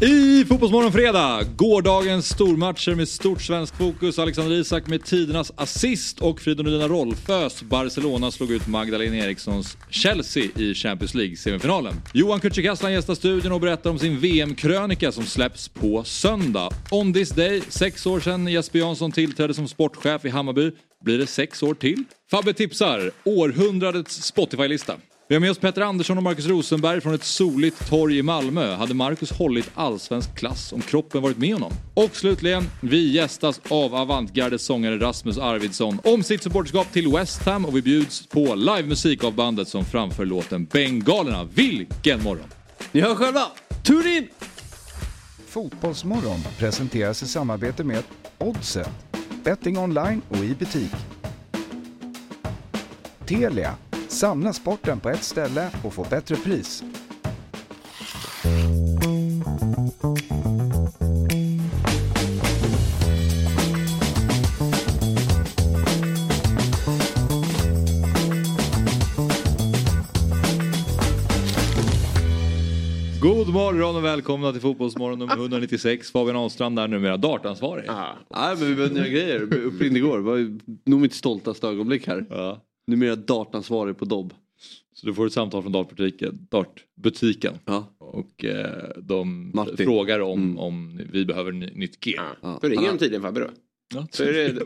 I Fotbollsmorgon fredag, gårdagens stormatcher med stort svenskt fokus. Alexander Isak med tidernas assist och Fridolina Rolfös Barcelona slog ut Magdalena Erikssons Chelsea i Champions League-semifinalen. Johan Kücükaslan gästar studion och berättar om sin VM-krönika som släpps på söndag. On this day, sex år sedan Jesper Jansson tillträdde som sportchef i Hammarby. Blir det sex år till? Fabbe tipsar, århundradets Spotify-lista. Vi har med oss Petter Andersson och Marcus Rosenberg från ett soligt torg i Malmö. Hade Marcus hållit allsvensk klass om kroppen varit med honom? Och slutligen, vi gästas av Avantgardes sångare Rasmus Arvidsson om sitt supporterskap till West Ham och vi bjuds på livemusik av bandet som framför låten Bengalerna. Vilken morgon! Ni hör själva, Turin! Fotbollsmorgon presenteras i samarbete med Oddset. Betting online och i butik. Telia. Samla sporten på ett ställe och få bättre pris. God morgon och välkomna till Fotbollsmorgon nummer 196. Fabian Ahlstrand där numera dartansvarig. Nej men vi behövde nya grejer, uppringd igår. Det var nog mitt stoltaste ögonblick här. Ja. Numera dartansvarig på Dobb. Så du får ett samtal från dartbutiken, dartbutiken. Ja. och eh, de Martin. frågar om, Mm. om vi behöver ny, nytt gear. Ja. Så ringer de tydligen Fabbe då. Ja, Så är det,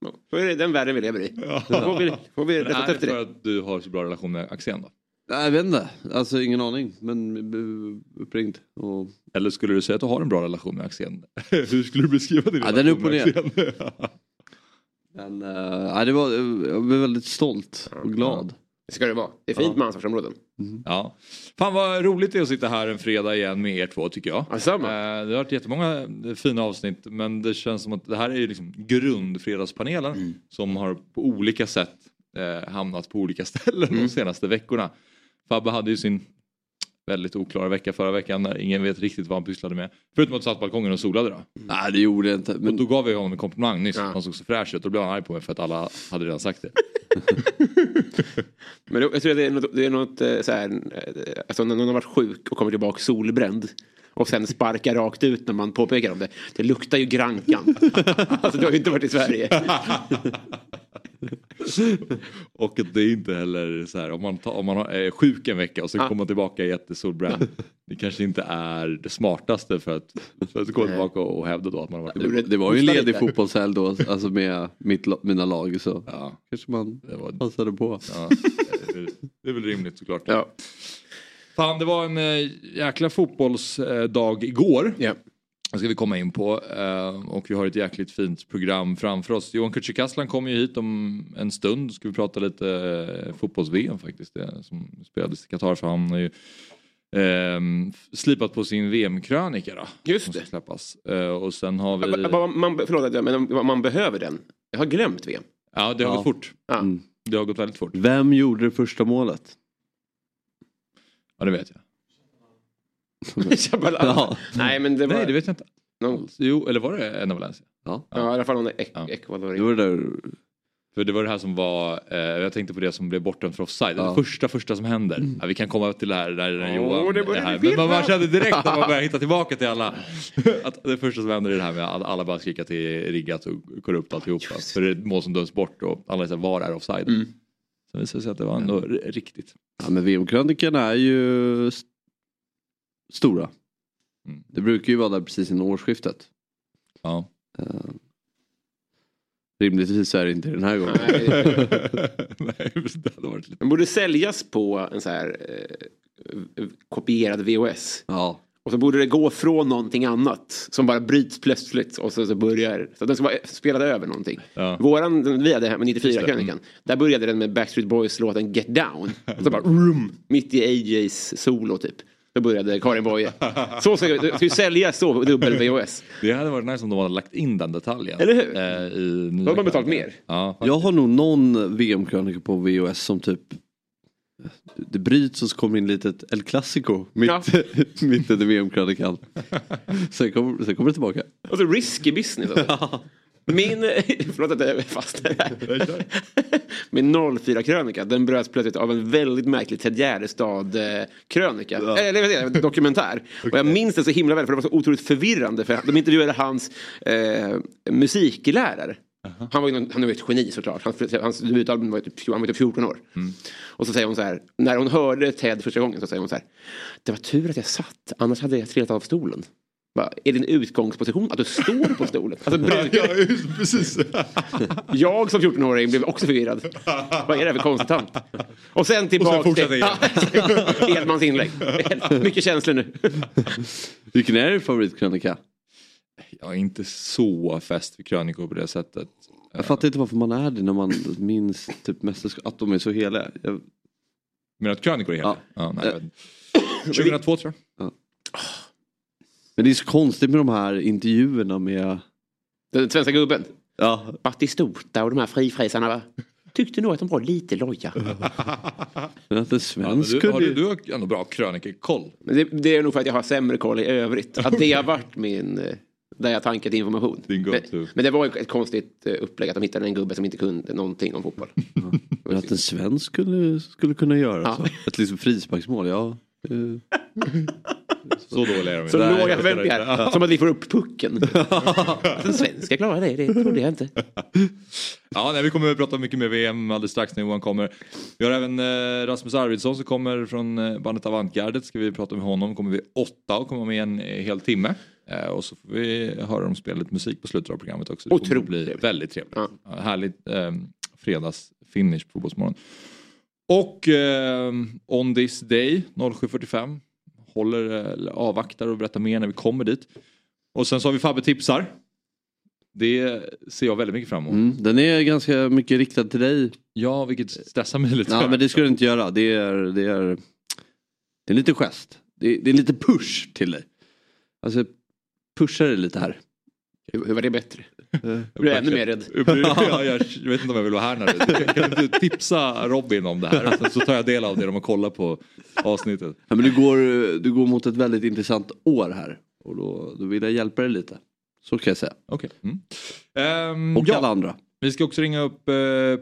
Ja, så är det den världen vi lever i. Får vi, får vi rätta efter för det? att du har så bra relation med Axén då? Nej jag vet inte, alltså ingen aning. Men eh, uppringd. Och... Eller skulle du säga att du har en bra relation med Axén? Hur skulle du beskriva din Ja, den är relation upp och med Axén? Men uh, nej, det var, jag blev väldigt stolt och glad. Det ska det vara. Det är fint Ja. med ansvarsområden. ja. Fan vad roligt det är att sitta här en fredag igen med er två tycker jag. Eh, Det har varit jättemånga fina avsnitt men det känns som att det här är ju liksom grundfredagspanelen Mm. som har på olika sätt eh, hamnat på olika ställen Mm. de senaste veckorna. Fabbe hade ju sin väldigt oklara vecka förra veckan när ingen vet riktigt vad han pysslade med. Förutom att han satt på balkongen och solade då. Nej det gjorde jag inte. Och Men då gav jag honom en komplimang nyss, Ja. han såg så fräsch ut. Då blev han arg på mig för att alla hade redan sagt det. Men jag tror att det är något, det är något eh, så här, eh, alltså när någon har varit sjuk och kommer tillbaka solbränd och sen sparkar rakt ut när man påpekar om det. Det luktar ju Grankan. alltså du har ju inte varit i Sverige. Och att det är inte heller så här om man, tar, om man är sjuk en vecka och så Ah. kommer man tillbaka jättesolbränd. Det kanske inte är det smartaste för att, för att komma tillbaka och hävda då att man har varit det, det var ju en ledig fotbollshelg då, alltså med mitt, mina lag så Ja, kanske man det, var, passade på. ja, det är väl- det är väl rimligt såklart. Ja. Fan det var en äh, jäkla fotbollsdag igår. Ja. Det ska vi komma in på. eh, och vi har ett jäkligt fint program framför oss. Johan Kücükaslan kommer ju hit om en stund. Ska vi prata lite eh, fotbolls-VM faktiskt. Det som spelades i Qatar för han har ju ehm, slipat på sin VM-krönika då. Just det. släppas. Eh, och sen har vi... Man, man, förlåt, att men man behöver den. Jag har glömt VM. Ja det har Ja. gått fort. Ja. Mm. Det har gått väldigt fort. Vem gjorde det första målet? Ja det vet jag. Shabalala. Ja. Nej men det var... Nej det vet jag inte. någon, Jo eller var det en av Valencia? Ja. ja, i alla fall någon ek, Ja. Ecuador. Det var det där För det var det här som var, eh, jag tänkte på det som blev bortdömt för offside. Ja. Det första första som händer. Ja, vi kan komma till det här när, Åh, Johan det är här. Men man, man kände direkt när man började hitta tillbaka till alla. Att det första som händer är det här med att alla bara skrika till riggat och korrupt alltihopa. För det är ett mål som döms bort och alla säger var är offside? Mm. Sen visade det sig att det var ändå r- riktigt. Ja men VM-krönikorna är ju st- stora. Mm. Det brukar ju vara där precis innan årsskiftet. Ja. Uh, rimligtvis är det inte den här gången. Nej, det hade varit lite... Den borde säljas på en så här eh, kopierad VHS. Ja. Och så borde det gå från någonting annat som bara bryts plötsligt och så, så börjar, så den ska vara spelad över någonting. Ja. Våran, den vi hade här med Just det, 94-krönikan, där började den med Backstreet Boys låten Get Down. Och så bara rum, mitt i AJs solo typ. Då började Karin Boye. Så ska det ska ju säljas så, dubbel VHS. Det hade varit nice om de hade lagt in den detaljen. Eller hur? Eh, i Då har man betalt mer. Ja, Jag har nog någon VM-krönika på VHS som typ det bryts och så kommer in litet El Clasico mitt, Ja. mitt under VM-krönikan. Sen kommer, sen kommer det tillbaka. Och så risky business. Alltså. Min, förlåt att jag fastnar här. Min 04-krönika den bröts plötsligt av en väldigt märklig Ted Gärdestad-krönika. Eller vad säger dokumentär. Och jag minns det så himla väl för det var så otroligt förvirrande. För de intervjuade hans eh, musiklärare. Han var ju någon, han var ju ett geni såklart. Hans, hans debutalbum var typ, han var typ 14 år. Och så säger hon så här, när hon hörde Ted första gången så säger hon så här. Det var tur att jag satt, annars hade jag trillat av stolen. Va, är din utgångsposition att du står på stolen? Alltså, brukar, precis. jag som 14-åring blev också förvirrad. Vad är det här för konstig tant? Och sen tillbaka Och sen fortsätter till Edmans inlägg. Mycket känslor nu. Vilken är din favoritkrönika? Jag är inte så fäst vid krönikor på det sättet. Jag fattar inte varför man är det när man minns typ mästerskap, att de är så heliga. Jag, du att krönikor är hela? Ja. Ja, nej, jag vet inte. 2002 tror jag. Men det är så konstigt med de här intervjuerna med... Den svenska gubben. Ja, Batistuta och de här frifräsarna va? Tyckte nog att de var lite loja. men att en Ja, men svensk du, har du, du har ändå bra krönikikoll. Men det, det är nog för att jag har sämre koll i övrigt. Att det har varit min... eh, Där jag tankat information. Din men, men det var ju ett konstigt eh, upplägg att de hittade en gubbe som inte kunde någonting om fotboll. Men att en svensk skulle, skulle kunna göra Ja. så. Ett liksom frisparksmål, ja. Så dåliga är de Så inte. låga Nej, förväntningar. Som att vi får upp pucken. Att en svensk ska klara det, det trodde jag inte. Ja, nej, vi kommer att prata mycket mer VM alldeles strax när Johan kommer. Vi har även eh, Rasmus Arvidsson som kommer från eh, bandet Avantgardet. Ska vi prata med honom. Kommer vi åtta och kommer med en eh, hel timme. Eh, och så får vi höra dem spela lite musik på slutet av programmet också. Det Otroligt bli trevligt. väldigt trevligt. Ja. Ja, härligt eh, fredagsfinish på Fotbollsmorgon. Och eh, On This Day 07.45 håller, eller avvaktar och berättar mer när vi kommer dit. Och sen så har vi Fabbe tipsar. Det ser jag väldigt mycket fram emot. Mm, den är ganska mycket riktad till dig. Ja, vilket stressar mig lite. Ja, men det ska du inte göra. Det är, det är, det är en liten gest. Det är, det är lite push till dig. Alltså, pusha dig lite här. Hur, var det bättre? Jag blev ännu mer rädd. Ja, jag, jag vet inte om jag vill vara här när du... Kan du tipsa Robin om det här? Sen så tar jag del av det genom att kolla på avsnittet. Ja, men du, går, du går mot ett väldigt intressant år här. Och då, då vill jag hjälpa dig lite. Så kan jag säga. Okej. Mm. Ehm, Och ja, alla andra. vi ska också ringa upp eh,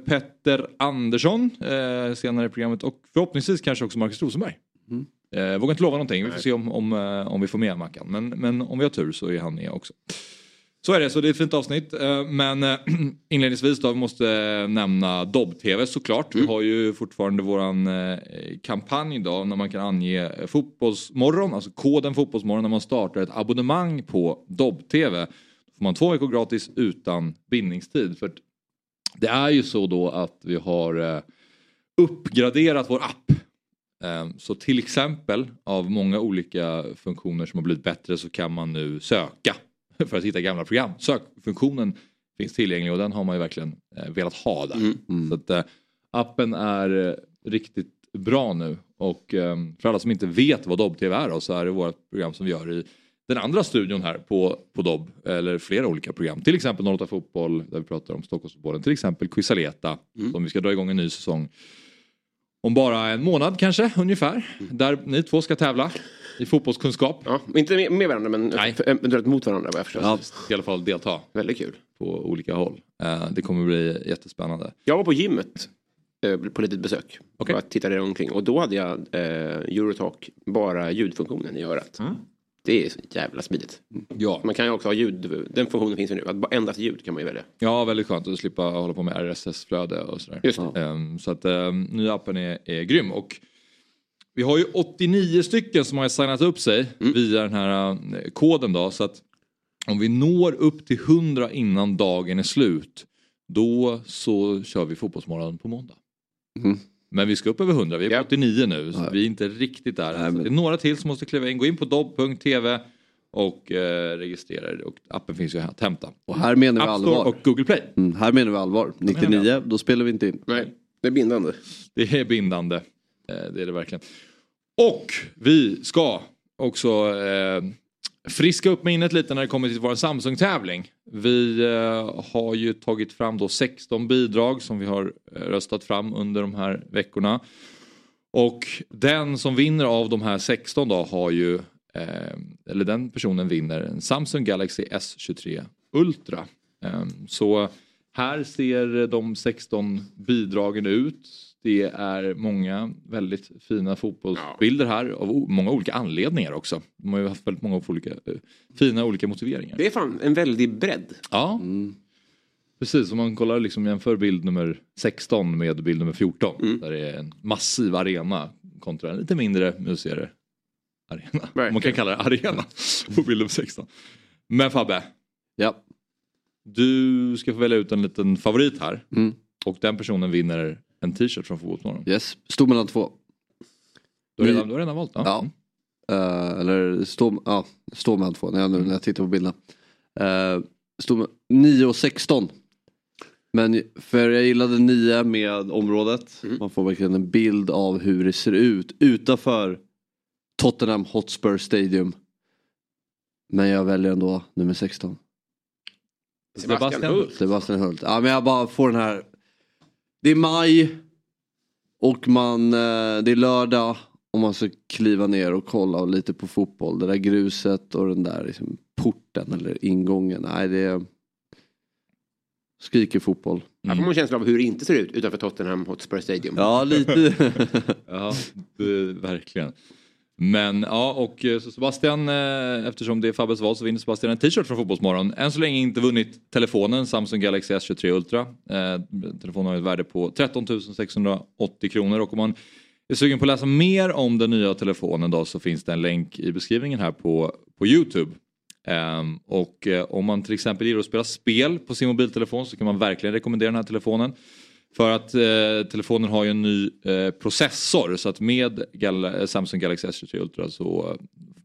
Petter Andersson eh, senare i programmet och förhoppningsvis kanske också Marcus Rosenberg. Mm. Eh, vågar inte lova någonting, vi får se om, om, eh, om vi får med Mackan. Men, men om vi har tur så är han med också. Så är det, så det är ett fint avsnitt. Eh, Men eh, inledningsvis då, vi måste nämna Dobb-TV såklart. Vi har ju fortfarande våran eh, kampanj då när man kan ange Fotbollsmorgon, alltså koden Fotbollsmorgon när man startar ett abonnemang på Dobb-TV. Då får man två veckor gratis utan bindningstid. För det är ju så då att vi har uppgraderat vår app. Så till exempel av många olika funktioner som har blivit bättre så kan man nu söka för att hitta gamla program. Sökfunktionen finns tillgänglig och den har man ju verkligen eh, velat ha där. Mm. Så att, eh, appen är eh, riktigt bra nu och eh, för alla som inte vet vad Dobb-TV är då, så är det vårt program som vi gör i den andra studion här på, på Dobb, eller flera olika program. Till exempel 08 Fotboll där vi pratar om Stockholmsfotbollen, till exempel Quisaleta som vi ska dra igång en ny säsong om bara en månad kanske ungefär. Där ni två ska tävla i fotbollskunskap. Ja, inte med, varandra men eventuellt mot varandra vad jag förstår. Ja. I alla fall delta Väldigt kul. på olika håll. Eh, Det kommer bli jättespännande. Jag var på gymmet eh, på litet besök. Okej. Bara tittade omkring och då hade jag eh, Eurotalk bara ljudfunktionen i örat. Det är så jävla smidigt. Ja, Man kan ju också ha ljud, den funktionen finns ju nu. Att endast ljud kan man ju välja. ja väldigt skönt att slippa hålla på med RSS-flöde och sådär. Just det. Ehm, Så att um, nya appen är, är grym. Och vi har ju 89 stycken som har signat upp sig via den här eh, koden då. Så att om vi når upp till 100 innan dagen är slut då så kör vi fotbollsmorgon på måndag. Mm. Men vi ska upp över 100, vi är på Ja. 89 nu så Ja. vi är inte riktigt där. Nej, men- Det är några till som måste kliva in. Gå in på dobb.tv och eh, registrera er. Och appen finns ju här att hämta. Och här menar vi App Store allvar. och Google Play. Mm, här menar vi allvar. 99, då spelar vi inte in. Nej, det är bindande. Det är bindande. Eh, Det är det verkligen. Och vi ska också eh, friska upp minnet lite när det kommer till vår Samsung-tävling. Vi eh, har ju tagit fram då 16 bidrag som vi har eh, röstat fram under de här veckorna. Och den som vinner av de här 16 då har ju, eh, eller den personen vinner en Samsung Galaxy S23 Ultra. Eh, så här ser de 16 bidragen ut. Det är många väldigt fina fotbollsbilder här av många olika anledningar också. De har ju haft väldigt många olika, eh, fina olika motiveringar. Det är fan en väldig bredd. Ja, precis. Om man kollar liksom jämför bild nummer 16 med bild nummer 14. Där det är en massiv arena kontra en lite mindre musigare arena. Om man kan kalla det arena på bild nummer 16. Men Fabbe, Ja. du ska få välja ut en liten favorit här. Mm. Och den personen vinner en t-shirt från Fotbollsmorgon. Yes. Stod mellan två. Du har redan, du har redan valt? Ja. Ja. Eh, eller stå, ja, stå mellan två när jag, nu när jag tittar på bilderna. Uh, stå med 9 och 16. Men för jag gillade 9 med området. Man får verkligen en bild av hur det ser ut utanför Tottenham Hotspur Stadium. Men jag väljer ändå nummer 16. Sebastian Hult. Sebastian Hult. Ja men jag bara får den här. Det är maj. Och man, eh, det är lördag. Och man ska kliva ner och kolla lite på fotboll. Det där gruset och den där liksom, porten eller ingången. Nej det är... Skriker fotboll. Här får man en känsla av hur det inte ser ut utanför Tottenham Hotspur Stadium. Ja lite. Ja, det, verkligen. Men ja, och eh, så Sebastian, eh, eftersom det är Fabbes val så vinner Sebastian en t-shirt från Fotbollsmorgon. Än så länge inte vunnit telefonen Samsung Galaxy S23 Ultra. Eh, telefonen har ett värde på 13 680 kronor och om man är sugen på att läsa mer om den nya telefonen då så finns det en länk i beskrivningen här på, på Youtube. Ehm, och eh, om man till exempel gillar att spela spel på sin mobiltelefon så kan man verkligen rekommendera den här telefonen. För att eh, telefonen har ju en ny eh, processor så att med Gal- eh, Samsung Galaxy S23 Ultra så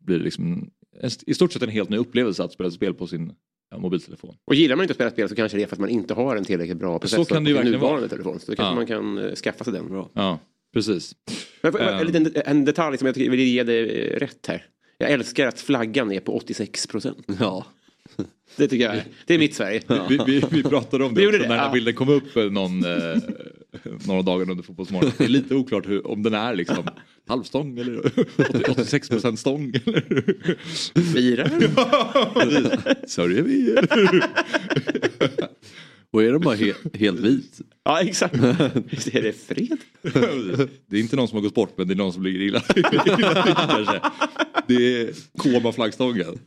blir det liksom en, i stort sett en helt ny upplevelse att spela spel på sin ja, mobiltelefon. Och gillar man inte att spela spel så kanske det är för att man inte har en tillräckligt bra processor kan det ju på sin nuvarande vara. telefon. Så då kanske Ja. man kan eh, skaffa sig den. Bra. Ja, precis. Men Ehm. en, liten, en detalj som jag tycker vill ge dig eh, rätt här. Jag älskar att flaggan är på 86 procent. ja. Det tycker jag är, det är mitt Sverige. Vi, vi, vi pratade om det också det, när den här ja. bilden kom upp eh, någon, eh, några dagar under fotbollsmorgon. Det är lite oklart hur, om den är liksom halvstång eller 86 procent stång. Eller? Firar. Sörjer vi? Och är den bara he- helt vit? Ja exakt. Visst är det fred? Det är inte någon som har gått bort men det är någon som ligger illa, till kanske. Det är koma flaggstången.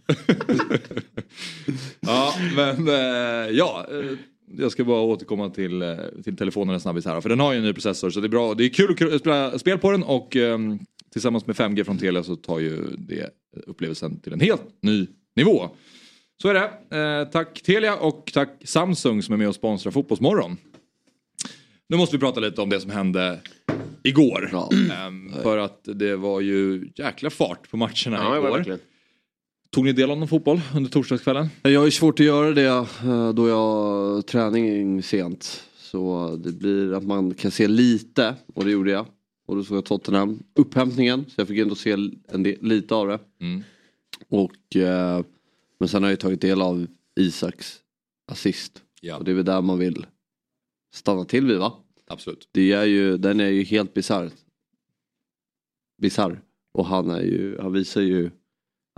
ja men eh, ja. eh, Jag ska bara återkomma till, eh, till telefonen en snabbis här. För den har ju en ny processor så det är bra. Det är kul att spela spel på den och ehm, tillsammans med 5G från Telia så tar ju det upplevelsen till en helt ny nivå. Så är det. Eh, tack Telia och tack Samsung som är med och sponsrar Fotbollsmorgon. Nu måste vi prata lite om det som hände igår. Ja. Ehm, för att det var ju jäkla fart på matcherna Ja, igår. Tog ni del av någon fotboll under torsdagskvällen? Jag har ju svårt att göra det eh, då jag har träning sent. Så det blir att man kan se lite och det gjorde jag. Och då såg jag Tottenham. Upphämtningen, så jag fick ändå se en del, lite av det. Mm. Och, eh, men sen har jag tagit del av Isaks assist. Ja, Och det är väl där man vill stanna till vid va? absolut. Det är ju, den är ju helt bisarr. Bisarr. Och han är ju, han visar ju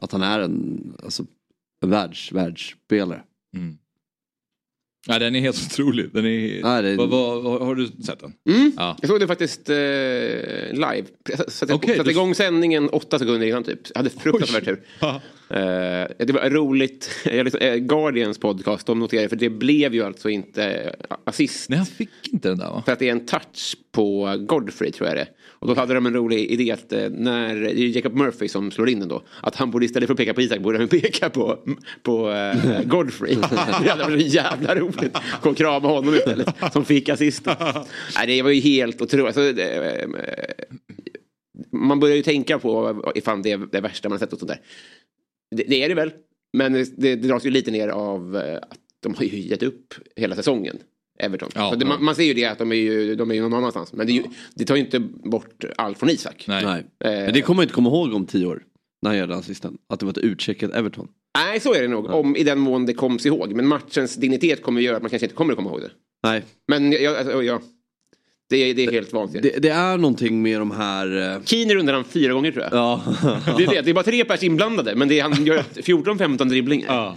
att han är en, alltså, en världs, världsspelare. Mm. Ja, den är helt otrolig. Den är... Nej, det- vad, vad, har- har du sett den? Mm. Ja. Jag såg det faktiskt eh, live. Jag satte, Okej, satte du- igång sändningen åtta sekunder innan typ. Jag hade fruktansvärt tur. Eh, det var roligt. Jag eh, Guardians podcast, de noterade, för det blev ju alltså inte eh, assist. Nej, han fick inte den där va? För att det är en touch på Godfrey tror jag det. Och då hade de en rolig idé att eh, när, det är Jacob Murphy som slår in den då. Att han borde istället för att peka på Isak borde han peka på, på eh, Godfrey. det hade varit så jävla roligt. Gå och krama honom istället. Som fick assisten. Nej, det var ju helt otroligt. Alltså, det, eh, man börjar ju tänka på ifall det är det värsta man har sett och sånt där. Det, det är det väl. Men det, det dras ju lite ner av att de har ju gett upp hela säsongen. Everton. Ja, det, ja. man, man ser ju det att de är ju, de är ju någon annanstans. Men det, ju, det tar ju inte bort allt från Isak. Nej. Nej. Eh, Men det kommer jag inte komma ihåg om tio år. När han gör den assisten. Att det var ett utcheckat Everton. Nej, så är det nog. Om, I den mån det koms ihåg. Men matchens dignitet kommer göra att man kanske inte kommer att komma ihåg det. Nej. Men jag, alltså, ja, det, är, det är helt vansinnigt. Det, det är någonting med de här... eh, Keane rundar han fyra gånger tror jag. Ja. Det, är det. det är bara tre pers inblandade men det är, han gör 14-15 dribblingar. Ja.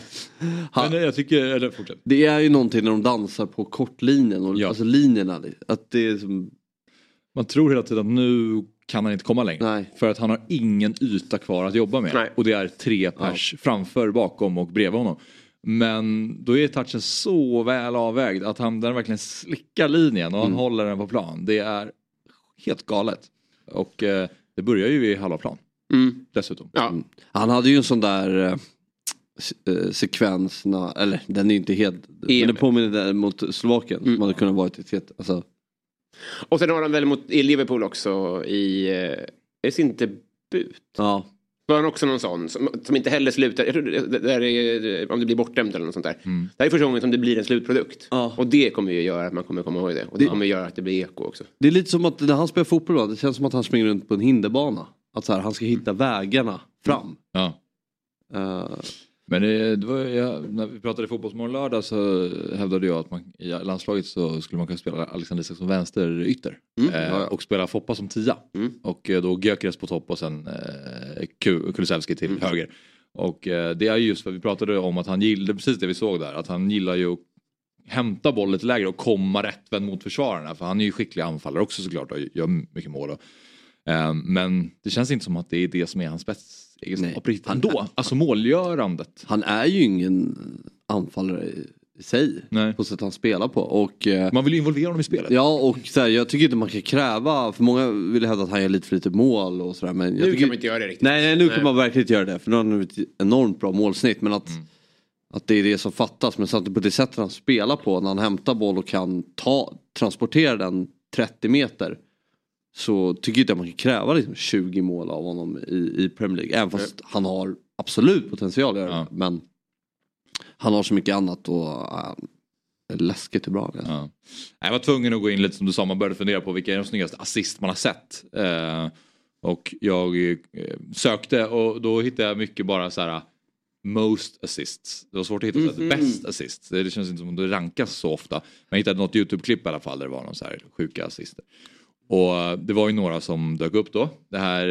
Men jag tycker, eller fortsätt. Det är ju någonting när de dansar på kortlinjen. Och, Ja. Alltså linjerna. Att det är som... Man tror hela tiden att nu kan han inte komma längre. Nej. För att han har ingen yta kvar att jobba med. Nej. Och det är tre pers framför, bakom och bredvid honom. Men då är touchen så väl avvägd att han den verkligen slickar linjen och han håller den på plan. Det är helt galet. Och eh, det börjar ju i halva plan Mm. dessutom. Ja. Han hade ju en sån där eh, eh, sekvens, när, eller den är ju inte helt, men det påminner där mot Slovakien som hade kunnat varit ett helt, alltså, Och sen har han väl mot, i Liverpool också i, eh, i sin debut. ja. Var han också någon sån som, som inte heller slutar, jag tror det, det där är, om det blir bortdömt eller något sånt där. Det här är första gången som det blir en slutprodukt. Ja. Och det kommer ju göra att man kommer komma ihåg det. Och det kommer göra att det blir eko också. Det är lite som att när han spelar fotboll då, det känns som att han springer runt på en hinderbana. Att så här, han ska hitta vägarna fram. Ja. Eh, Men det, det var, jag, när vi pratade fotbollsmorgon lördag så hävdade jag att man, i landslaget så skulle man kunna spela Alexander Isak som vänsterytter. Eh, och spela Foppa som tia. Och eh, då Gyökeres på topp och sen eh, Ku- Kulusevski till höger. Och eh, det är just för vi pratade om att han gillade, precis det vi såg där, att han gillar ju att hämta bollen lite lägre och komma rättvänd mot försvararna. För han är ju skicklig anfallare också såklart och gör mycket mål. Och, eh, men det känns inte som att det är det som är hans spetsegenskap Nej. på riktigt ändå. Alltså målgörandet. han är ju ingen anfallare i, sig. Nej. På sättet han spelar på. Och, eh, Man vill ju involvera honom i spelet. Ja och så här, jag tycker inte man kan kräva, för många vill hävda att han gör lite för lite mål och sådär. Men jag Nu tycker, kan man inte göra det riktigt. Nej, nej nu Nej. kan man verkligen inte göra det. För nu har han ett enormt bra målsnitt. Men att, Mm. att det är det som fattas. Men samtidigt på det sättet han spelar på när han hämtar boll och kan ta, transportera den 30 meter. Så tycker jag inte att man kan kräva liksom 20 mål av honom i, i Premier League. Även fast han har absolut potential att göra Ja. Men han har så mycket annat och äh, det är läskigt hur bra han är. Ja. Jag var tvungen att gå in lite som du sa, man började fundera på vilka är de snyggaste assist man har sett. Eh, och jag eh, sökte och då hittade jag mycket bara så här most assists. Det var svårt att hitta mm best assists. Det, det känns inte som att det rankas så ofta. Men jag hittade något YouTube-klipp i alla fall där det var någon så här sjuka assister. Och det var ju några som dök upp då. Det här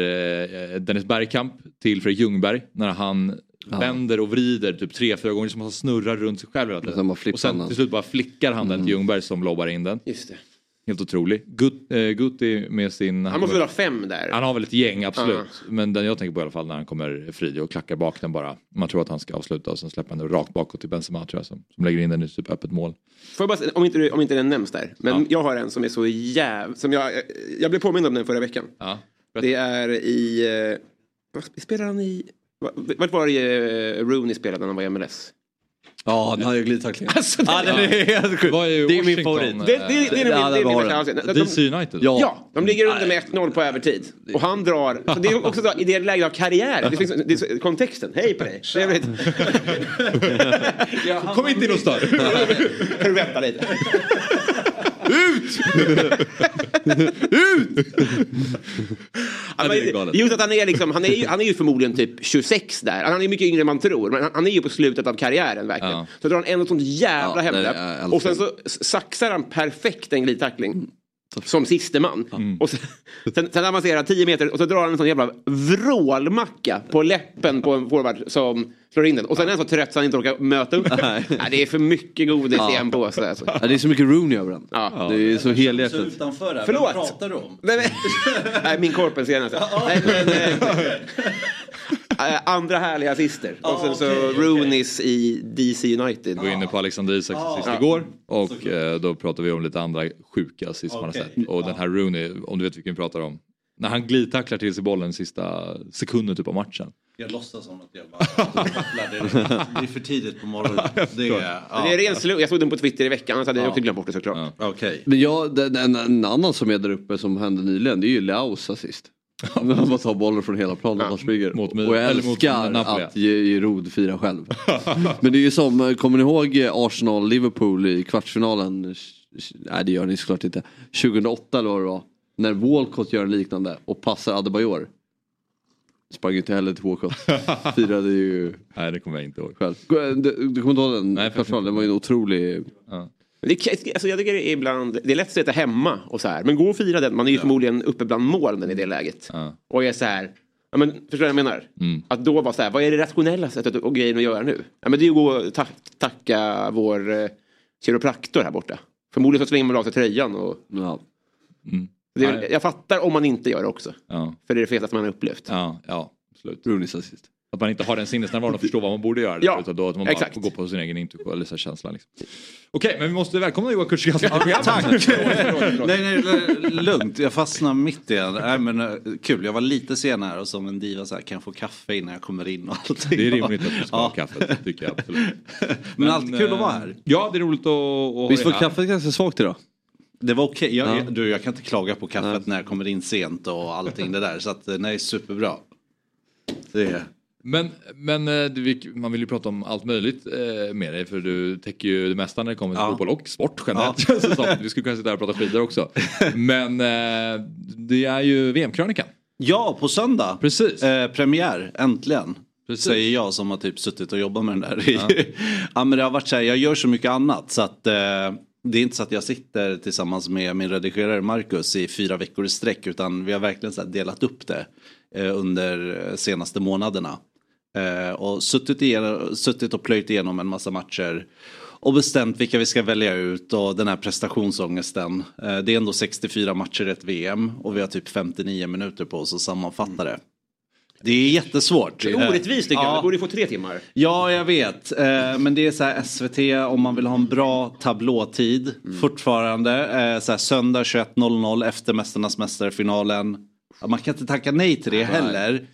eh, Dennis Bergkamp till Fredrik Ljungberg när han vänder och vrider typ tre, fyra gånger som han snurrar runt sig själv sen Och sen till slut bara flickar han den till Ljungberg som lobbar in den. Just det. Helt otrolig. Gut, eh, Gutti med sin... Han måste väl ha fem där? han har väl ett gäng, absolut. Ja. Men den jag tänker på i alla fall när han kommer fri och klackar bak den bara. Man tror att han ska avsluta och sen släpper han den rakt bakåt till Benzema tror jag som, som lägger in den i typ öppet mål. Får jag bara, om, inte, om inte den nämns där. Men Ja. jag har en som är så jäv... Som jag, jag blev påmind om den förra veckan. Ja. Det är i... Eh, vad spelar han i... va- Vart var det eh, Rooney spelade när han var i MLS? Ja, den har ju glidtacklingar. Alltså, det, Ja, den är helt sjuk. Är Det är min favorit. eh, det, det, det, det, är Ja, min- det är där min var värsta den. avsnitt. De- DC United? Ja. Ja, de ligger under med 1-0 på övertid. Och han drar, så det är också så, i det läget av karriären. Det finns, det är kontexten, hej på dig. Trevligt. Kom inte in och stör. Kan du vänta lite? Det är galet. Just att han är liksom, han är, ju, han är ju förmodligen typ 26 där. Han är mycket yngre än man tror. Men han, han är ju på slutet av karriären verkligen. Ja. Så drar han ändå sånt jävla Ja, hemläpp. Och sen så saxar han perfekt en glidtackling. Som siste man. Mm. Och sen, sen, sen avancerar han 10 meter och så drar han en sån jävla vrålmacka på läppen på en forward som slår in den. Och sen är han så trött så han inte orkar möta upp den. Nej. Nej, det är för mycket godis i en påse. Alltså. Ja, det är så mycket Rooney över den. Ja. Det är så helhjärtat. utanför Förlåt. vad pratar du om? Nej, men, nej min korpen senaste. Nej, men, andra härliga assister. Och sen så okej, okej. Rooneys i DC United. Vi var inne på Alexander Isaks assist Ja. igår och eh, då pratade vi om lite andra sjuka assist man har sett. Och den här Rooney, om du vet vilken vi pratar om. När han glidtacklar till sig bollen sista sekunden typ av matchen. Jag låtsas som att jag bara kopplar det. Det är för tidigt på morgonen. Det är, ja. Det är ren slump. Jag såg den på Twitter i veckan, annars hade jag också glömt bort det såklart. Okej. Men jag, den, en, en annan som är där uppe som hände nyligen det är ju Leaus assist. Bara tar bollen från hela planen och springer. Mot Milan- och jag älskar att Rod fira själv. Men det är ju som, kommer ni ihåg Arsenal-Liverpool i kvartsfinalen nej det gör ni såklart inte. 2008 eller vad det var. När Walcott gör en liknande och passar Adebayor. Sprang inte heller till Walcott. Firade ju Nej, det kommer jag inte ihåg. själv. Du, du kommer inte ihåg den? Nej, faktiskt den var ju en otrolig... Det, alltså jag tycker det är ibland, det är lätt att sitta hemma och så här. Men gå och fira den, man är ju förmodligen uppe bland molnen i det läget. Ja. Och är så här, ja, men, förstår du vad jag menar? Mm. Att då vara så här, vad är det rationella sättet och grejen att göra nu? Ja, men det är ju att gå och ta, tacka vår eh, kiropraktor här borta. Förmodligen så slänger man av sig tröjan och Ja. det är, jag fattar om man inte gör det också. Ja, För det är det fetaste man har upplevt. ja, ja absolut. Att man inte har den sinnesnärvaron och förstår vad man borde göra. Ja, utan då att man bara exakt. får gå på sin egen intuition eller så här känsla. Liksom. Okej, men vi måste välkomna Johan Kurzgast till programmet. Tack! nej, nej, lugnt. Jag fastnade mitt i en. Nej, men, eh, kul, jag var lite sen här och som en diva så här, kan jag få kaffe innan jag kommer in och allting. Det är rimligt att du ska ha Ja. kaffet, tycker jag absolut. Men, alltid kul att vara eh, här. Ja, det är roligt att, att ha Visst var kaffet ganska svagt idag? Det var okej. Jag, Ja. jag, du, jag kan inte klaga på kaffet Nej. när jag kommer in sent och allting det där. Så att, eh, nej, superbra. Det är... Men, men eh, du, man vill ju prata om allt möjligt eh, med dig för du täcker ju det mesta när det kommer till Ja. fotboll och sport generellt. som. Vi skulle kunna sitta här och prata skidor också. Men eh, det är ju VM-krönikan. Ja, på söndag. Precis. Eh, premiär, äntligen. Precis. Säger jag som har typ suttit och jobbat med den där. Ja. men det har varit så här, jag gör så mycket annat så att eh, det är inte så att jag sitter tillsammans med min redigerare Marcus i fyra veckor i sträck utan vi har verkligen så delat upp det eh, under senaste månaderna. Eh, och suttit, igenom, suttit och plöjt igenom en massa matcher och bestämt vilka vi ska välja ut och den här prestationsångesten. Eh, det är ändå 64 matcher i ett VM och vi har typ 59 minuter på oss att sammanfatta det. Det är jättesvårt. Det är orättvist tycker jag, Ja. vi borde få tre timmar. Ja, jag vet. Eh, men det är så här SVT om man vill ha en bra tablåtid fortfarande. Eh, så här, söndag 21.00 efter Mästarnas mästarfinalen. Ja, man kan inte tacka nej till det heller.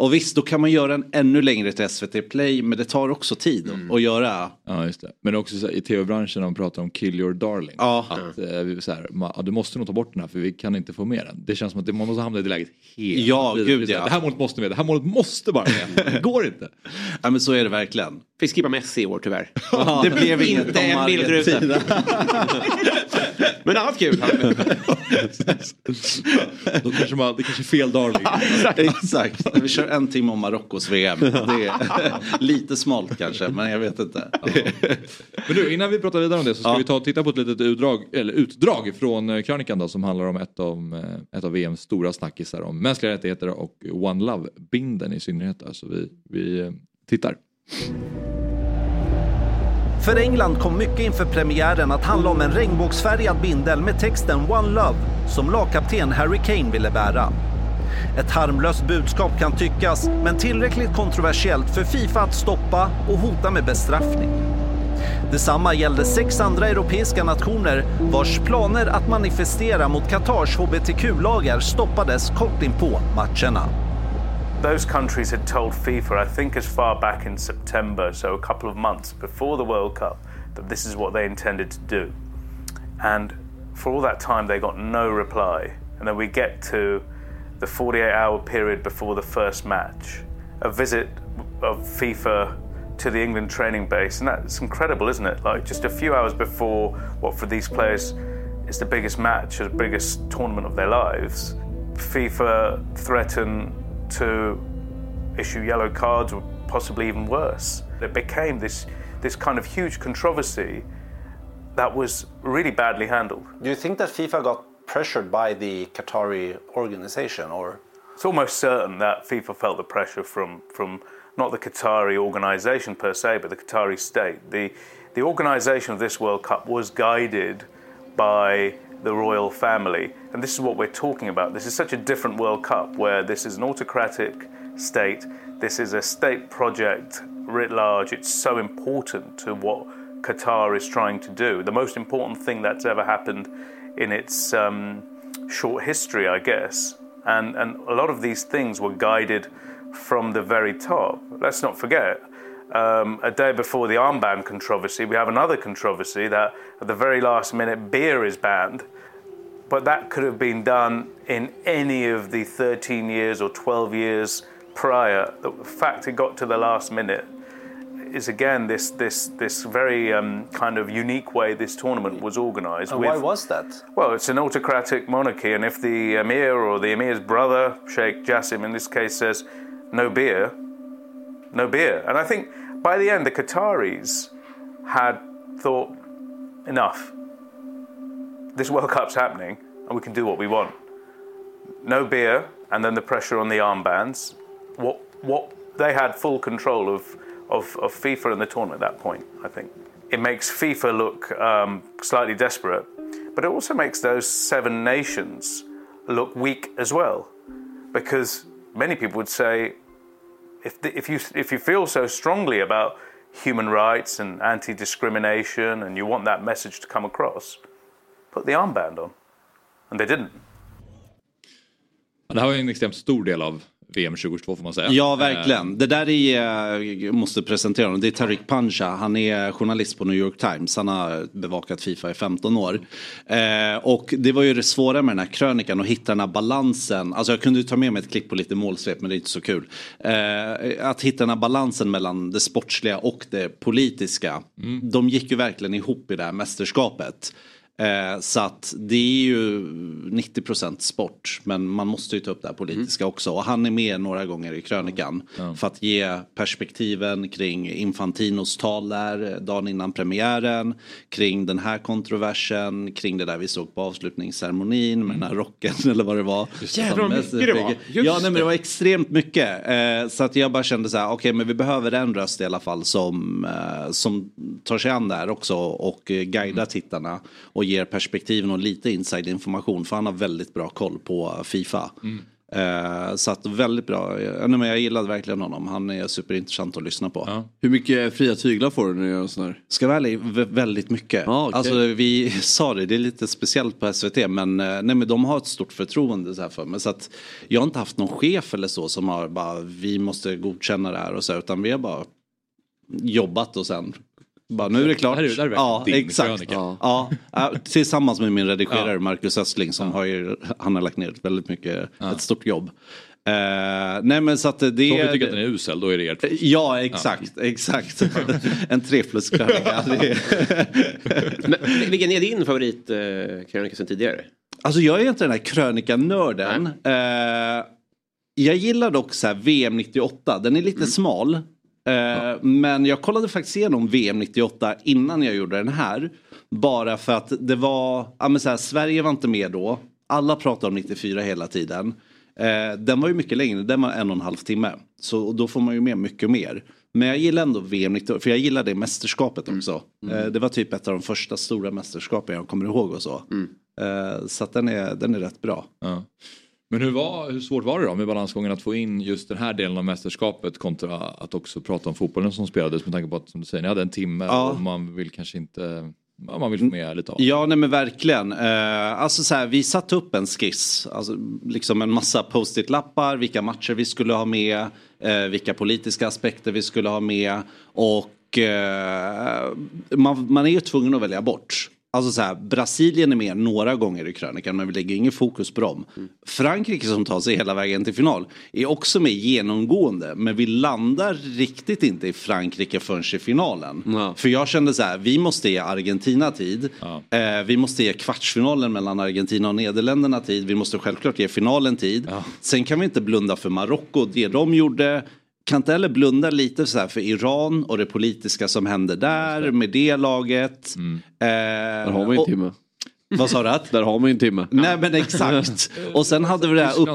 Och visst, då kan man göra en ännu längre till SVT Play, men det tar också tid att göra. Ja, just det. Men också så här, i tv-branschen när de pratar om kill your darling. Ja. Att, vi- så här, ma- ja, du måste nog ta bort den här för vi kan inte få med den. Det känns som att det, man måste hamna i det läget hela Ja, gud, Det här, ja. Det här målet måste med, det här målet måste bara med. Det går inte. Ja, men så är det verkligen. Fick skippa Messi i år tyvärr. Det blev inget Inte en bildruta. Men annat kul. Då kanske man, det kanske är fel darling. Exakt. Vi kör en timme om Marockos VM. Det är lite smalt kanske, men jag vet inte. Men du, innan vi pratar vidare om det så ska Ja. vi ta och titta på ett litet utdrag, eller utdrag från eh, krönikan då som handlar om ett av, eh, ett av VMs stora snackisar om mänskliga rättigheter och One Love-binden i synnerhet. Alltså vi, vi eh, tittar. För England kom mycket inför premiären att handla om en regnbågsfärgad bindel med texten One Love som lagkapten Harry Kane ville bära. Ett harmlöst budskap kan tyckas, men tillräckligt kontroversiellt för Fifa att stoppa och hota med bestraffning. Detsamma gällde sex andra europeiska nationer vars planer att manifestera mot Qatars hbtq-lagar stoppades kort inpå matcherna. Those countries had told FIFA, I think as far back in September, so a couple of months before the World Cup, that this is what they intended to do. And for all that time, they got no reply. And then we get to the 48 hour period before the first match, a visit of FIFA to the England training base. And that's incredible, isn't it? Like just a few hours before what for these players is the biggest match, the biggest tournament of their lives. FIFA threaten to issue yellow cards or possibly even worse. It became this, this kind of huge controversy that was really badly handled. Do you think that FIFA got pressured by the Qatari organization or It's almost certain that FIFA felt the pressure from, from not the Qatari organisation per se, but the Qatari state. The, the organisation of this World Cup was guided by the royal family. And this is what we're talking about. This is such a different World Cup where this is an autocratic state, this is a state project writ large. It's so important to what Qatar is trying to do. The most important thing that's ever happened in its um, short history, I guess. And, and a lot of these things were guided from the very top. Let's not forget, um, a day before the armband controversy, we have another controversy that at the very last minute beer is banned. But that could have been done in any of the 13 years or 12 years prior. The fact it got to the last minute is again this this this very um, kind of unique way this tournament was organised. And why was that? Well, it's an autocratic monarchy, and if the emir or the emir's brother, Sheikh Jassim in this case, says no beer, no beer. And I think by the end, the Qataris had thought, enough. This World Cup's happening, and we can do what we want. No beer, and then the pressure on the armbands. What what they had full control of of, of FIFA and the tournament at that point. I think it makes FIFA look um, slightly desperate, but it also makes those seven nations look weak as well, because many people would say if, the, if, you, if you feel so strongly about human rights and anti discrimination and you want that message to come across, put the armband on. And they didn't. Det här var en extremt stor del av VM 2022 får man säga. Ja, verkligen. Det där är, jag måste presentera honom, det är Tariq Pancha. Han är journalist på New York Times. Han har bevakat Fifa i 15 år. Eh, och det var ju det svåra med den här krönikan, att hitta den här balansen. Alltså jag kunde ju ta med mig ett klipp på lite målsvep, men det är inte så kul. Eh, att hitta den här balansen mellan det sportsliga och det politiska. De gick ju verkligen ihop i det här mästerskapet. Eh, så att det är ju 90% sport men man måste ju ta upp det här politiska också. Och han är med några gånger i krönikan för att ge perspektiven kring Infantinos tal där eh, dagen innan premiären. Kring den här kontroversen, kring det där vi såg på avslutningsceremonin med den här rocken eller vad det var. Jävlar vad mycket det var. Just Ja nej, men det. var extremt mycket. Eh, så att jag bara kände så här, okej men vi behöver en röst i alla fall som, eh, som tar sig an det här också och eh, guidar tittarna och ger perspektiven och lite inside information för han har väldigt bra koll på Fifa. Eh, så att väldigt bra, jag, nej, men jag gillade verkligen honom, han är superintressant att lyssna på. Hur mycket fria tyglar får du när du gör sån här? Ska vara ärlig, vä- väldigt mycket. Ja, okej. Alltså vi sa det, det är lite speciellt på SVT men, eh, nej, men de har ett stort förtroende så här för mig. Så att jag har inte haft någon chef eller så som har bara vi måste godkänna det här och så utan vi har bara jobbat och sen bara, nu är det klart. Här är- det här är ja, din exakt. krönika. Ja. Ja, tillsammans med min redigerare Marcus Östling som har ju, han har lagt ner väldigt mycket, ett stort jobb. Eh, nej men så att det Så om vi tycker att den är usel, då är det ert. Ja, exakt, exakt. en tre plus krönika. Men, vilken är din favoritkrönika sen tidigare? Alltså jag är inte den här krönikanörden. Eh, jag gillar dock så här VM 98, den är lite smal. Eh, Men jag kollade faktiskt igenom VM 98 innan jag gjorde den här. Bara för att det var, ja men så här, Sverige var inte med då. Alla pratade om 94 hela tiden. Eh, den var ju mycket längre, den var en och en halv timme. Så då får man ju med mycket mer. Men jag gillar ändå VM 98, för jag gillar det mästerskapet också. Eh, det var typ ett av de första stora mästerskapen jag kommer ihåg och så. Eh, så den är, den är rätt bra. Ja. Men hur, var, hur svårt var det då med balansgången att få in just den här delen av mästerskapet kontra att också prata om fotbollen som spelades med tanke på att som du säger, ni hade en timme Ja. och man vill kanske inte, ja, man vill få med lite av Ja, nej men verkligen. Eh, alltså så här, vi satte upp en skiss, alltså liksom en massa post-it-lappar, vilka matcher vi skulle ha med, eh, vilka politiska aspekter vi skulle ha med och eh, man, man är ju tvungen att välja bort. Alltså så här, Brasilien är med några gånger i krönikan men vi lägger ingen fokus på dem. Frankrike som tar sig hela vägen till final är också med genomgående men vi landar riktigt inte i Frankrike förrän i finalen. För jag kände så här, vi måste ge Argentina tid. Eh, vi måste ge kvartsfinalen mellan Argentina och Nederländerna tid. Vi måste självklart ge finalen tid. Sen kan vi inte blunda för Marocko, det de gjorde. Kan inte heller blunda lite så här för Iran och det politiska som hände där med det laget. Där Där har ju en timme. Vad sa du? Där har man ju en timme. Nej men exakt. Och sen hade vi det här upp...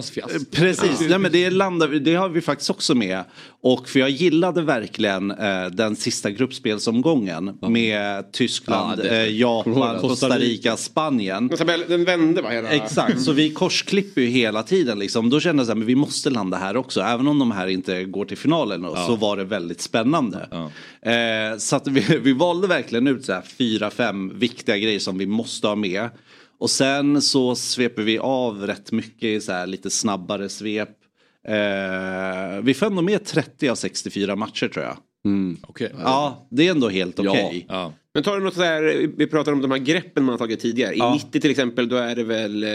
Precis, nej men det, landade, det har vi faktiskt också med. Och för jag gillade verkligen eh, den sista gruppspelsomgången med Tyskland, Ja, det- eh, Japan, Costa Rica, Spanien. Tabell, den vände va? Hela... Exakt, så vi korsklipper ju hela tiden liksom. Då kände jag att vi måste landa här också. Även om de här inte går till finalen då, så var det väldigt spännande. Eh, så att vi, vi valde verkligen ut så här fyra, fem viktiga grejer som vi måste ha med. Och sen så sveper vi av rätt mycket i så här lite snabbare svep. Eh, vi får ändå med 30 av 64 matcher tror jag. Okej. Ja, det är ändå helt okej. Ja. Men tar du något så här, vi pratar om de här greppen man har tagit tidigare. I Ja. 90 till exempel då är det väl eh,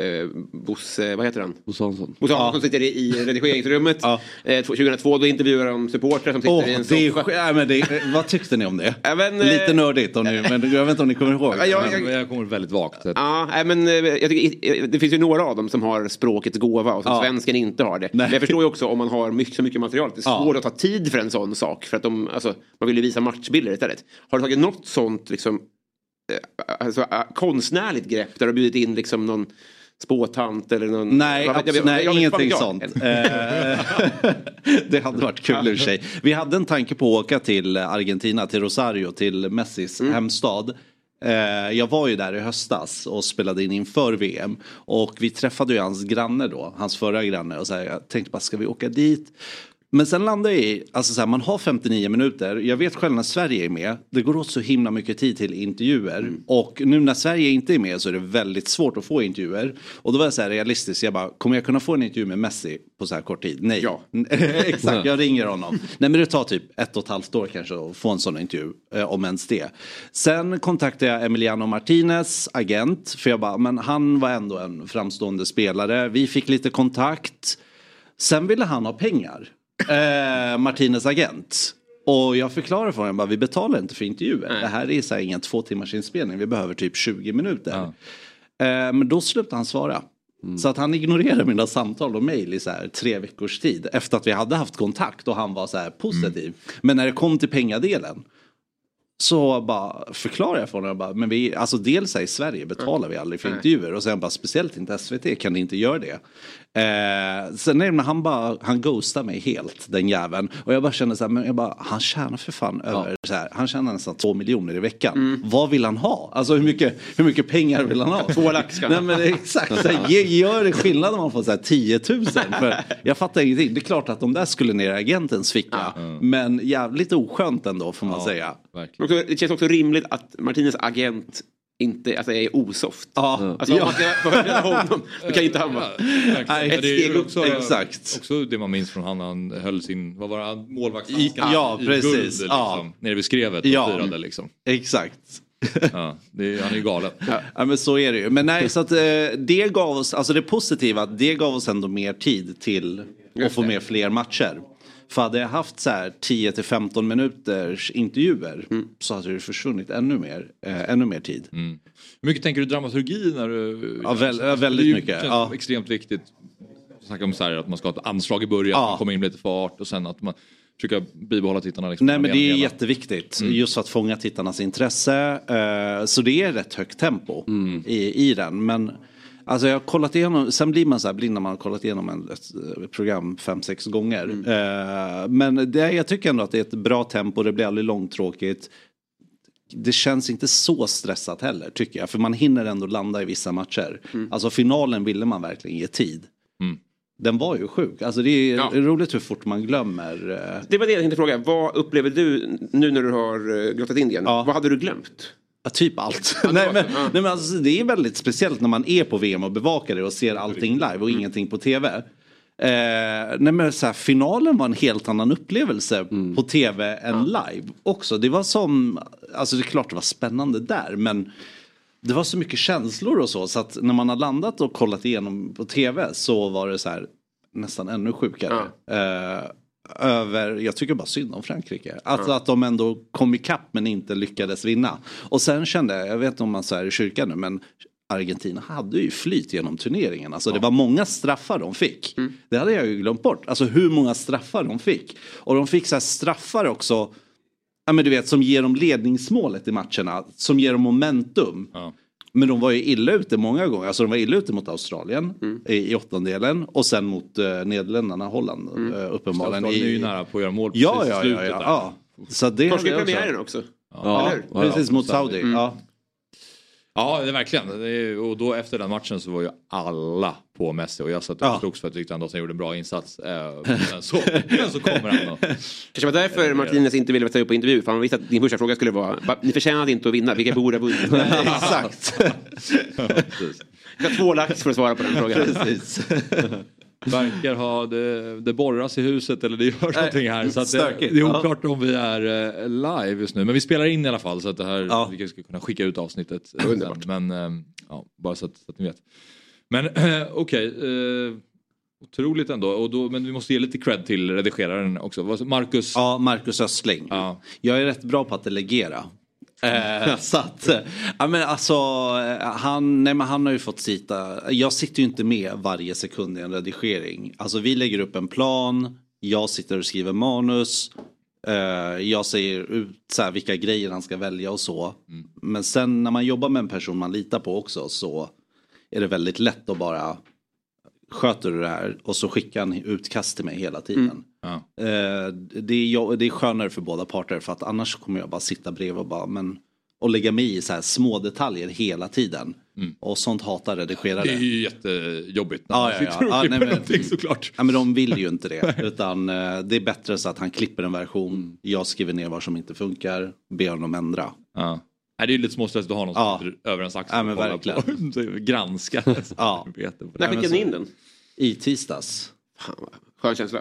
eh, Bosse, vad heter han? Bosse Hansson. Bosse Hansson som sitter i i redigeringsrummet. Eh, 2002 då intervjuar de supportrar som sitter Åh, i en soffa. ja, men det, vad tyckte ni om det? Ja, eh, Lite nördigt om ni, men jag vet inte om ni kommer ihåg. Ja, jag- Men jag kommer väldigt vagt. Ja, men eh, jag tycker, eh, det finns ju några av dem som har språkets gåva och som Ja. svensken inte har det. Nej. Men jag förstår ju också om man har mycket, så mycket material det är Ja. svårt att ta tid för en sån sak. För att de, alltså, man vill ju visa matchbilder istället. Har du tagit något sånt liksom, eh, alltså, eh, konstnärligt grepp där du har bjudit in liksom någon spåtant eller någon... Nej, jag- absolut, nej jag ingenting sånt. Eh, det hade varit kul i och för sig. Vi hade en tanke på att åka till Argentina, till Rosario, till Messis Mm. hemstad. Jag var ju där i höstas och spelade in inför VM. Och vi träffade ju hans granne då, hans förra granne. Och så här, jag tänkte bara, ska vi åka dit? Men sen landade jag i, alltså så här, man har 59 minuter. Jag vet själv när Sverige är med, det går åt så himla mycket tid till intervjuer. Och nu när Sverige inte är med så är det väldigt svårt att få intervjuer. Och då var jag så här realistisk, jag bara, kommer jag kunna få en intervju med Messi på så här kort tid? Nej. Ja. Exakt, jag ringer honom. Nej men det tar typ ett och ett halvt år kanske att få en sån intervju, eh, om ens det. Sen kontaktade jag Emiliano Martinez, agent, för jag bara, men han var ändå en framstående spelare. Vi fick lite kontakt. Sen ville han ha pengar, eh, Martinez agent. Och jag förklarade för honom, bara, vi betalar inte för intervjuer. Det här är så här ingen två timmars inspelning, vi behöver typ 20 minuter. Eh, men då slutade han svara. Så att han ignorerade mina samtal och mejl i så här tre veckors tid. Efter att vi hade haft kontakt och han var så här positiv. Men när det kom till pengadelen. Så bara förklarade jag för honom, bara, men vi, alltså dels här i Sverige betalar vi aldrig för Nej. intervjuer och sen bara speciellt inte SVT kan ni inte göra det. Eh, sen är det när han bara, han ghostar mig helt den jäveln. Och jag bara känner så här, men jag bara, han tjänar för fan över så här, han tjänar nästan två miljoner i veckan. Vad vill han ha? Alltså hur mycket, hur mycket pengar vill han ha? Två lax Nej men exakt, så här, gör det skillnad om man får så här 10 000? För jag fattar ingenting. Det är klart att de där skulle ner i agentens ficka. Men jävligt oskönt ändå får man säga. Men också, Det känns också rimligt att Martinez agent inte alltså, är osoft. Ja. Alltså, om Ja. man ska förhöra honom, då kan inte han vara... Nej, Ett det är steg ju upp. också, Exakt. också det man minns från han han höll sin, vad var det, han- målvaktshandskan I- ja, i precis. guld liksom, Ja. nere vid skrevet och Ja. firade liksom. Exakt. Ja, det är, han är ju galen. Ja men så är det ju. Men nej så att eh, det gav oss, alltså det positiva, att det gav oss ändå mer tid till att få med fler matcher. För hade jag haft så här 10 till 15 minuters intervjuer så hade det försvunnit ännu mer, eh, ännu mer tid. Hur mycket tänker du dramaturgi när du... Ja, väl- ja, väldigt ju- mycket, ja. extremt viktigt. Snacka om så här, att man ska ha ett anslag i början, Ja. kommer in med lite fart och sen att man försöker bibehålla tittarna. Liksom, Nej men det är hela- jätteviktigt. Mm. Just för att fånga tittarnas intresse. Eh, så det är rätt högt tempo Mm. i, i den. Men alltså jag har kollat igenom, sen blir man så här blind när man har kollat igenom en, ett eh, program fem, sex gånger. Mm. Eh, men det, jag tycker ändå att det är ett bra tempo, det blir aldrig långtråkigt. Det känns inte så stressat heller tycker jag. För man hinner ändå landa i vissa matcher. Alltså finalen ville man verkligen ge tid. Mm. Den var ju sjuk. Alltså det är Ja. roligt hur fort man glömmer. eh, Det var det jag tänkte fråga. Vad upplever du nu när du har grottat Indien? Ja. Vad hade du glömt? Ja, typ allt. nej, men, nej, men alltså, det är väldigt speciellt när man är på VM och bevakar det och ser allting live och ingenting på tv. Eh, nej, men, så här, finalen var en helt annan upplevelse på tv än live också. Det var som, alltså det är klart det var spännande där men det var så mycket känslor och så så att när man har landat och kollat igenom på tv så var det så här nästan ännu sjukare. Eh, över, jag tycker bara synd om Frankrike. Alltså att de ändå kom ikapp men inte lyckades vinna. Och sen kände jag, jag vet inte om man säger i kyrkan nu men Argentina hade ju flyt genom turneringen. Alltså det var många straffar de fick. Det hade jag ju glömt bort. Alltså hur många straffar de fick. Och de fick så här straffar också. Ja men du vet som ger dem ledningsmålet i matcherna. Som ger dem momentum. Men de var ju illa ute många gånger. Alltså de var illa ute mot Australien i, i åttondelen. Och sen mot uh, Nederländerna, Holland uh, uppenbarligen. Australien är ju i, nära på att göra mål Ja, precis i ja, ja. slutet ja, där. ja. Så det Torskade premiären också. Ja, precis mot Saudi. Ja. Ja, det är verkligen. Det är, och då efter den matchen så var ju alla på Messi och jag satt och Ja. slogs för att jag tyckte att han gjorde en bra insats. Eh, Men så, men så kommer han då. Kanske var därför Martinez inte ville ta upp på intervju. För han visste att din första fråga skulle vara "Va, Ni förtjänade inte att vinna, vilka borde ha vunnit? Exakt. Jag har två lax för att svara på den frågan. Precis. verkar ha, det, det borras i huset eller det görs någonting här. Så det, det är Ja. oklart om vi är eh, live just nu. Men vi spelar in i alla fall så att det här, Ja. vi ska kunna skicka ut avsnittet. Underbart. Men ja, bara så att, så att ni vet. Men eh, okej. eh, otroligt ändå. Och då, men vi måste ge lite cred till redigeraren också. Marcus. Ja, Marcus Östling. Ja. Jag är rätt bra på att delegera. Eh, så att, eh, ja men alltså eh, han, nej men han har ju fått sitta, jag sitter ju inte med varje sekund i en redigering. Alltså vi lägger upp en plan, jag sitter och skriver manus, jag säger ut så här, vilka grejer han ska välja och så. Men sen när man jobbar med en person man litar på också så är det väldigt lätt att bara sköter du det här och så skickar han utkast till mig hela tiden. Ja. Eh, det, är, det är skönare för båda parter för att annars kommer jag bara sitta bredvid och bara men och lägga mig i så här små detaljer hela tiden. Och sånt hatar redigerare. Det är ju jättejobbigt när Ja, ja, ja. Ja, nej, men- såklart. Ja, men de vill ju inte det. Utan eh, det är bättre så att han klipper en version. Jag skriver ner vad som inte funkar. Ber honom ändra. Ja. Nej, det är ju lite småstressigt att ha någon som Ja. sitter över ens axel Ja, men verkligen. på. Granska. Ja. När skickade ni in den? I tisdags. Fan, Skön känsla.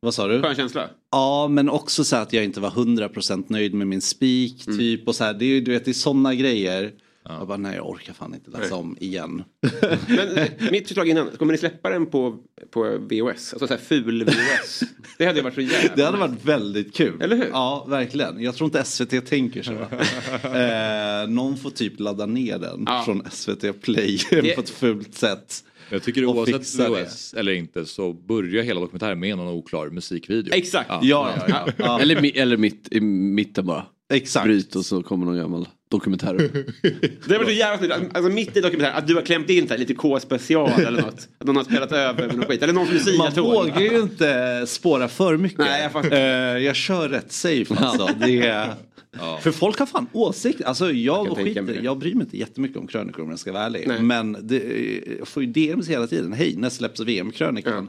Vad sa du? Skön känsla. Ja men också så att jag inte var 100% nöjd med min speak typ och så här. Det är ju du vet det är sådana grejer. Jag bara nej jag orkar fan inte läsa om igen. Men eh, mitt förslag innan, kommer ni släppa den på, på VHS? Alltså så här ful VHS. Det hade varit så jävla Det hade varit väldigt kul. Eller hur? Ja verkligen. Jag tror inte SVT tänker så. eh, någon får typ ladda ner den Ja. från SVT Play Det- på ett fult sätt. Jag tycker Och oavsett. VHS eller inte så börjar hela dokumentären med någon oklar musikvideo. Exakt. Ja. Ja, ja, ja. ja. Eller, eller mitt, i mitten bara. Exakt. Bryt och så kommer någon gammal dokumentär. Det var så jävla snyggt. Alltså mitt i dokumentären, att du har klämt in här, lite K-special eller något. Att någon har spelat över med någon skit. Eller någons Man Lucia-tåg. vågar ju inte spåra för mycket. Nej, jag. Eh, jag kör rätt safe alltså. Det är... För folk har fan åsikter. Alltså jag, mig skiter, jag bryr mig inte jättemycket om krönikor om jag ska vara ärlig. Nej. Men det, jag får ju DMs hela tiden. Hej, när släpps VM-krönikan?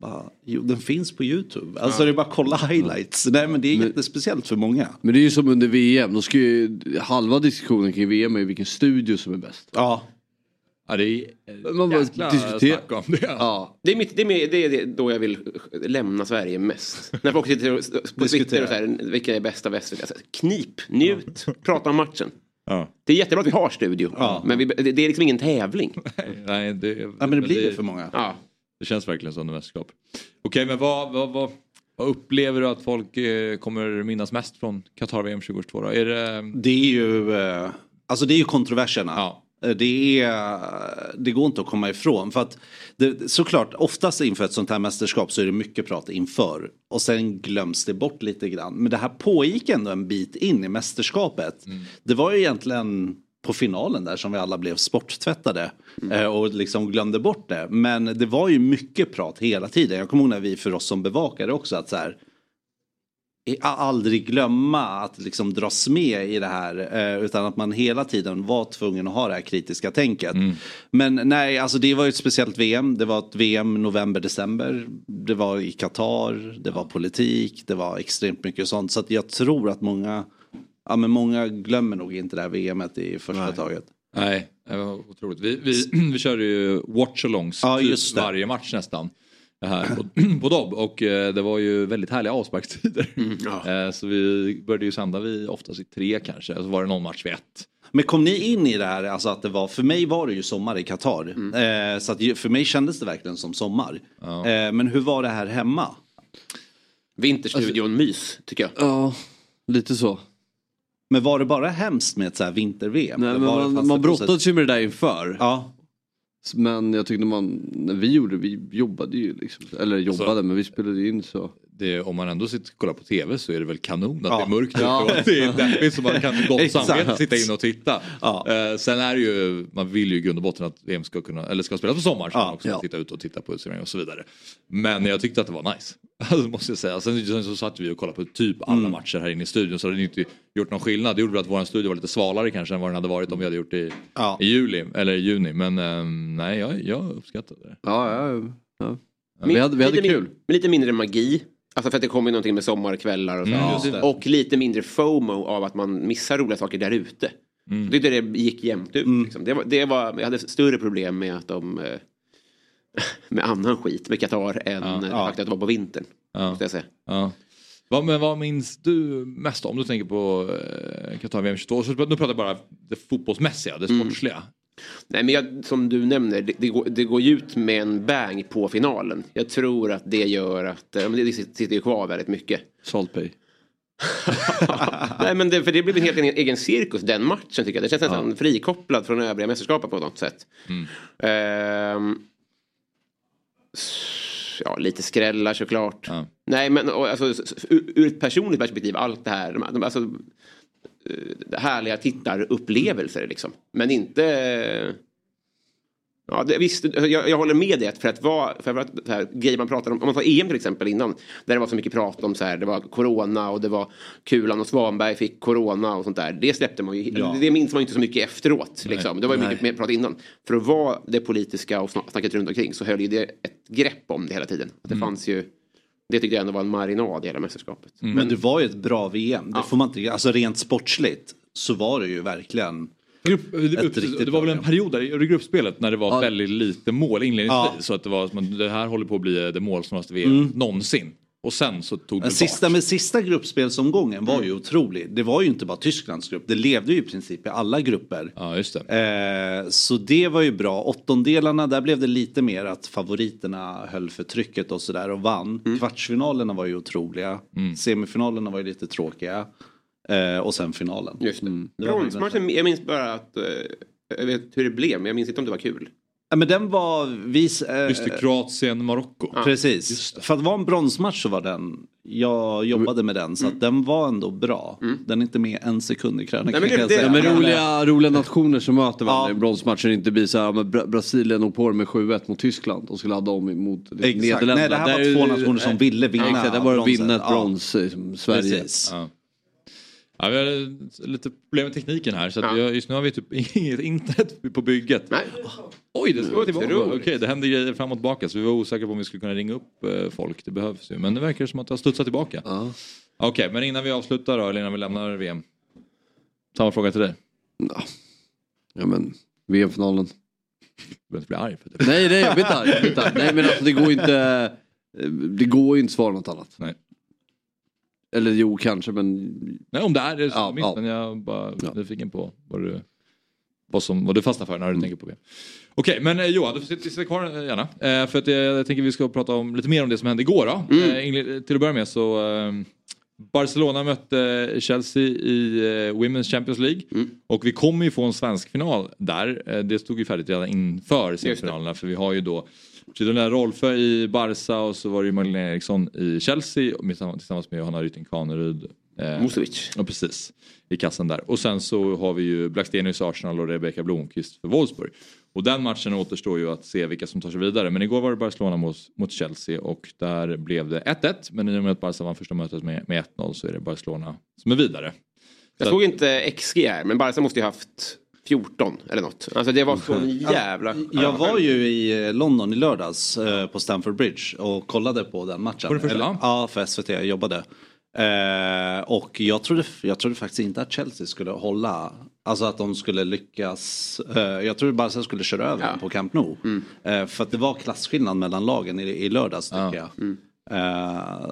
Bara, Jo, den finns på YouTube. Alltså det är bara att kolla highlights. Nej men det är jättespeciellt för många. Men det är ju som under VM. Då ska ju, halva diskussionen kring VM är vilken studio som är bäst. Ja. Ja, det är Man jäkla snack om det. Ja. Det är, mitt, det, är med, det är då jag vill lämna Sverige mest. När folk sitter och, på Twitter och så här, vilka är bäst av SVT? Alltså, knip, njut, prata om matchen. Ja. Det är jättebra att vi har studio. Ja. Men vi, det, det är liksom ingen tävling. Nej, det, ja men det blir det för många. Ja. Det känns verkligen som ett mästerskap. Okej, men vad, vad, vad, vad upplever du att folk eh, kommer minnas mest från Qatar VM 2022 då? Är det... Det är ju, eh, alltså det är ju kontroverserna. Ja. Eh, Det, är, det går inte att komma ifrån. För att det, såklart, oftast inför ett sånt här mästerskap så är det mycket prat inför. Och sen glöms det bort lite grann. Men det här pågick ändå en bit in i mästerskapet. Det var ju egentligen på finalen där som vi alla blev sporttvättade. eh, Och liksom glömde bort det. Men det var ju mycket prat hela tiden. Jag kommer ihåg när vi för oss som bevakade också att så här aldrig glömma att liksom dras med i det här. Eh, utan att man hela tiden var tvungen att ha det här kritiska tänket. Men nej, alltså det var ju ett speciellt VM. Det var ett VM november-december. Det var i Qatar, det var politik, det var extremt mycket sånt. Så att jag tror att många, ja men många glömmer nog inte det här VMet i första taget. Nej, det var otroligt. Vi, vi, vi körde ju watch-alongs Ja, typ varje match nästan. Det här på, på Dobb och eh, det var ju väldigt härliga avsparkstider. Eh, Så vi började ju sända vid oftast i tre kanske, så var det någon match vid ett. Men kom ni in i det här, alltså att det var, för mig var det ju sommar i Qatar. Eh, så att för mig kändes det verkligen som sommar. Ja. Eh, men hur var det här hemma? Vinterstudion mys, tycker jag. Ja, lite så. Men var det bara hemskt med ett så här vinter-VM? Nej, men man, man brottades ju med det där inför. Ja. Men jag tyckte man, när vi gjorde vi jobbade ju liksom. Eller jobbade, Alltså- men vi spelade in så. Det, om man ändå sitter och kollar på tv så är det väl kanon att Ja. det är mörkt Ja. och att det är deppigt så man kan med gott samvete sitta in och titta. Ja. Eh, sen är det ju, man vill ju i grund och botten att VM ska kunna, eller ska spelas på sommaren så Ja. man också Ja. titta ut och titta på utställningar och så vidare. Men jag tyckte att det var nice. Alltså, måste jag säga. Sen, sen så satt vi och kollade på typ alla Mm. matcher här inne i studion så det hade inte gjort någon skillnad. Det gjorde väl att vår studio var lite svalare kanske än vad den hade varit om vi hade gjort det i, Ja. i juli eller i juni. Men ehm, nej, jag, jag uppskattade det. Ja, ja, ja. Min- Vi hade, vi hade lite, kul. min- lite mindre magi. Alltså för att det kommer någonting med sommarkvällar och så. Mm, och lite mindre FOMO av att man missar roliga saker där ute. Mm. Jag tyckte det gick jämnt ut. Liksom. Det var, det var, jag hade större problem med att de eh, med annan skit med Qatar än Ja. det Ja. faktum att det var på vintern. Ja. Jag säga. Ja. Vad, men vad minns du mest om du tänker på eh, Qatar VM 22? Så, nu pratar jag bara det fotbollsmässiga, det Mm. sportsliga. Nej men jag, som du nämner, det, det, går, det går ut med en bang på finalen. Jag tror att det gör att, eh, det sitter ju kvar väldigt mycket. Salt Bay. Nej men det, för det blev en helt egen, cirkus den matchen tycker jag. Det känns nästan frikopplad från övriga mästerskapen på något sätt. Ehm, s- ja, lite skrällar såklart. Nej men och, alltså, ur, ur ett personligt perspektiv, allt det här. De, alltså, härliga tittarupplevelser liksom. Men inte... Ja, det, visst, jag, jag håller med dig för att vara, för att så här, grejer man pratar om, om man tar EM till exempel innan, där det var så mycket prat om så här, det var corona och det var Kulan och Svanberg fick corona och sånt där. Det släppte man ju, Ja. det minns man ju inte så mycket efteråt. Liksom. Det var ju mycket mer prat innan. För att vara det politiska och sna- snacket runt omkring så höll ju det ett grepp om det hela tiden. Att det fanns ju, det tyckte jag ändå var en marinad i hela mästerskapet. Men det var ju ett bra VM. Det får man inte, alltså rent sportsligt så var det ju verkligen Grupp, det, det var väl en period där i gruppspelet när det var Ja. väldigt lite mål inledningsvis. Ja. Så att det var det här håller på att bli det målsnålaste VM Mm. någonsin. Och sen så tog det sista, men sista gruppspelsomgången var Mm. ju otrolig. Det var ju inte bara Tysklands grupp. Det levde ju i princip i alla grupper. Ja, just det. Eh, så det var ju bra. Åttondelarna, där blev det lite mer att favoriterna höll för trycket och sådär och vann. Mm. Kvartsfinalerna var ju otroliga. Semifinalerna var ju lite tråkiga. Eh, och sen finalen. Just det. Mm. Det jag minns bara att, eh, jag vet hur det blev, men jag minns inte om det var kul. Ja, men den var... Vi, eh, Just det, Kroatien, Marocko. Precis. För att vara en bronsmatch så var den, jag jobbade med den så att den var ändå bra. Den är inte med en sekund i krönikan Nej, men det, det, ja, men roliga, roliga nationer som möter varandra Ja. i bronsmatcher inte blir så här, men Bra Brasilien och på med 7-1 mot Tyskland och skulle ladda om mot Exakt. Nederländerna. Nej, det här var Där- två nationer som ville vinna Exakt, det var bronset. vinna ett Ja. brons, eh, som Sverige. Precis. Ja. Ja, vi har lite problem med tekniken här. Så att vi har, just nu har vi typ inget internet på bygget. Nej. Oj, det slår tillbaka. Otroligt. Okej, det händer grejer fram och tillbaka. Så vi var osäkra på om vi skulle kunna ringa upp eh, folk. Det behövs ju. Men det verkar som att det har studsat tillbaka. Okej, men innan vi avslutar då, eller innan vi lämnar VM. Samma fråga till dig. Ja men, VM-finalen. Du behöver inte bli arg för det. Nej, nej jag blir inte arg. jag blir inte arg. Nej men alltså det går ju inte, det går ju inte att svara något annat. Nej. Eller jo kanske men. Nej, om det är det så Ja, ja. Men jag är bara nyfiken på vad du, vad, som, vad du fastnar för när du tänker på VM. Okej, men eh, Johan, du får sitta, kvar eh, gärna. Eh, för att eh, jag tänker vi ska prata om lite mer om det som hände igår då. Mm. Eh, till att börja med så eh, Barcelona mötte Chelsea i Women's Champions League. Mm. Och vi kommer ju få en svensk final där. Det stod ju färdigt redan inför semifinalerna. För vi har ju då Fridolina Rolfö i Barca och så var det ju Magdalena Eriksson i Chelsea. tillsammans med Johanna Rytting Kaneryd. Eh, Musovic. Ja precis. I kassan där. Och sen så har vi ju Blackstenius Arsenal och Rebecca Blomqvist för Wolfsburg. Och den matchen återstår ju att se vilka som tar sig vidare. Men igår var det Barcelona mot, mot Chelsea och där blev det 1-1. Men i och med att Barca vann första mötet med, med 1-0 så är det Barcelona som är vidare. Jag Så såg inte XG här, men Barca måste ju haft 14 eller något. Alltså det var så jävla... Jag var ju i eh, London i lördags eh, på Stamford Bridge och kollade på den matchen. Var det första? Ja, för SVT. Jag jobbade. Eh, och jag trodde, jag trodde faktiskt inte att Chelsea skulle hålla. Alltså att de skulle lyckas. Eh, jag trodde Barca skulle köra över dem på Camp Nou. Mm. Eh, för att det var klasskillnad mellan lagen i, i lördags tycker jag. Eh,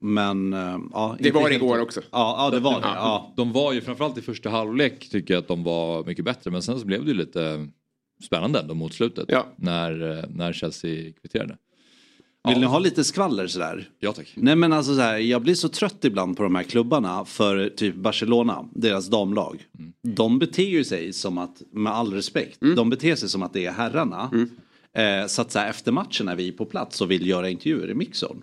men eh, ja. Det var det helt- igår också. Ja, ja det var det. Ja. De var ju framförallt i första halvlek tycker jag att de var mycket bättre. Men sen så blev det ju lite spännande ändå mot slutet. När, eh, när Chelsea kvitterade. Vill ni ha lite skvaller sådär? Ja tack. Nej men alltså så här, jag blir så trött ibland på de här klubbarna för typ Barcelona, deras damlag. De beter ju sig som att, med all respekt, de beter sig som att det är herrarna. Eh, så att så här, efter matchen när vi är på plats och vill göra intervjuer i mixern.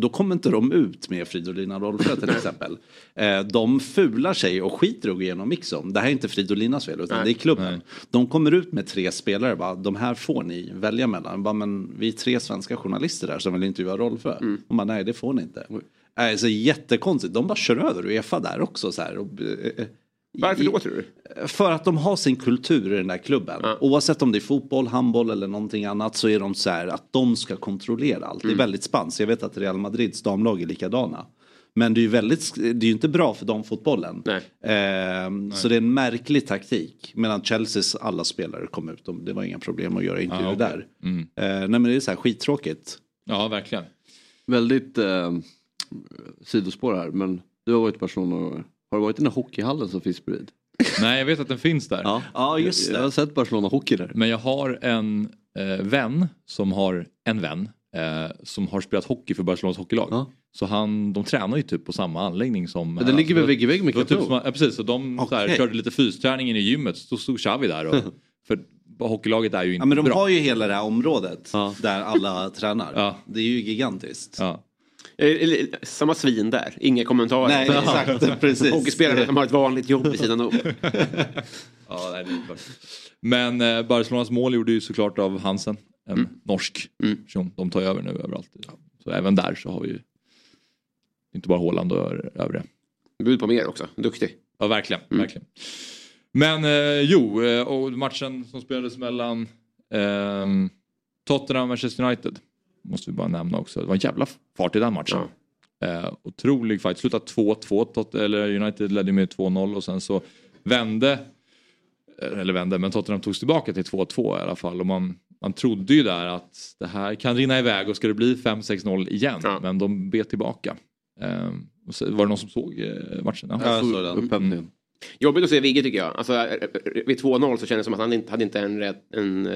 Då kommer inte de ut med Fridolina Rolfö till exempel. Eh, de fular sig och skiter och går igenom mixern. Det här är inte Fridolinas fel utan Nej. det är klubben. De kommer ut med tre spelare, bara, de här får ni välja mellan. Bara, men vi är tre svenska journalister där som vill intervjua Rolfö. Mm. Bara, nej det får ni inte. Alltså, jättekonstigt, de bara kör över Uefa där också. Så här, eh, Varför då tror du? För att de har sin kultur i den där klubben. Oavsett om det är fotboll, handboll eller någonting annat så är de så här att de ska kontrollera allt. Det är Mm. väldigt spanskt. Jag vet att Real Madrids damlag är likadana. Men det är ju väldigt, det är ju inte bra för de fotbollen. Ehm, Så det är en märklig taktik. Medan Chelseas alla spelare kom ut. De- Det var inga problem att göra intervjuer Ah, okej. där. Mm. Eh, nej men det är så här skittråkigt. Ja, verkligen. Väldigt eh, sidospår här men du har varit i Barcelona och har du varit i den där hockeyhallen som finns bredvid? Nej, jag vet att den finns där. Ja, ja just Jag, jag har sett Barcelona hockey där. Men jag har en eh, vän som har en vän eh, som har spelat hockey för Barcelonas hockeylag. Så han, de tränar ju typ på samma anläggning som... Men den ligger väl vägg i vägg med Det typ Camp som, ja, precis, så de så här, körde lite fysträning i gymmet. Så stod Xavi där. Och, för hockeylaget är ju inte Ja men de bra. har ju hela det här området där alla tränar. Det är ju gigantiskt. Ja. Eh, Samma svin där, inga kommentarer. Nej, exakt, precis. Hockeyspelare som har ett vanligt jobb vid sidan om. Ja, nej, det är. Men eh, Barcelonas mål gjorde ju såklart av Hansen, en Mm. norsk person. De tar över nu överallt. Så även där så har vi ju inte bara Haaland och övriga. Bud på mer också, duktig. Ja, verkligen. Mm. verkligen. Men eh, jo, eh, och matchen som spelades mellan ehm, Tottenham och Manchester United måste vi bara nämna också. Det var en jävla fart i den matchen. Eh, otrolig fight. Slutade 2-2. Tot- eller United ledde med 2-0 och sen så vände, eh, eller vände, men Tottenham togs tillbaka till 2-2 i alla fall. Och man, man trodde ju där att det här kan rinna iväg och ska det bli 5-6-0 igen. Men de bet tillbaka. Eh, och så, var det någon som såg eh, matchen? Ja, jag såg den. Upphämtningen. Jobbigt att se Vigge tycker jag. Alltså, eh, vid 2-0 så kändes det som att han inte hade inte en rätt, en,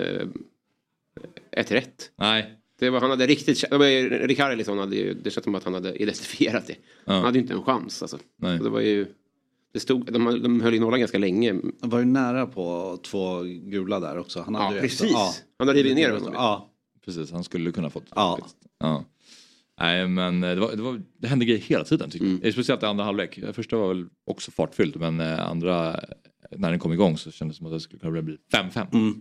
ett rätt. Nej. Det var, han hade riktigt, det var, ju- Rickarlisson hade ju, det känns som att han hade identifierat det. Ja. Han hade ju inte en chans alltså. Nej. Så Det var ju, det stod, de, de höll ju nollan ganska länge. Han var ju nära på två gula där också. Han hade Ja, ju precis. Efter, Han hade rivit ner honom. Ja. Precis, han skulle kunna fått Ja. ja. Nej men eh, det, var, det, var, det hände grejer hela tiden tycker Mm. jag. Speciellt i andra halvlek. Första var väl också fartfyllt men eh, andra, när den kom igång så kändes det som att det skulle kunna bli 5-5. Mm.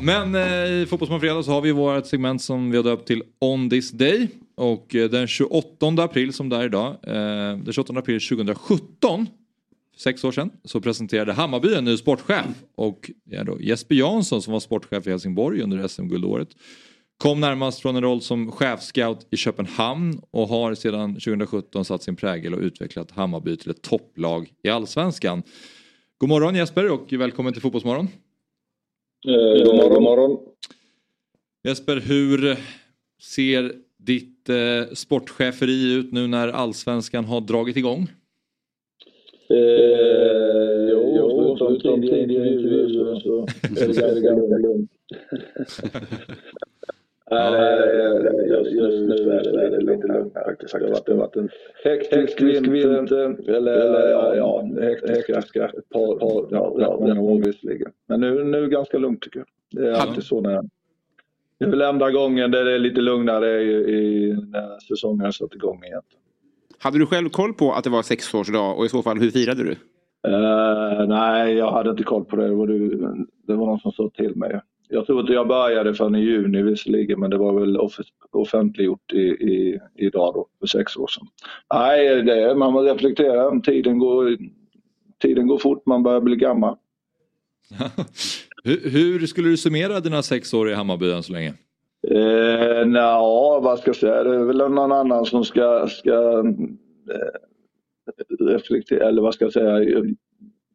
men eh, i Fotbollsmorgon Fredag så har vi vårt segment som vi har döpt till On This Day. Och eh, den 28 april som det är idag, eh, den 28 april 2017, för sex år sedan, så presenterade Hammarby en ny sportchef. Och det är då Jesper Jansson som var sportchef i Helsingborg under SM-guldåret. Kom närmast från en roll som chefscout i Köpenhamn och har sedan 2017 satt sin prägel och utvecklat Hammarby till ett topplag i Allsvenskan. God morgon Jesper och välkommen till Fotbollsmorgon. Eh, god morgon, god morgon. Jesper, hur ser ditt eh, sportcheferi ut nu när allsvenskan har dragit igång? Eh, jo, som tidigare intervjuer så är det ganska lugnt. Nej, just, just nu är det, lite lugnt faktiskt. Det har varit, en hektisk vinter, eller ja, ja hektiska ett par, par ja, rätt många år visserligen. Men nu, nu är det ganska lugnt tycker jag. Det är alltid så när det är väl enda gången där det är lite lugnare i, i när säsongen har satt igång igen. Hade du själv koll på att det var sexårsdag och i så fall hur firade du? Eh, nej, jag hade inte koll på det. Det var, du, det var någon som sa till mig. Jag tror inte jag började förrän i juni visserligen, men det var väl off- offentliggjort i, i, idag då, för sex år sedan. Nej, det, man måste reflektera. Tiden går, tiden går fort, man börjar bli gammal. Hur, hur skulle du summera dina sex år i Hammarby än så länge? Eh, Nja, vad ska jag säga? Det är väl någon annan som ska, ska eh, reflektera, eller vad ska jag säga?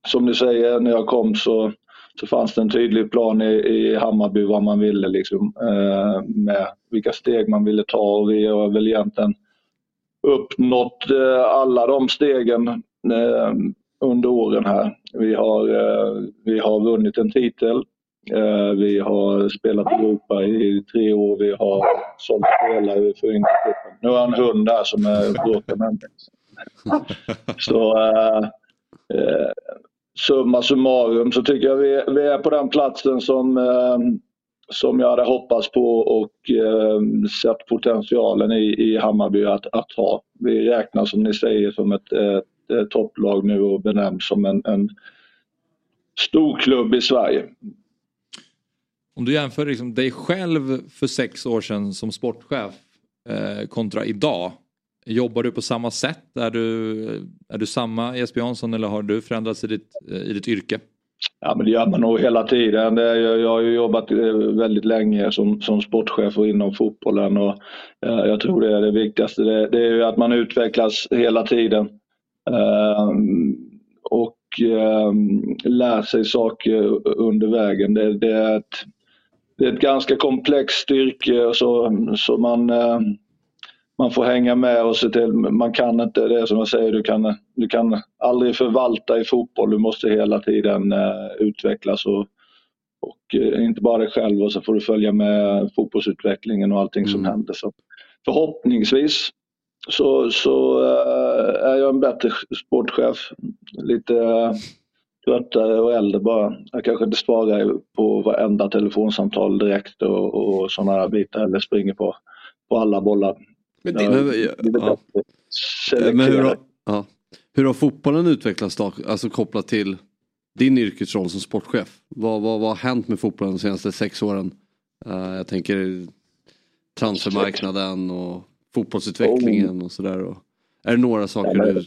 Som du säger, när jag kom så, så fanns det en tydlig plan i, i Hammarby vad man ville liksom, eh, med vilka steg man ville ta och vi har väl egentligen uppnått eh, alla de stegen eh, under åren här. Vi har, eh, vi har vunnit en titel. Eh, vi har spelat i Europa i tre år. Vi har sålt spelare för Yngrecupen. Nu har jag en hund här som är bråkar med mig. Så eh, summa summarum så tycker jag vi, vi är på den platsen som, eh, som jag hade hoppats på och eh, sett potentialen i, i Hammarby att, att ha. Vi räknas som ni säger som ett, ett, ett topplag nu och benämns som en, en stor klubb i Sverige. Om du jämför liksom dig själv för sex år sedan som sportchef eh, kontra idag. Jobbar du på samma sätt? Är du, är du samma Jesper Jansson eller har du förändrats i ditt, i ditt yrke? Ja, men det gör man nog hela tiden. Det är, jag, har ju jobbat eh, väldigt länge som, som sportchef och inom fotbollen och eh, jag tror det är det viktigaste. Det, det är ju att man utvecklas hela tiden. Eh, och lär sig saker under vägen. Det, det, är ett, det är ett ganska komplext yrke så, så man, man får hänga med och se till. Man kan inte, det som jag säger, du kan, du kan aldrig förvalta i fotboll. Du måste hela tiden eh, utvecklas och, och eh, inte bara dig själv och så får du följa med fotbollsutvecklingen och allting som händer. Så förhoppningsvis så, så eh, är jag en bättre sportchef. Lite tröttare och äldre bara. Jag kanske inte svarar på varenda telefonsamtal direkt och, och sådana bitar eller springer på, på alla bollar. Men, det, men, ja. men hur, har, ja. hur har fotbollen utvecklats då? Alltså kopplat till din yrkesroll som sportchef. Vad, vad, vad har hänt med fotbollen de senaste sex åren? Eh, jag tänker transfermarknaden och fotbollsutvecklingen och sådär. och- Är det några saker Ja, men- du...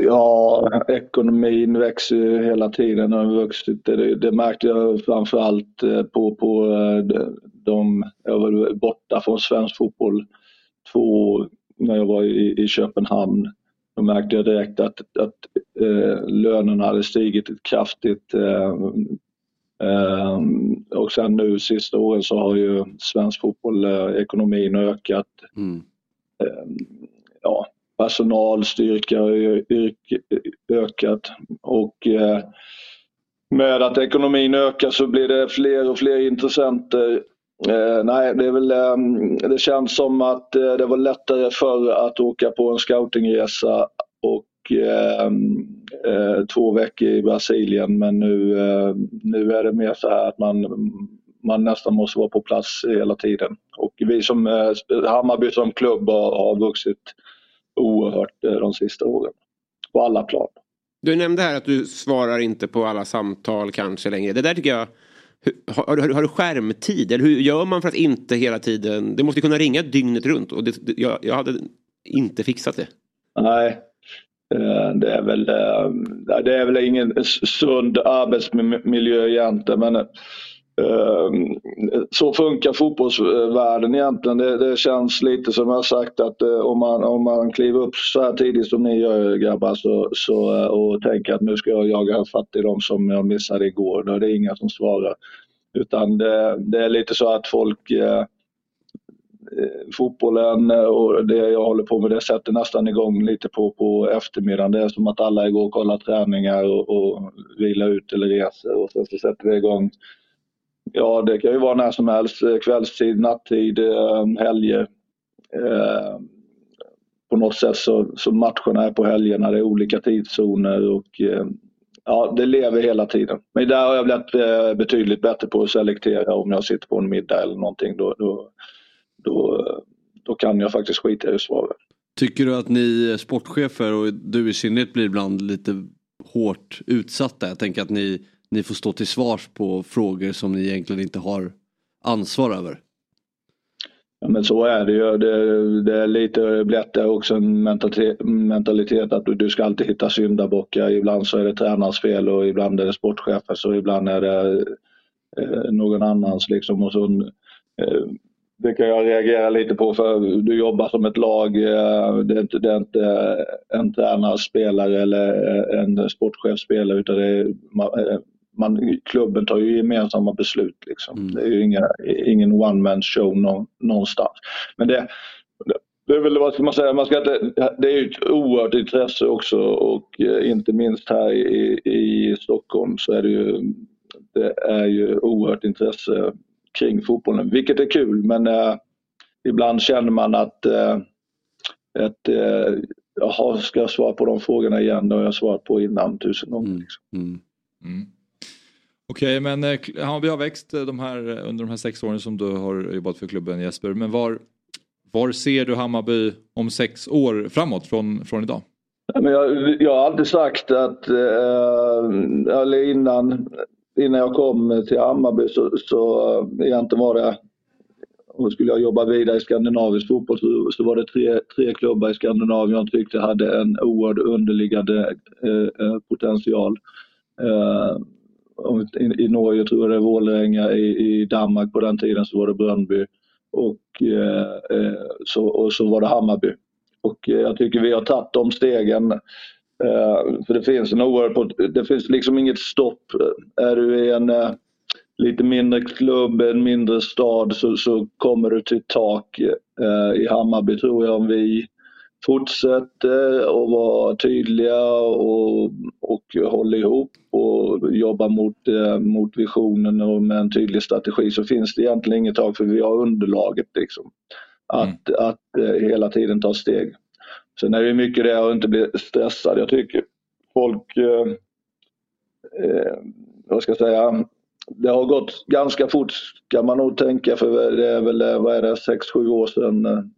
Ja, ekonomin växer ju hela tiden. Har vuxit. Det, det märkte jag framförallt eh, på, på eh, de, jag var borta från svensk fotboll två år när jag var i, i Köpenhamn. Då märkte jag direkt att, att eh, lönerna hade stigit kraftigt. Eh, eh, och sen nu sista åren så har ju svensk fotboll, eh, ekonomin ökat. Eh, ja, personalstyrka har ökat och eh, med att ekonomin ökar så blir det fler och fler intressenter. Eh, nej, det, är väl, ehm, det känns som att eh, det var lättare förr att åka på en scoutingresa och ehm, två veckor i Brasilien men nu, nu är det mer så här att man, man nästan måste vara på plats hela tiden. Och vi som Hammarby som klubb har, har vuxit oerhört eh, de sista åren. På alla plan. Du nämnde här att du svarar inte på alla samtal kanske längre. Det där tycker jag... Har, har, du- har du skärmtid? Eller hur gör man för att inte hela tiden... Det måste kunna ringa dygnet runt och det, det, jag, jag hade inte fixat det. Nej, eh, det är väl, eh, det är väl ingen sund arbetsmiljö egentligen. Men Ehm, så funkar fotbollsvärlden egentligen. Det, det känns lite som jag sagt att eh, om man, om man kliver upp så här tidigt som ni gör grabbar så, så, eh, och tänker att nu ska jag jaga fatt i dem som jag missade igår. Då är det inga som svarar. Utan det, det är lite så att folk eh, eh fotbollen och det jag håller på med det sätter nästan igång lite på, på eftermiddagen. Det är som att alla går och kollar träningar och, och vilar ut eller reser och sen så sätter det igång. Ja, det kan ju vara när som helst. Eh, kvällstid, nattid, eh, helger. Eh, På något sätt så, så matcherna är på helgerna. Det är olika tidszoner och eh, ja, det lever hela tiden. Men där har jag blivit eh, betydligt bättre på att selektera om jag sitter på en middag eller någonting. Då, då, då, då kan jag faktiskt skita i svaret. Tycker du att ni sportchefer och du i synnerhet blir ibland lite hårt utsatta? Jag tänker att ni, ni får stå till svars på frågor som ni egentligen inte har ansvar över. Ja, men så är det ju. Det, det är lite blivit det också en mentalitet, att du, du ska alltid hitta syndabockar. Ibland så är det tränarens fel och ibland är det sportchefens och ibland är det eh, någon annans. Liksom. Och så, eh, det kan jag reagera lite på för du jobbar som ett lag. eh, Det är inte, det är inte en tränarspelare eller en sportchefsspelare utan det är, eh, man, klubben tar ju gemensamma beslut. Liksom. Det är ju inga, ingen one man show nå- någonstans. Men det, det är väl vad ska man säga, man ska inte, det är ju ett oerhört intresse också och eh, inte minst här i, i Stockholm så är det ju, det är ju oerhört intresse kring fotbollen, vilket är kul men eh, ibland känner man att, eh, att eh, jaha, ska jag svara på de frågorna igen? Det har jag svarat på innan tusen gånger. Liksom. Mm. Okej, men eh, Hammarby har växt eh, de här, eh, under de här sex åren som du har jobbat för klubben Jesper. Men var, var ser du Hammarby om sex år framåt från, från idag? Men jag, jag har alltid sagt att, eh, eller innan, innan jag kom till Hammarby så, så egentligen var det, och skulle jag jobba vidare i skandinavisk fotboll så, så var det tre, tre klubbar i Skandinavien jag tyckte hade en oerhörd underliggande eh, potential. Eh, i, I Norge tror jag det är Vålerenga, i, i Danmark på den tiden så var det Bröndby och, eh, eh, så, och så var det Hammarby. Och eh, jag tycker vi har tagit de stegen. Eh, För det finns en oerhörd, det finns liksom inget stopp. Är du i en eh, lite mindre klubb, en mindre stad så, så kommer du till ett tak. Eh, I Hammarby tror jag om vi fortsätter att vara tydliga och, och håller ihop och jobbar mot, eh, mot visionen och med en tydlig strategi så finns det egentligen inget tak för vi har underlaget liksom. Att, att eh, hela tiden ta steg. Sen är det mycket det att inte bli stressad. Jag tycker folk, eh, eh, vad ska jag säga, det har gått ganska fort kan man nog tänka för det är väl, eh, vad är det, sex sju år sedan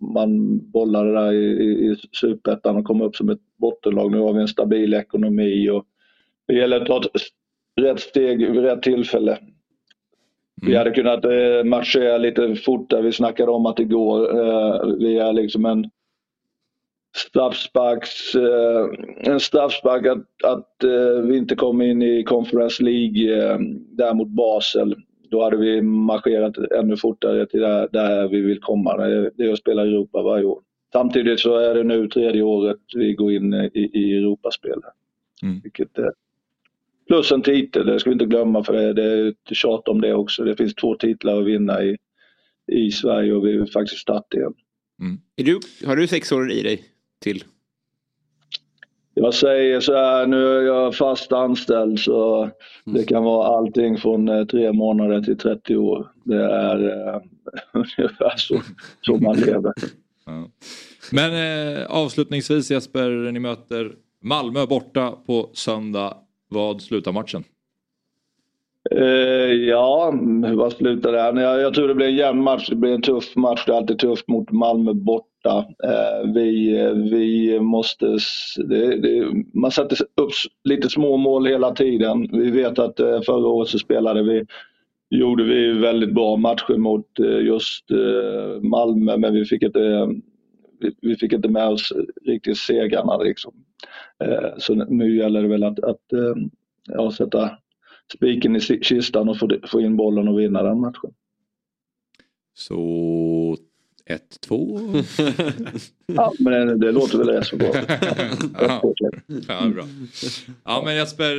man bollade där i, i, superettan och kom upp som ett bottenlag. Nu har vi en stabil ekonomi och det gäller att ta ett rätt steg vid rätt tillfälle. Vi hade kunnat eh, marschera lite fortare. Vi snackade om att det går. Eh, vi är liksom en straffsparks, eh, en straffspark att, att eh, vi inte kom in i Conference League eh, där mot Basel. Då hade vi marscherat ännu fortare till där, där vi vill komma. Det är- det är att spela Europa varje år. Samtidigt så är det nu tredje året vi går in i, i Europaspel. Vilket är plus en titel, det ska vi inte glömma för det, det är ett tjat om det också. Det finns två titlar att vinna i, i Sverige och vi är faktiskt start igen. Är du, har du sex år i dig till? Jag säger så här, nu är jag fast anställd så det kan vara allting från eh, tre månader till 30 år. Det är eh, ungefär så, så man lever. Men eh, avslutningsvis Jesper, ni möter Malmö borta på söndag. Vad slutar matchen? Eh, ja, vad slutar? Jag, jag tror det blir en jämn match. Det blir en tuff match. Det är alltid tufft mot Malmö borta borta. Eh, vi, vi måste... Det, det, man sätter upp lite små mål hela tiden. Vi vet att eh, förra året så spelade vi gjorde vi väldigt bra matcher mot eh, just Malmö men vi fick inte, vi, fick inte med oss riktigt segrarna. Liksom. Så nu gäller det väl att, att ja, sätta spiken i kistan och få, få in bollen och vinna den matchen. Så 1-2? Ja, men det, det låter väl rätt så bra. ja. ja, bra. Ja men Jesper,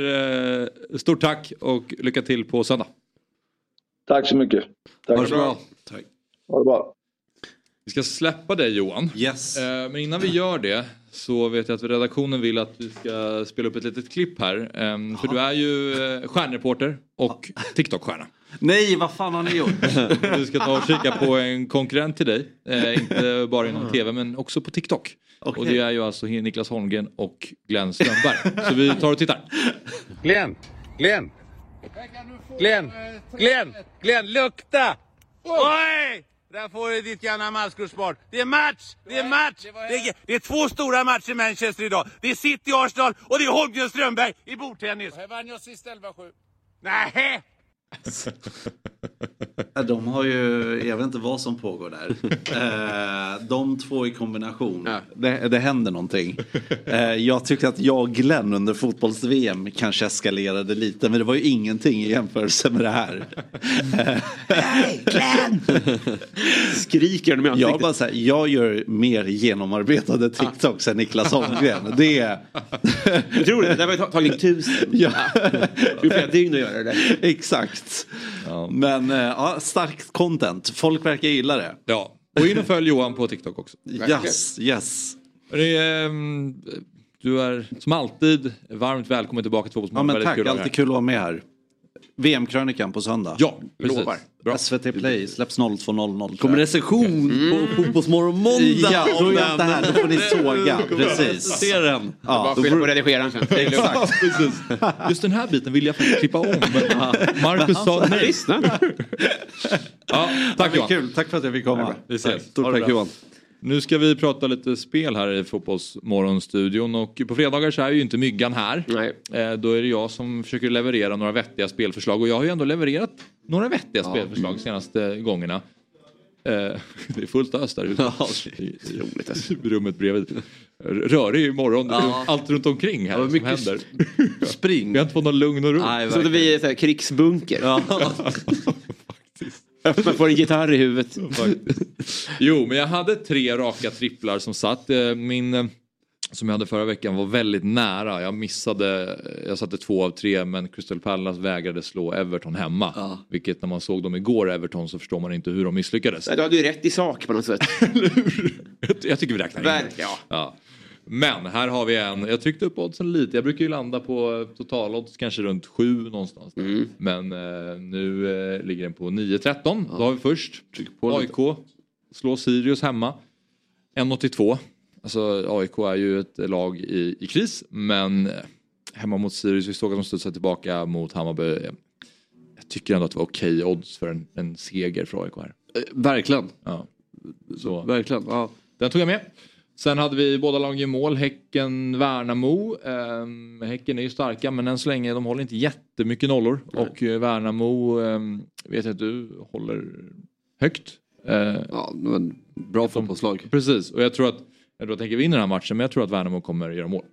eh, stort tack och lycka till på söndag. Tack så mycket. Tack. Ha det bra. Tack. Ha det bra. Vi ska släppa dig Johan. Yes. Eh, Men innan vi gör det så vet jag att redaktionen vill att vi ska spela upp ett litet klipp här. För du är ju eh, stjärnreporter och TikTok-stjärna. Nej, vad fan har ni gjort? Du ska ta och kika på en konkurrent till dig. Eh, inte bara inom tv men också på TikTok. Okej. Och det är ju alltså Niklas Holmgren och Glenn Strömberg. Så vi tar och tittar. Glenn! Glenn! Glenn! Glenn! Glenn, lukta! Oj! Där får du ditt gamla maskrosbarn. Det är match! Det är match! Det är, det är två stora matcher i Manchester idag. Det är City Arsenal och det är Holmgren Strömberg i bordtennis. Här vann jag sist 11-7. Nej! Ja, De har ju, jag vet inte vad som pågår där. Eh, de två i kombination, det, det händer någonting. Eh, jag tyckte att jag och Glenn under fotbolls-VM kanske eskalerade lite, men det var ju ingenting i jämförelse med det här. Hej Glenn! Skriker de i Jag, ansiktet. bara så här, jag gör mer genomarbetade TikToks än Niklas Holmgren. Det är... Tror det? Det har tagit tusen. Ja. Det är flera dygn att göra det där. Exakt. Men eh, ja, starkt content. Folk verkar gilla det. Ja. Och in och följ Johan på TikTok också. Yes, yes. Är, ehm, du är som alltid varmt välkommen tillbaka till Ja Fotbollsmorgon. men Väldigt tack, alltid kul att vara med här. VM-krönikan på söndag. Ja, precis. Lovar. Bra. SVT Play släpps 02.00. Kommer recension på Fotbollsmorgon måndag Ja, om då är den. jag inte här. Då får ni såga. Precis. Se den. Bara då skylla får- på redigeraren sen. Det är lugnt. Ja, precis. Just den här biten vill jag faktiskt klippa om. Marcus sa nej. Ja, tack Ja, Johan. Kul, tack för att jag fick komma. Vi ses. Stort tack bra. Johan. Nu ska vi prata lite spel här i Fotbollsmorgonstudion och på fredagar så är ju inte Myggan här. Nej. Eh, Då är det jag som försöker leverera några vettiga spelförslag och jag har ju ändå levererat några vettiga spelförslag de senaste gångerna. Eh, Det är fullt ös där ute. I- i rummet bredvid. Rörig imorgon, Ja. allt runt omkring här Ja, som mycket händer. Spring. Vi har inte fått någon lugn och ro. Nej, Så att vi är här, krigsbunker. Man får en gitarr i huvudet. Jo, men jag hade tre raka tripplar som satt. Eh, Min eh, som jag hade förra veckan var väldigt nära. Jag missade, jag satte två av tre men Crystal Palace vägrade slå Everton hemma. Vilket när man såg dem igår, Everton, så förstår man inte hur de misslyckades. Du hade ju rätt i sak på något sätt. Jag, jag tycker vi räknar in det. Ja. Ja. Men här har vi en, jag tryckte upp oddsen lite, jag brukar ju landa på totalodds kanske runt 7 någonstans. Mm. Men eh, nu eh, ligger den på 9-13. Då har vi först AIK, slå Sirius hemma. 1,82. Alltså AIK är ju ett lag i, i kris men eh, hemma mot Sirius, vi såg att de studsade tillbaka mot Hammarby. Eh, Jag tycker ändå att det var okej odds för en, en seger för AIK här. Eh, Verkligen. Ja. Så. Verkligen. Ja. Den tog jag med. Sen hade vi båda lagen mål, Häcken, Värnamo. Ehm, häcken är ju starka men än så länge de håller inte jättemycket nollor. Och eh, Värnamo ehm, vet jag att du håller högt. Eh, Ja, men bra fotbollslag. Precis, och jag tror att jag tror att Häcken vinner den här matchen men jag tror att Värnamo kommer göra mål.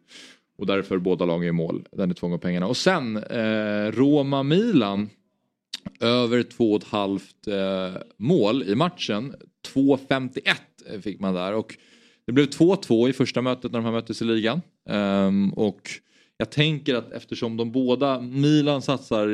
Och därför båda lagen i mål. Den är två gånger pengarna. Och sen eh, Roma-Milan. Över två och ett halvt eh, mål i matchen. 2.51 fick man där. Och det blev 2-2 i första mötet när de här möttes i ligan. Ehm, och jag tänker att eftersom de båda, Milan satsar,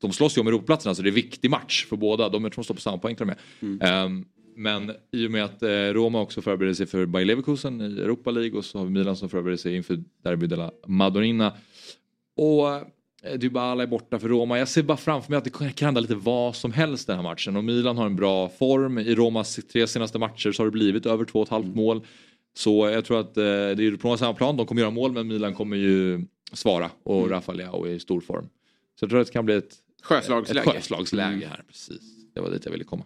de slåss ju om Europaplatserna så det är en viktig match för båda. De tror de står på samma poäng till och med. Ehm, men i och med att eh, Roma också förbereder sig för Bayer Leverkusen i Europa League och så har vi Milan som förbereder sig inför Derby della Madonnina. Och eh, Dybala är borta för Roma. Jag ser bara framför mig att det kan hända lite vad som helst den här matchen. Och Milan har en bra form. I Romas tre senaste matcher så har det blivit över 2,5 mål. Så jag tror att eh, det är på samma plan. De kommer göra mål men Milan kommer ju svara. Och Mm. Rafa Leao är i stor form. Så jag tror att det kan bli ett Sjöslagsläge. Ett sjöslagsläge här. Precis. Det var dit jag ville komma.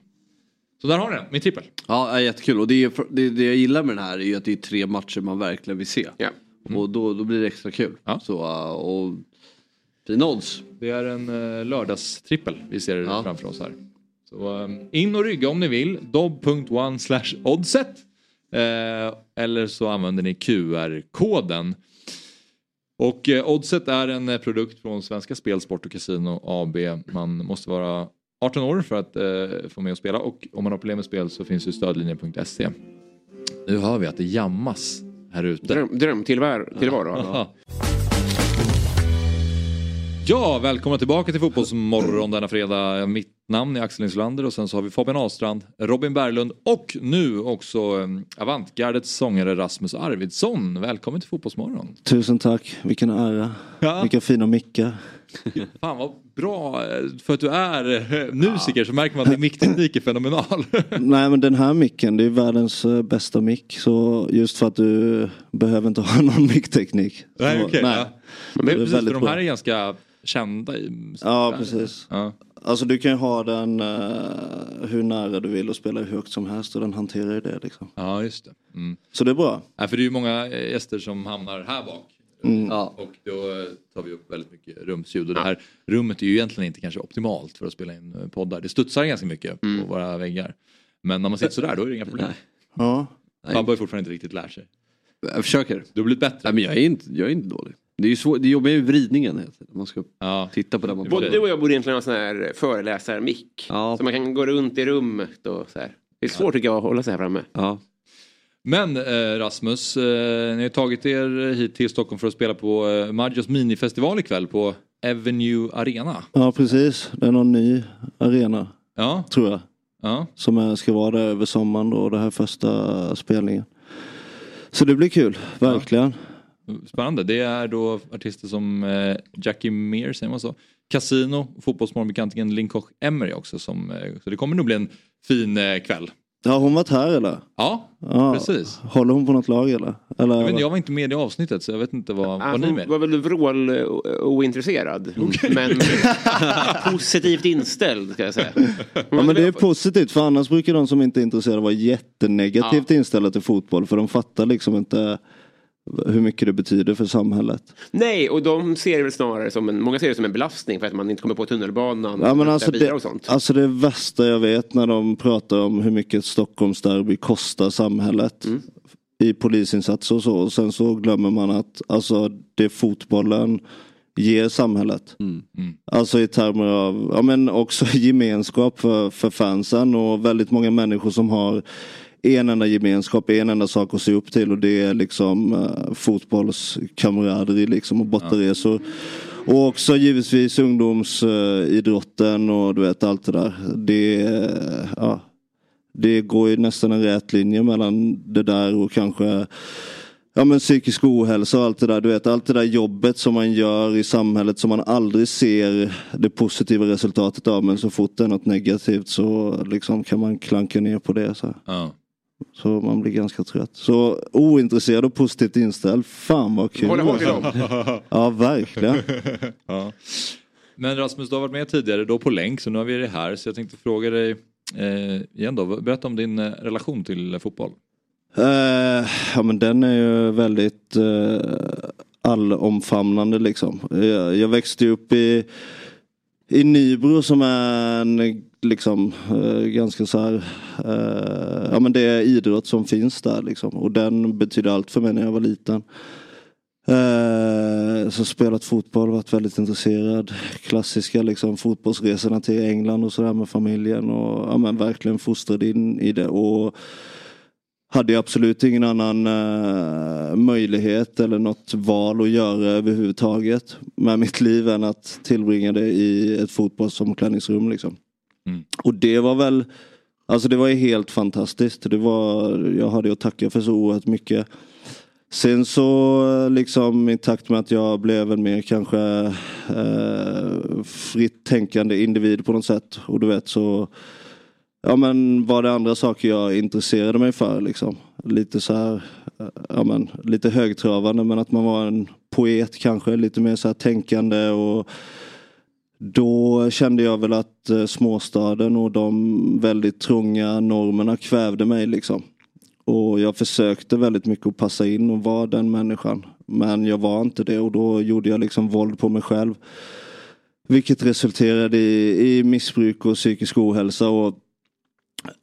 Så där har ni den, min trippel. Ja, jättekul. Och det, är, det, det jag gillar med den här är ju att det är tre matcher man verkligen vill se. Ja. Och då, då blir det extra kul. Så, uh, och fina odds. Det är en uh, lördagstrippel vi ser Ja. framför oss här. Så um, in och rygga om ni vill. dob.one slash oddset. Eh, eller så använder ni QR-koden. Och eh, Oddset är en eh, produkt från Svenska Spel, Sport och Casino AB. Man måste vara 18 år för att eh, få med och spela och om man har problem med spel så finns ju stödlinjen.se. Nu hör vi att det jammas här ute. Dröm, drömtillvaro. Tillvaro. Ja. Ja, välkomna tillbaka till Fotbollsmorgon denna fredag. Mitt namn är Axel Insulander och sen så har vi Fabian Ahlstrand, Robin Berglund och nu också eh, Avantgardets sångare Rasmus Arvidsson. Välkommen till Fotbollsmorgon. Tusen tack, vilken ära. Ja. Vilka fina mickar. Fan vad bra, eh, för att du är eh, musiker så märker man att din mickteknik är fenomenal. Nej men den här micken det är världens eh, bästa mick. Så just för att du behöver inte ha någon mickteknik. Nej, okej, nej. ja. Men precis, för de bra. här är ganska kända i Ja musikvärlden. precis. Ja. Alltså du kan ju ha den eh, hur nära du vill och spela hur högt som helst och den hanterar ju det liksom. Ja, just det. Mm. Så det är bra. Ja, för det är ju många gäster som hamnar här bak. Mm. Och då eh, tar vi upp väldigt mycket rumsljud. Och det här rummet är ju egentligen inte kanske optimalt för att spela in eh, poddar. Det studsar ganska mycket Mm. på våra väggar. Men när man sitter sådär då är det inga problem. Ja. Fabbe har fortfarande inte riktigt lärt sig. Jag försöker. Du har blivit bättre. Nej, men jag, är inte, jag är inte dålig. Det är ju svårt, det jobbar ju med vridningen hela tiden. Man ska titta på det man Både du och jag borde egentligen ha sån här föreläsarmick. Så man kan gå runt i rummet och så här. Det är svårt tycker jag att hålla sig här framme. Ja. Men eh, Rasmus, eh, ni har tagit er hit till Stockholm för att spela på eh, Maggios minifestival ikväll på Avenue Arena. Ja precis, det är någon ny arena. Ja. Tror jag. Ja. Som är, ska vara där över sommaren då, det här första spelningen. Så det blir kul, verkligen. Spännande. Det är då artister som eh, Jackie Meir, säger man så? Casino, fotbollsmorgonbekantingen Linkoch Emery också. Som, eh, så det kommer nog bli en fin eh, kväll. Har hon varit här eller? Ja, Ja. precis. Håller hon på något lag eller? eller Jag, vet, inte, jag var inte med i avsnittet så jag vet inte vad, vad ni är Han med. var väl vrål eh, ointresserad. Men positivt inställd ska jag säga. Ja men det är positivt för annars brukar de som inte är intresserade vara jättenegativt inställda till fotboll för de fattar liksom inte hur mycket det betyder för samhället. Nej, och de ser det väl snarare som en, många ser det som en belastning för att man inte kommer på tunnelbanan. Ja, men och alltså, det, och sånt. alltså det värsta jag vet när de pratar om hur mycket Stockholmsderby kostar samhället. Mm. I polisinsatser och så. Och sen så glömmer man att alltså, det fotbollen ger samhället. Alltså i termer av, ja men också gemenskap för, för fansen och väldigt många människor som har en enda gemenskap, en enda sak att se upp till och det är liksom eh, uh, fotbollskamraderi liksom och bortaresor. Och också givetvis ungdomsidrotten och du vet allt det där. Det, eh, ja, det går ju nästan en rät linje mellan det där och kanske Ja men psykisk ohälsa och allt det där. Du vet allt det där jobbet som man gör i samhället som man aldrig ser det positiva resultatet av. Men så fort det är något negativt så liksom kan man klanka ner på det. Så, Ja så man blir ganska trött. Så ointresserad och positivt inställd. Fan vad kul. Håller hårt i dem. Ja verkligen. ja. Men Rasmus, du har varit med tidigare då på länk så nu har vi dig här. Så jag tänkte fråga dig eh, igen då. Berätta om din eh, relation till eh, fotboll. Eh, ja men den är ju väldigt uh, allomfamnande liksom. Jag, jag växte upp i, i Nybro som är en liksom eh, ganska så här, eh, ja men det är idrott som finns där liksom. Och den betyder allt för mig när jag var liten. Eh, så spelat fotboll, varit väldigt intresserad. Klassiska liksom fotbollsresorna till England och sådär med familjen. Och ja, men verkligen fostrad in i det. Och hade jag absolut ingen annan eh, möjlighet eller något val att göra överhuvudtaget med mitt liv än att tillbringa det i ett fotbollsomklädningsrum. Liksom. Och det var väl, alltså det var helt fantastiskt. Det var, jag hade att tacka för så oerhört mycket. Sen så liksom i takt med att jag blev en mer kanske eh, fritt tänkande individ på något sätt. Och du vet så Ja men var det andra saker jag intresserade mig för liksom. Lite så här, ja men lite högtravande men att man var en poet kanske, lite mer så här tänkande och då kände jag väl att eh, småstaden och de väldigt trånga normerna kvävde mig liksom. Och jag försökte väldigt mycket att passa in och vara den människan. Men jag var inte det och då gjorde jag liksom våld på mig själv. Vilket resulterade i, i missbruk och psykisk ohälsa. Och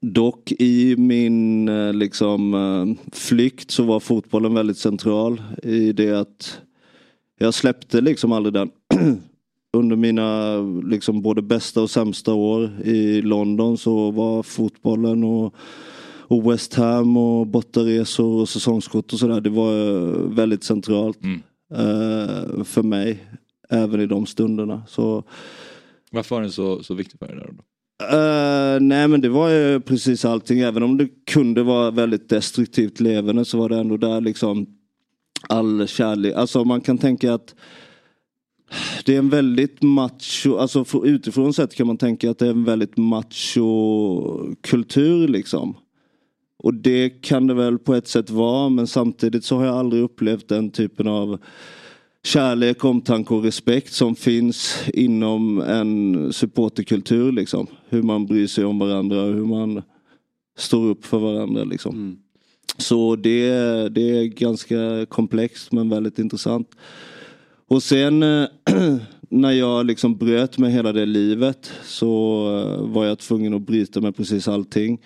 Dock i min eh, liksom eh, flykt så var fotbollen väldigt central i det att jag släppte liksom aldrig den. Under mina liksom både bästa och sämsta år i London så var fotbollen och, och West Ham och bortaresor och säsongskort och sådär. Det var eh, väldigt centralt eh, för mig. Även i de stunderna. Så Varför var den så, så viktig för dig där då? Uh, nej men det var ju precis allting. Även om det kunde vara väldigt destruktivt levande så var det ändå där liksom all kärlek. Alltså man kan tänka att det är en väldigt macho, alltså utifrån sett kan man tänka att det är en väldigt macho kultur liksom. Och det kan det väl på ett sätt vara men samtidigt så har jag aldrig upplevt den typen av kärlek, omtanke och respekt som finns inom en supporterkultur. Liksom. Hur man bryr sig om varandra och hur man står upp för varandra. Liksom. Så det, det är ganska komplext men väldigt intressant. Och sen eh, när jag liksom bröt med hela det livet så eh, var jag tvungen att bryta med precis allting.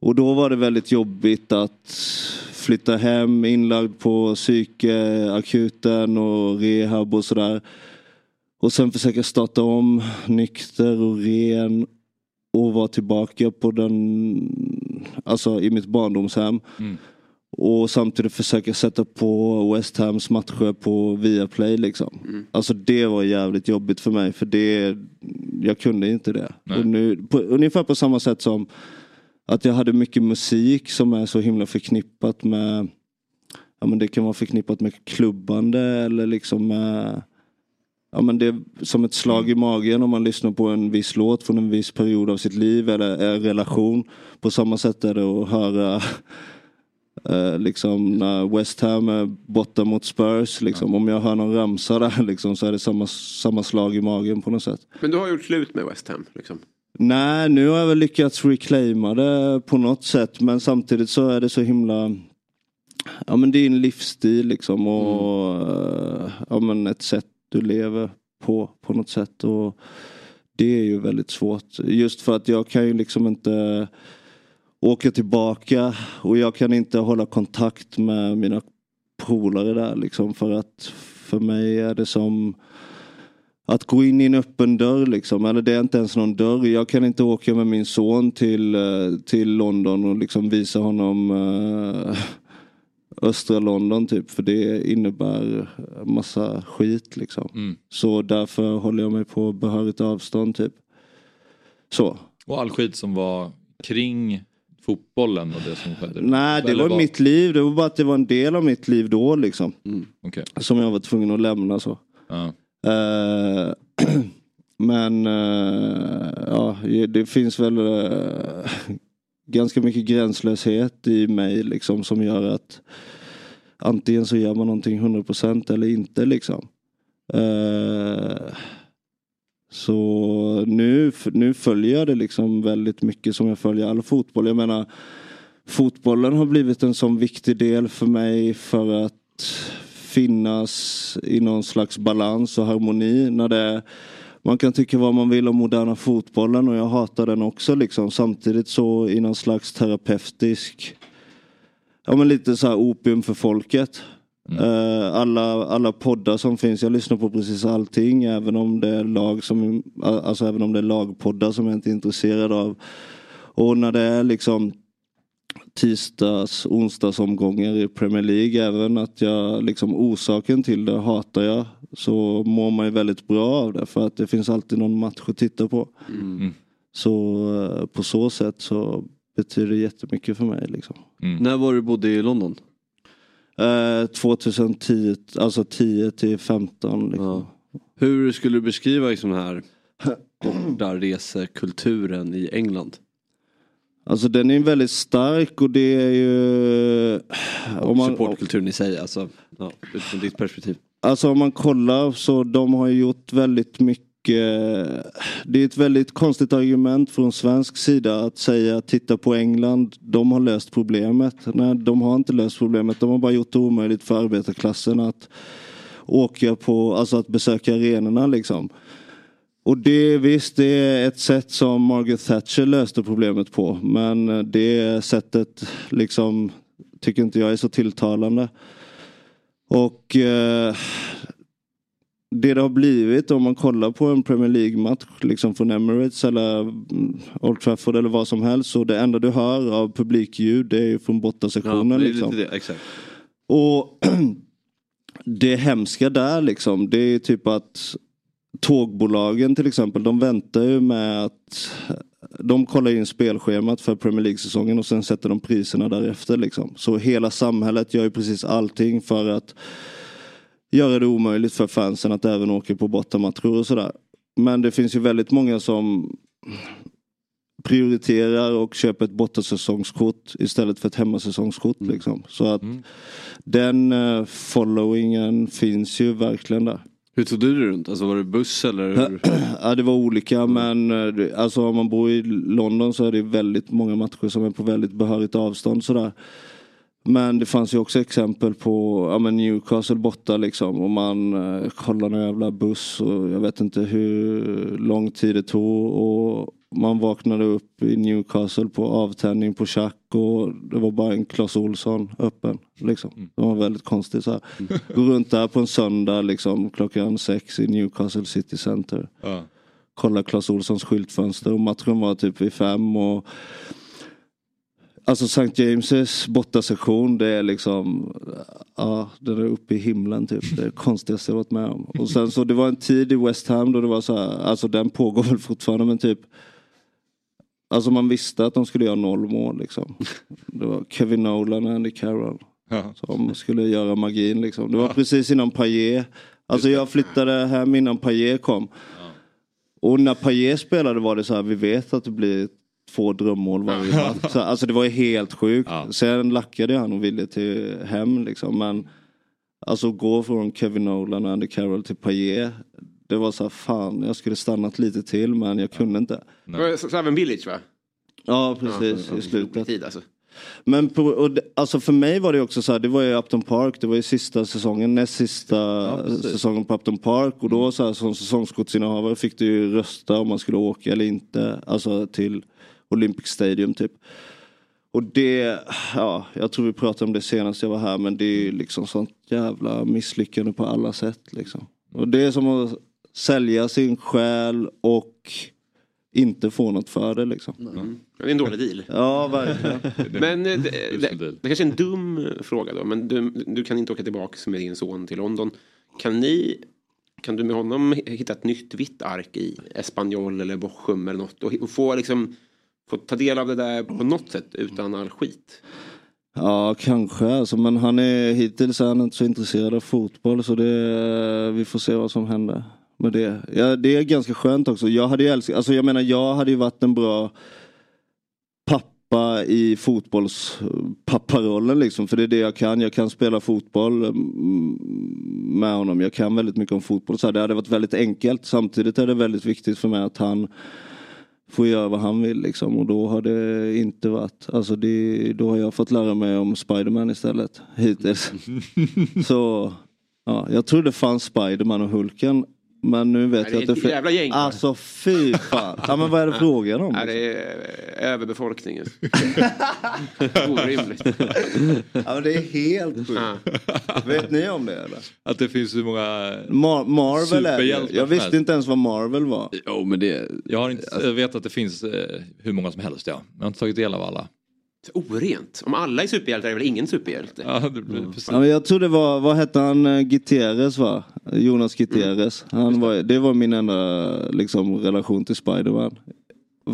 Och då var det väldigt jobbigt att flytta hem, inlagd på psykakuten och rehab och sådär. Och sen försöka starta om, nykter och ren och vara tillbaka på den, alltså i mitt barndomshem. Mm. Och samtidigt försöka sätta på West Hams matcher på Viaplay liksom. Alltså det var jävligt jobbigt för mig för det, jag kunde inte det. Och nu, på, ungefär på samma sätt som att jag hade mycket musik som är så himla förknippat med Ja men det kan vara förknippat med klubbande eller liksom med Ja men det är som ett slag i magen om man lyssnar på en viss låt från en viss period av sitt liv eller en relation. På samma sätt är det att höra eh, liksom när West Ham är borta mot Spurs. Liksom. Om jag hör någon ramsa där liksom, så är det samma, samma slag i magen på något sätt. Men du har gjort slut med West Ham liksom? Nej, nu har jag väl lyckats reclaima det på något sätt. Men samtidigt så är det så himla... Ja men det är en livsstil liksom och eh, ja, men ett sätt du lever på på något sätt. Och det är ju väldigt svårt. Just för att jag kan ju liksom inte åka tillbaka och jag kan inte hålla kontakt med mina polare där liksom för att för mig är det som att gå in i en öppen dörr liksom, eller det är inte ens någon dörr. Jag kan inte åka med min son till, eh, till London och liksom visa honom eh, östra London typ. För det innebär massa skit liksom. Mm. Så därför håller jag mig på behörigt avstånd typ. Så. Och all skit som var kring fotbollen och det som skedde? Nej det Eller var mitt liv, det var bara att det var en del av mitt liv då liksom. Okej. Som jag var tvungen att lämna så. Ja. Eh, men uh, ja, det finns väl uh, ganska mycket gränslöshet i mig liksom som gör att antingen så gör man någonting 100% eller inte liksom. Så nu, nu följer jag det liksom väldigt mycket som jag följer all fotboll. Jag menar fotbollen har blivit en sån viktig del för mig för att finnas i någon slags balans och harmoni. När det, man kan tycka vad man vill om moderna fotbollen och jag hatar den också liksom. Samtidigt så i någon slags terapeutisk, ja men lite så här opium för folket. Eh, alla, alla poddar som finns, jag lyssnar på precis allting även om det är lag som, alltså även om det är lagpoddar som jag inte är intresserad av. Och när det är liksom tisdags, onsdagsomgångar i Premier League. Även att jag liksom orsaken till det hatar jag. Så mår man ju väldigt bra av det för att det finns alltid någon match att titta på. Mm. Så eh, på så sätt så betyder det jättemycket för mig. Liksom. När var du bodde i London? Eh, 2010, alltså 10 till 15. Liksom. Hur skulle du beskriva liksom den här bortaresekulturen i England? Alltså den är väldigt stark och det är ju... Och supportkulturen i sig, alltså ja, utifrån ditt perspektiv. Alltså om man kollar så de har gjort väldigt mycket. Det är ett väldigt konstigt argument från svensk sida att säga titta på England. De har löst problemet. Nej, de har inte löst problemet. De har bara gjort det omöjligt för arbetarklassen att åka på, alltså att besöka arenorna liksom. Och det visst, det är ett sätt som Margaret Thatcher löste problemet på. Men det sättet liksom tycker inte jag är så tilltalande. Och eh, det det har blivit om man kollar på en Premier League-match liksom från Emirates eller mm, Old Trafford eller vad som helst. Så det enda du hör av publikljud det är från bortasektionen. Ja, liksom. lite det, exakt. Och det hemska där liksom, det är typ att tågbolagen till exempel, de väntar ju med att de kollar in spelschemat för Premier League-säsongen och sen sätter de priserna därefter. Liksom. Så hela samhället gör ju precis allting för att göra det omöjligt för fansen att även åka på bortamatcher och sådär. Men det finns ju väldigt många som prioriterar och köper ett bortasäsongskort istället för ett hemmasäsongskort. Liksom. Så att den eh, followingen finns ju verkligen där. Hur tog du dig runt? Alltså var det buss eller? Hur? Ja det var olika men eh, alltså om man bor i London så är det väldigt många matcher som är på väldigt behörigt avstånd sådär. Men det fanns ju också exempel på ja, men Newcastle borta liksom och man eh, kollar någon jävla buss och jag vet inte hur lång tid det tog och man vaknade upp i Newcastle på avtändning på Chack och det var bara en Clas Ohlson öppen. Liksom. Det var väldigt konstigt så här. Gå runt där på en söndag liksom klockan sex i Newcastle City Center. Ja. Kolla Clas Ohlsons skyltfönster och matchen var typ vid fem och Alltså St. James' bortasektion det är liksom, ja den är uppe i himlen typ. Det är det konstigaste jag varit med om. Och sen så det var en tid i West Ham då det var så här, alltså den pågår väl fortfarande men typ Alltså man visste att de skulle göra noll mål liksom. Det var Kevin Nolan och Andy Carroll. Som skulle göra magin liksom. Det var precis innan Payet. Alltså jag flyttade hem innan Payet kom. Och när Payet spelade var det så här, vi vet att det blir två drömmål varje match. Så, alltså det var ju helt sjukt. Sen lackade han och ville till hem liksom. Men alltså gå från Kevin Nolan och Andy Carroll till Payet. Det var så här, fan jag skulle stannat lite till men jag kunde inte. Så, så även Village va? Ja precis i slutet. Tid, alltså. Men på, och det, alltså för mig var det också så här, det var ju Upton Park, det var ju sista säsongen, näst sista precis. säsongen på Upton Park. Och då så här, som säsongskortsinnehavare fick du ju rösta om man skulle åka eller inte. Alltså till Olympic Stadium typ. Och det, ja, jag tror vi pratade om det senast jag var här men det är ju liksom sånt jävla misslyckande på alla sätt liksom. Och det är som att sälja sin själ och inte få något för det liksom. Det är en dålig deal. Ja, verkligen. Men eh, det, det, det kanske är en dum eh, fråga då. Men du, du kan inte åka tillbaka med din son till London. Kan ni kan du med honom hitta ett nytt vitt ark i Espanyol eller Bochum eller något och, och få liksom få ta del av det där på något sätt utan all skit? Ja, kanske alltså, men han är hittills är han inte så intresserad av fotboll så det, vi får se vad som händer med det. Ja, det är ganska skönt också. Jag hade ju älskat, alltså jag menar jag hade ju varit en bra pappa i fotbollspapparollen liksom. För det är det jag kan. Jag kan spela fotboll mm, med honom. Jag kan väldigt mycket om fotboll. Så det hade varit väldigt enkelt. Samtidigt är det väldigt viktigt för mig att han får göra vad han vill liksom. Och då har det inte varit, alltså det, då har jag fått lära mig om Spiderman istället hittills. Så ja, jag trodde det fanns Spiderman och Hulken. Men nu vet Nej, det är jag att ett det jävla gäng. Alltså fy fan. Ja men vad är det frågan om? Ja, det är eh, överbefolkningen. Orimligt. Ja men det är helt sjukt. Vet ni om det eller? Att det finns hur många Mar- Marvel är det. superhjältar Jag visste inte ens vad Marvel var. Jo men det... Jag, har inte, jag vet att det finns eh, hur många som helst ja. Jag har inte tagit del av alla. Orent. Om alla är superhjältar är väl ingen superhjälte? Ja, det blir precis. Ja, men jag tror det var, vad hette han, eh, Gutierrez va? Jonas Gutierrez. Han var, det var min enda liksom, relation till Spiderman.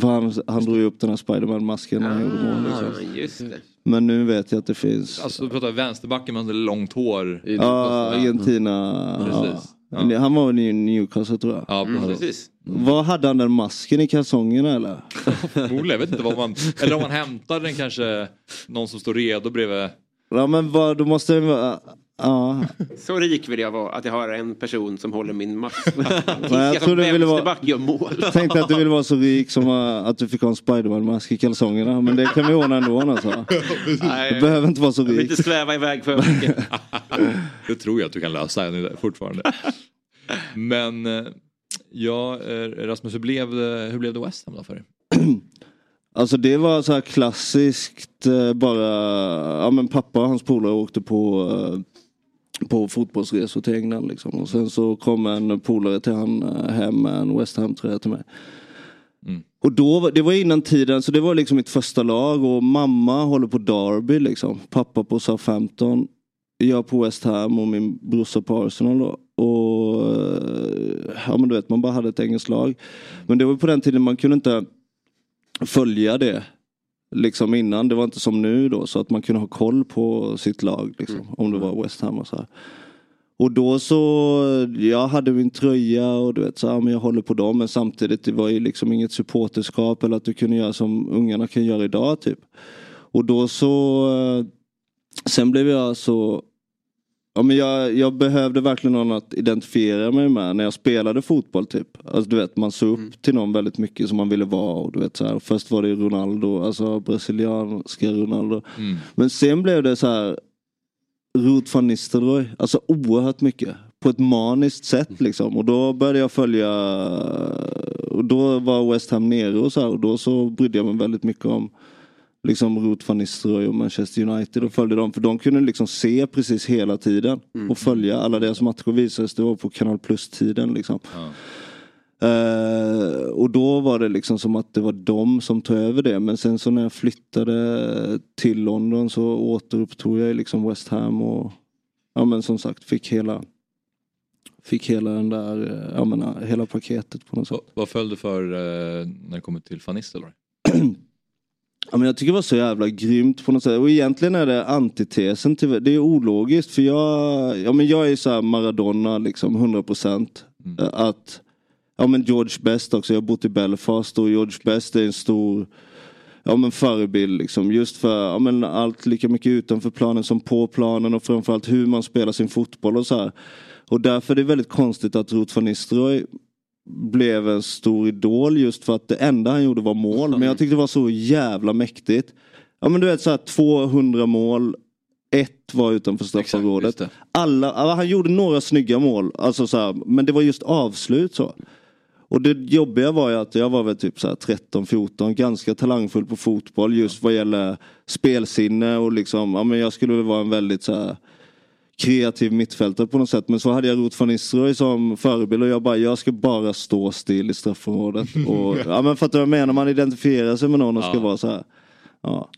För han, han drog ju upp den här Spiderman-masken när han gjorde mål. Liksom. Ah, just det. Men nu vet jag att det finns. Alltså du pratar vänsterbacken med långt hår. Ja, Argentina. Precis. Ja. Han var väl i Newcastle tror jag. Ja, Mm, precis. Vad hade han den masken i kalsongerna eller? Förmodligen, jag vet inte vad man... Eller om man hämtar den kanske, någon som står redo bredvid. Ja men vad, då måste det vara... Ja. Så rik vill jag vara att jag har en person som håller min mask. Jag jag tror du ville vara- gör mål. Tänkte att du ville vara så rik som uh, att du fick ha en Spiderman-mask i kalsongerna. Men det kan vi ordna ändå alltså. Nej, Du behöver inte vara så jag vill rik. inte sväva iväg för mycket. Det tror jag att du kan lösa nu fortfarande. Men eh, ja, eh, Rasmus, hur blev det, hur blev det West Ham då för dig? Alltså det var så här klassiskt eh, bara, ja men pappa och hans polare åkte på eh, på fotbollsresor till England liksom. Och sen så kom en polare till han eh, hem med en West Ham-tröja till mig. Och då, det var innan tiden, så det var liksom mitt första lag och mamma håller på Derby liksom. Pappa på Southampton. Jag på West Ham och min brorsa på Arsenal då. Och eh, ja men du vet, man bara hade ett engelskt lag. Men det var på den tiden man kunde inte följa det liksom innan. Det var inte som nu då så att man kunde ha koll på sitt lag liksom, om det var West Ham och så här. Och då så, jag hade min tröja och du vet så här, men jag håller på dem men samtidigt det var ju liksom inget supporterskap eller att du kunde göra som ungarna kan göra idag typ. Och då så, eh, sen blev jag så Ja, men jag, jag behövde verkligen någon att identifiera mig med när jag spelade fotboll typ. Alltså du vet man såg upp till någon väldigt mycket som man ville vara och du vet så här. Först var det Ronaldo, alltså brasilianska Ronaldo. Mm. Men sen blev det så här Ruth van Nistelrooy, alltså oerhört mycket. På ett maniskt sätt liksom. Och då började jag följa, och då var West Ham nere och så här. Och då så brydde jag mig väldigt mycket om liksom Ruth van Nistelrooy och Manchester United och följde dem. För de kunde liksom se precis hela tiden. Och följa alla deras matcher visades det var på Kanal Plus-tiden liksom. Eh, och då var det liksom som att det var de som tog över det. Men sen så när jag flyttade till London så återupptog jag liksom West Ham och ja men som sagt fick hela Fick hela den där, eh, jag menar, hela paketet på något sätt. Vad föll du för eh, när det kommer till Nistelrooy? Ja, men jag tycker det var så jävla grymt på något sätt. Och egentligen är det antitesen till det. är ologiskt för jag, ja, men jag är så här Maradona liksom 100%. Mm. Att, ja men George Best också, jag har bott i Belfast och George Best är en stor ja, men förebild liksom. Just för ja, men allt lika mycket utanför planen som på planen och framförallt hur man spelar sin fotboll och så här. Och därför är det väldigt konstigt att Ruth van Nistelrooy blev en stor idol just för att det enda han gjorde var mål. Men jag tyckte det var så jävla mäktigt. Ja men du vet så här 200 mål, ett var utanför straffområdet. Alla, alla, han gjorde några snygga mål, alltså så här, men det var just avslut så. Och det jobbiga var ju att jag var väl typ så här 13-14, ganska talangfull på fotboll just vad gäller spelsinne och liksom, ja men jag skulle väl vara en väldigt så här kreativ mittfältare på något sätt. Men så hade jag Ruth van Nistelrooy som förebild och jag bara, jag ska bara stå still i straffområdet. Och, ja men fattar du vad jag menar? Man identifierar sig med någon och ska Ja. vara så här. Ja.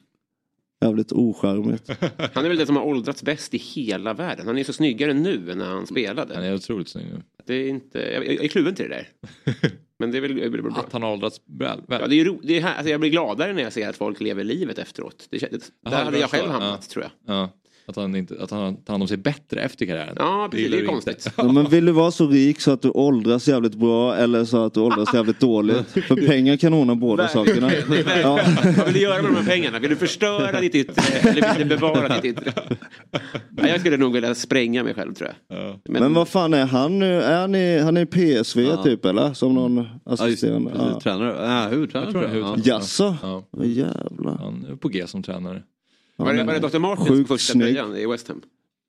Jävligt ocharmigt. Han är väl den som har åldrats bäst i hela världen. Han är så snyggare nu än när han spelade. Han är otroligt snygg nu. Det är inte, jag, jag är kluven till det där. Men det är väl, det är väl bra. Att han har åldrats väl? väl. Ja, det är ro, det är här, alltså jag blir gladare när jag ser att folk lever livet efteråt. Det, kän- där Jaha, hade jag själv hamnat Ja. tror jag. Ja. Att han, inte, att han tar hand om sig bättre efter karriären. Ja, precis. Det är konstigt. Ja, men vill du vara så rik så att du åldras jävligt bra eller så att du åldras jävligt dåligt? För pengar kan ordna båda sakerna. Ja. Vad vill du göra med de här pengarna? Vill du förstöra ditt yttre eller vill du bevara ditt yttre? Ja, jag skulle nog vilja spränga mig själv tror jag. Men, vad fan är han nu? Är han i, han är i PSV Ja. typ eller? Som någon assisterande? precis. Tränare. Ja, huvudtränare Jag tror jag. Jaså? Ja. Åh, Jävlar. Han är på G som tränare. Var det, var det Dr. Martins Sjukt första snygg. tröjan i West Ham?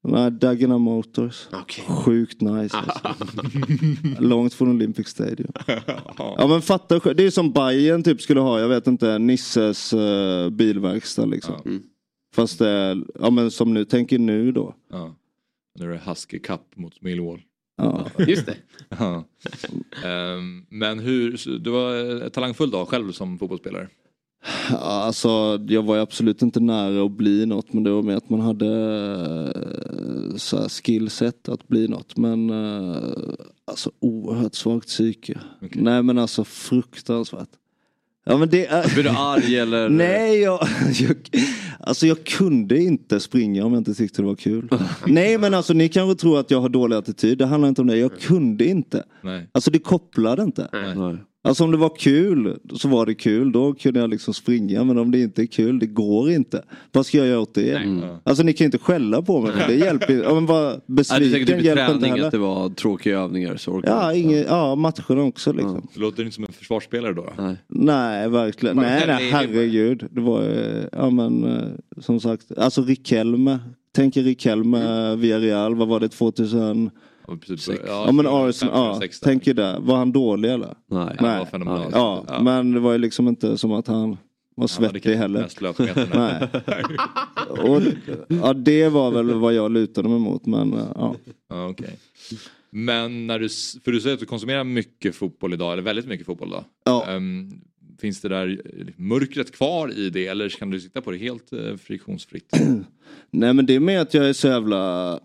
Nej, Dagenham Motors. Okej. Sjukt nice alltså. Långt från Olympic Stadium. Ja men fatta, själv, det är som Bayern typ skulle ha, jag vet inte, Nisses uh, bilverkstad liksom. Mm. Fast det är, ja men som nu, tänker nu då. Ja. Nu är det Husky Cup mot Millwall. Ja. Just det. Ja. Ehm, men hur, du var eh, talangfull då själv som fotbollsspelare? Ja, Alltså jag var ju absolut inte nära att bli något men det var mer att man hade eh, så här skillset att bli något. Men eh, alltså oerhört svagt psyke. Nej men alltså fruktansvärt. Ja men det är... Blir du arg eller? Nej, jag, jag, alltså jag kunde inte springa om jag inte tyckte det var kul. Nej men alltså ni kanske tror att jag har dålig attityd, det handlar inte om det. Jag kunde inte. Nej. Alltså det kopplade inte. Nej. Alltså om det var kul så var det kul, då kunde jag liksom springa. Men om det inte är kul, det går inte. Vad ska jag göra åt det? Mm. Alltså ni kan inte skälla på mig, det hjälper inte. Ja, men det säkert besviken typ i hjälper inte träning heller. att det var tråkiga övningar. Så Ja, jag. inge, ja, matcherna också liksom. Du låter inte som en försvarsspelare då? Nej. Nej, verkligen. Nej, det- nej, herregud. Det var, eh, ja men, eh, som sagt, alltså Riquelme. Tänk er Riquelme, mm. Villarreal, vad var det, 2000? Ja, precis. Ja, Ja, men 2005, Arsenal, ja, 2006 där. tänk er det. Var han dålig eller? Nej. Han var fenomenal. Ja, Ja. men det var ju liksom inte som att han var svettig kanske heller. Nej. Och, ja, det var väl vad jag lutade mig mot, men ja. Ja, okej. Men när du, för du säger att du konsumerar mycket fotboll idag, eller väldigt mycket fotboll idag. Ja. Ehm, finns det där mörkret kvar i det eller kan du sitta på det helt eh, friktionsfritt? Nej men det är mer att jag är så jävla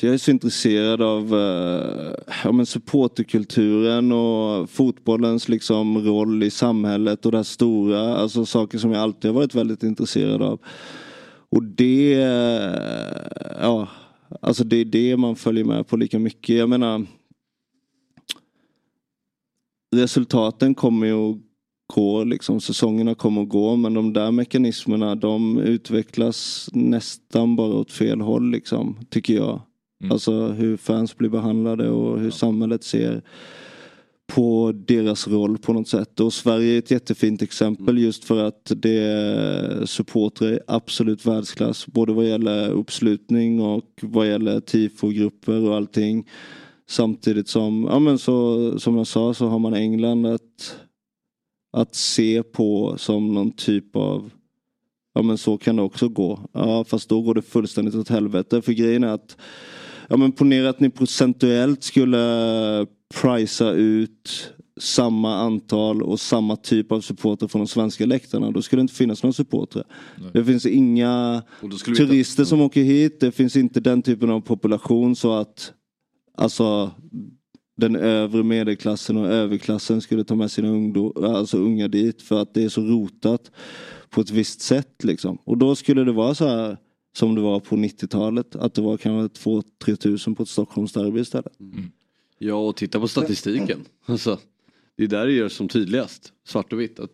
jag är så intresserad av eh, ja, men supporterkulturen och fotbollens liksom roll i samhället och det här stora, alltså saker som jag alltid har varit väldigt intresserad av. Och det, eh, ja, alltså det är det man följer med på lika mycket. Jag menar, resultaten kommer ju att gå, liksom säsongerna kommer att gå men de där mekanismerna de utvecklas nästan bara åt fel håll liksom, tycker jag. Alltså hur fans blir behandlade och hur samhället ser på deras roll på något sätt. Och Sverige är ett jättefint exempel just för att det supportrar är absolut världsklass. Både vad gäller uppslutning och vad gäller tifogrupper och allting. Samtidigt som, ja men så, som jag sa så har man England att, att se på som någon typ av Ja men så kan det också gå. Ja fast då går det fullständigt åt helvete. För grejen är att Ja men ponera att ni procentuellt skulle prisa ut samma antal och samma typ av supporter från de svenska läktarna. Då skulle det inte finnas några supportrar. Det finns inga turister som åker hit. Det finns inte den typen av population så att alltså den övre medelklassen och överklassen skulle ta med sina ungdom, alltså unga dit för att det är så rotat på ett visst sätt liksom. Och då skulle det vara så här som det var på 90-talet. Att det var kanske 2-3 tusen på ett Stockholmsderby istället. Ja och titta på statistiken. Alltså, det är där det gör som tydligast. Svart och vitt. Att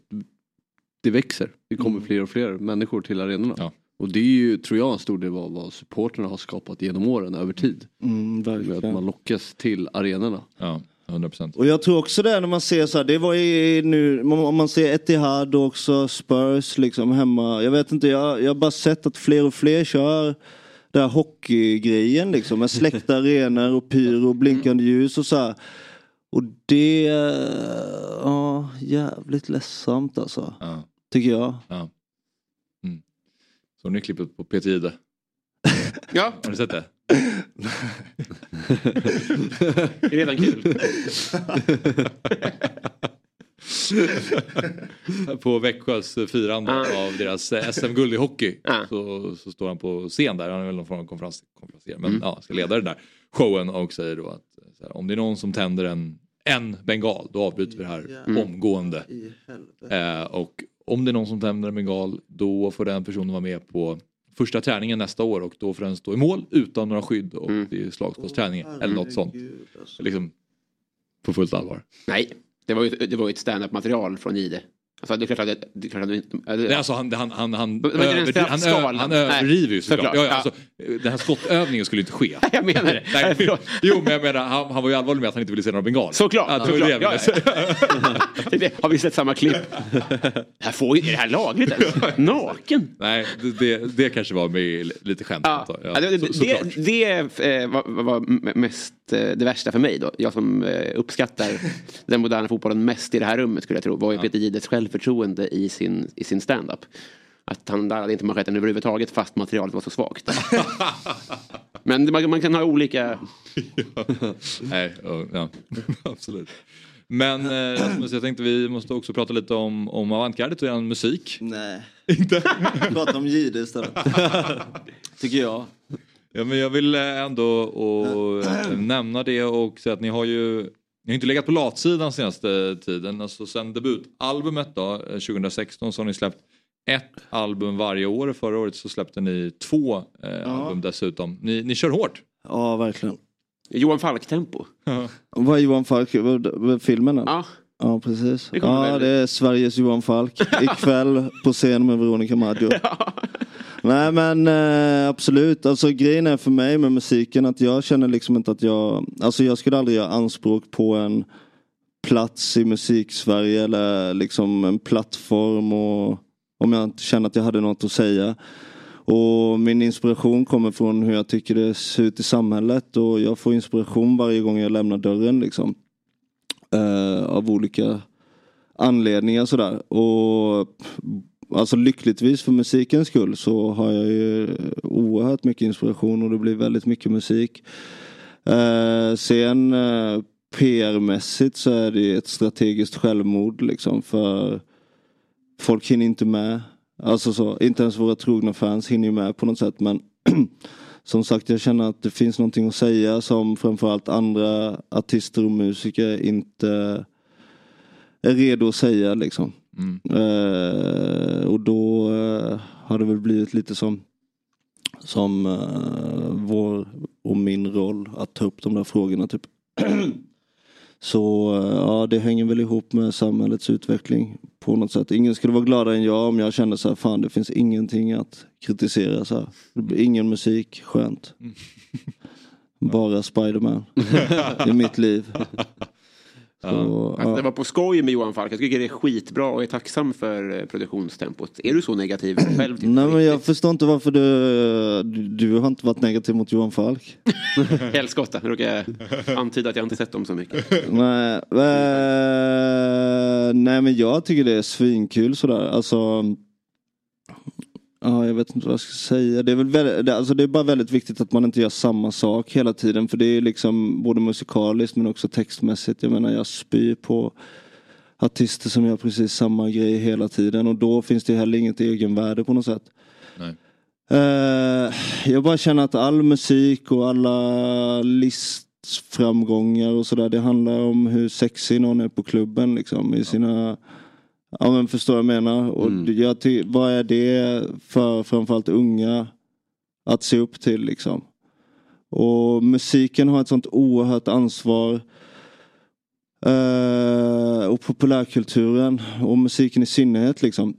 det växer. Det kommer Mm. fler och fler människor till arenorna. Och det är ju, tror jag, en stor del av vad supporterna har skapat genom åren över tid. Mm, Med verkligen. att man lockas till arenorna. Ja, 100%. Och jag tror också det när man ser så här, det var ju nu, om man ser Etihad och också Spurs liksom hemma. Jag vet inte, jag, jag har bara sett att fler och fler kör den här hockeygrejen liksom med släckta arenor och pyro och blinkande ljus och så här. Och det, ja jävligt ledsamt alltså. Ja. Tycker jag. Ja. Såg ni klippet på Peter Jihde? Ja. Har ni sett det? Det är redan kul. på Växjös firande av deras SM-guld i hockey. Så, så står han på scen där, han är väl någon form av konferens, men Mm. ja, ska leda den där showen och säger då att så här, om det är någon som tänder en, en bengal då avbryter vi det här Mm. omgående. Eh, och om det är någon som tänder en bengal då får den personen vara med på första träningen nästa år och då får den stå i mål utan några skydd och Mm. det är slagskottsträning eller något sånt. Liksom på fullt allvar. Nej, det var ju, det var ju ett stand-up material från Jihde. Alltså, det är klart att det, det, är klart att det. Nej, alltså han, han, han, han, överdri- han, ö- han överdriver ju såklart. Ja, ja, alltså, den här skottövningen skulle inte ske. Jag menar det. Nej, jo men jag menar han, han var ju allvarlig med att han inte ville se några bengaler. Såklart. Det var det jag såklart. ville Ja. Det- det- Har vi sett samma klipp? Det här får, är det här lagligt ens? Naken? Nej, det, det, det kanske var med lite skämt. Ja, ja, det, Så- det, det eh, var, var mest det värsta för mig då. Jag som eh, uppskattar den moderna fotbollen mest i det här rummet skulle jag tro. Var ju Peter Jihdes självförtroende i sin, i sin stand-up. Att han där hade inte manschetten överhuvudtaget fast materialet var så svagt. Men man, man kan ha olika... Nej, ja, ja, absolut. Men eh, Rasmus, jag tänkte vi måste också prata lite om, om avantgardet och er musik. Nej. Inte? Prata om Jihde istället. Tycker jag. Ja, men jag vill eh, ändå och, eh, nämna det och säga att ni har ju ni har inte legat på latsidan senaste tiden. Alltså sen debutalbumet då, eh, 2016 så har ni släppt ett album varje år. Förra året så släppte ni två eh, album dessutom. Ni, ni kör hårt. Ja, verkligen. Johan Falk-tempo. Vad är Johan Falk? Filmen? eller? Ja. Ja, precis. Det Ja, väl- det är Sveriges Johan Falk. Ikväll på scen med Veronica Maggio. Nej men eh, absolut, alltså grejen är för mig med musiken att jag känner liksom inte att jag, alltså jag skulle aldrig göra anspråk på en plats i musik-Sverige eller liksom en plattform och om jag inte känner att jag hade något att säga. Och min inspiration kommer från hur jag tycker det ser ut i samhället och jag får inspiration varje gång jag lämnar dörren liksom. Eh, av olika anledningar sådär. Och alltså lyckligtvis för musikens skull så har jag ju oerhört mycket inspiration och det blir väldigt mycket musik. Eh, sen eh, PR-mässigt så är det ett strategiskt självmord liksom för folk hinner inte med. Alltså så, inte ens våra trogna fans hinner ju med på något sätt men som sagt jag känner att det finns någonting att säga som framförallt andra artister och musiker inte är redo att säga liksom. Eh, och då eh, har det väl blivit lite som som eh, vår och min roll att ta upp de där frågorna typ. Så eh, ja, det hänger väl ihop med samhällets utveckling på något sätt. Ingen skulle vara gladare än jag om jag kände så här, fan det finns ingenting att kritisera så här. Det blir ingen musik, skönt. Bara Spiderman i mitt liv. Så, Alltså, det ja. var på skoj med Johan Falk. Jag tycker det är skitbra och är tacksam för eh, produktionstempot. Är du så negativ själv? Nej men jag förstår inte varför du, du, du har inte varit negativ mot Johan Falk. Helskotta, nu råkar jag antyda att jag inte sett dem så mycket. Nej, eh, nej men jag tycker det är svinkul sådär. Alltså, Ja, jag vet inte vad jag ska säga. Det är, väl väldigt, alltså det är bara väldigt viktigt att man inte gör samma sak hela tiden. För det är liksom både musikaliskt men också textmässigt. Jag menar jag spyr på artister som gör precis samma grej hela tiden. Och då finns det heller inget egenvärde på något sätt. Nej. Eh, jag bara känner att all musik och alla listframgångar och sådär. Det handlar om hur sexig någon är på klubben liksom. I sina... Ja men förstår jag jag menar. Och jag ty- vad är det för framförallt unga att se upp till liksom. Och musiken har ett sånt oerhört ansvar. Eh, och populärkulturen och musiken i synnerhet liksom.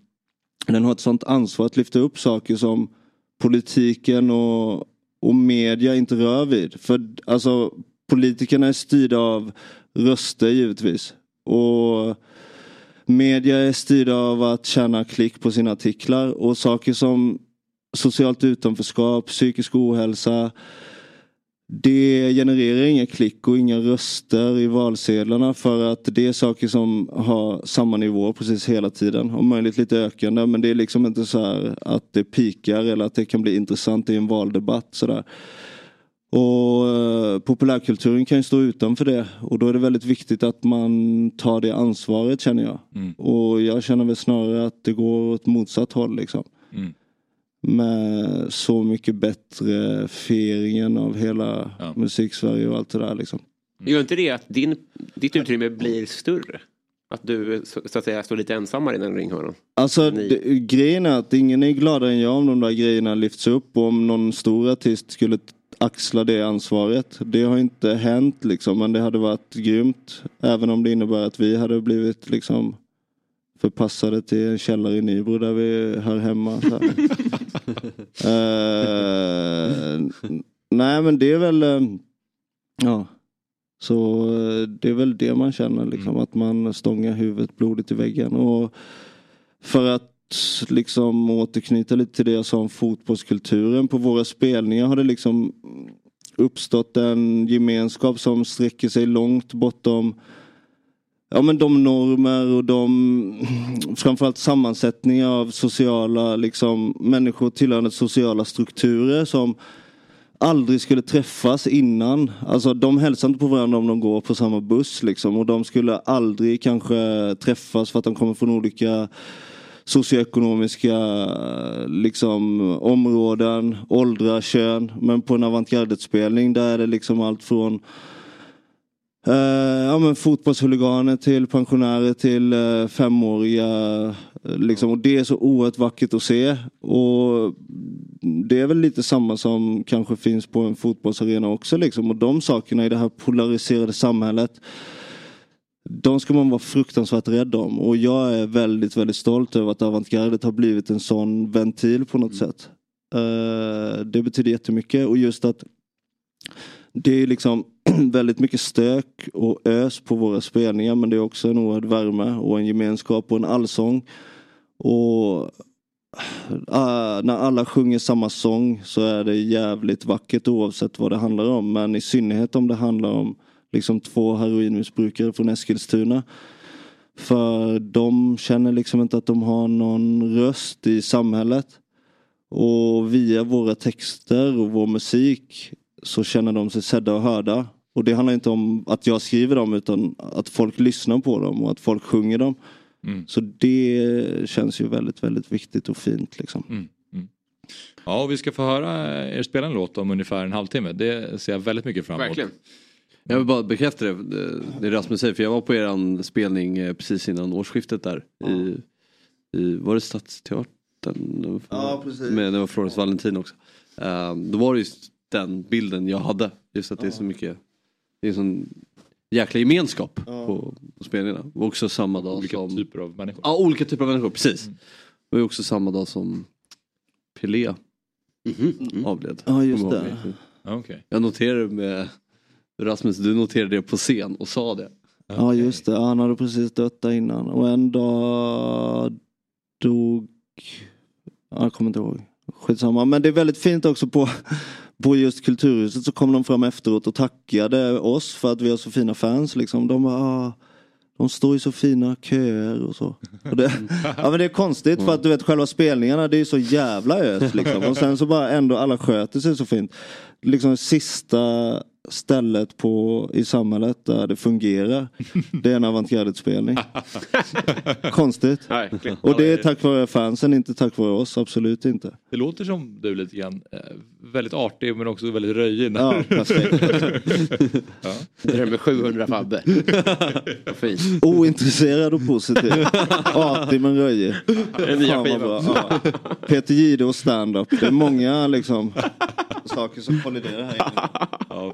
Den har ett sånt ansvar att lyfta upp saker som politiken och, och media inte rör vid. För alltså politikerna är styrda av röster givetvis. Och media är styrda av att tjäna klick på sina artiklar och saker som socialt utanförskap, psykisk ohälsa. Det genererar inga klick och inga röster i valsedlarna för att det är saker som har samma nivå precis hela tiden. Om möjligt lite ökande men det är liksom inte så här att det pikar eller att det kan bli intressant i en valdebatt. Sådär. Och eh, populärkulturen kan ju stå utanför det och då är det väldigt viktigt att man tar det ansvaret känner jag. Mm. Och jag känner väl snarare att det går åt motsatt håll liksom. Mm. Med så mycket bättre fieringen av hela musik-Sverige och allt det där liksom. Gör inte det att din, ditt utrymme blir större? Att du så, att säga står lite ensammare i den ringhörnan? Alltså det, grejen är att ingen är gladare än jag om de där grejerna lyfts upp och om någon stor artist skulle axla det ansvaret. Det har inte hänt liksom men det hade varit grymt. Även om det innebär att vi hade blivit liksom förpassade till en källare i Nybro där vi hör hemma. Så. Eh, nej men det är väl eh, Ja Så eh, det är väl det man känner liksom att man stångar huvudet blodigt i väggen. Och för att liksom återknyta lite till det jag sa om fotbollskulturen. På våra spelningar har det liksom uppstått en gemenskap som sträcker sig långt bortom Ja men de normer och de framförallt sammansättningar av sociala liksom människor tillhörande sociala strukturer som aldrig skulle träffas innan. Alltså de hälsar inte på varandra om de går på samma buss liksom och de skulle aldrig kanske träffas för att de kommer från olika socioekonomiska liksom områden, åldrar, kön. Men på en avantgardespelning där är det liksom allt från Eh, ja, men fotbollshuliganer till pensionärer till eh, femåriga. Liksom, och det är så oerhört vackert att se. Och Det är väl lite samma som kanske finns på en fotbollsarena också. Liksom. Och de sakerna i det här polariserade samhället. De ska man vara fruktansvärt rädd om. Och jag är väldigt, väldigt stolt över att avantgardet har blivit en sån ventil på något sätt. Eh, det betyder jättemycket. Och just att det är liksom väldigt mycket stök och ös på våra spelningar men det är också en oerhörd värme och en gemenskap och en allsång. Och ah, när alla sjunger samma sång så är det jävligt vackert oavsett vad det handlar om. Men i synnerhet om det handlar om liksom två heroinmissbrukare från Eskilstuna. För de känner liksom inte att de har någon röst i samhället. Och via våra texter och vår musik så känner de sig sedda och hörda. Och det handlar inte om att jag skriver dem utan att folk lyssnar på dem och att folk sjunger dem. Mm. Så det känns ju väldigt, väldigt viktigt och fint liksom. Mm. Ja, och vi ska få höra er spela en låt om ungefär en halvtimme. Det ser jag väldigt mycket fram emot. Verkligen. Jag vill bara bekräfta det, det- Rasmus säger, för jag var på eran spelning eh, precis innan årsskiftet där. I, i, var det Stadsteatern? Ja, precis. Men det var Florence Valentin också. Eh, då var det just den bilden jag hade. Just att det är så mycket, det är en sån jäkla gemenskap på, på spelningarna. Och också samma dag Olika som... typer av människor. Ja, olika typer av människor, precis. Det var också samma dag som Pelé avled. Ja, just det. Ja, okej. Jag noterade med Rasmus, du noterade det på scen och sa det. Ja just det, han hade precis dött där innan. Och en dag dog... Jag kommer inte ihåg. Skitsamma. Men det är väldigt fint också på, på just Kulturhuset så kom de fram efteråt och tackade oss för att vi har så fina fans. Liksom. De bara, ah, De står i så fina köer och så. Och det, ja men det är konstigt för att du vet själva spelningarna det är så jävla ös liksom. Och sen så bara ändå alla sköter sig så fint. Liksom sista stället på, i samhället där det fungerar. Det är en avantgarde-spelning. Konstigt. Och det är tack vare fansen, inte tack vare oss. Absolut inte. Det låter som du lite grann. Eh, väldigt artig men också väldigt röjig. Ja, perfekt. ja. Drömmer 700 Fabbe. Fint. Ointresserad och positiv. Artig men röjig. Den nya Fan, vad skivan. bra. Ja. Peter Jihde och stand-up. Det är många liksom saker som kolliderar här inne. Ja,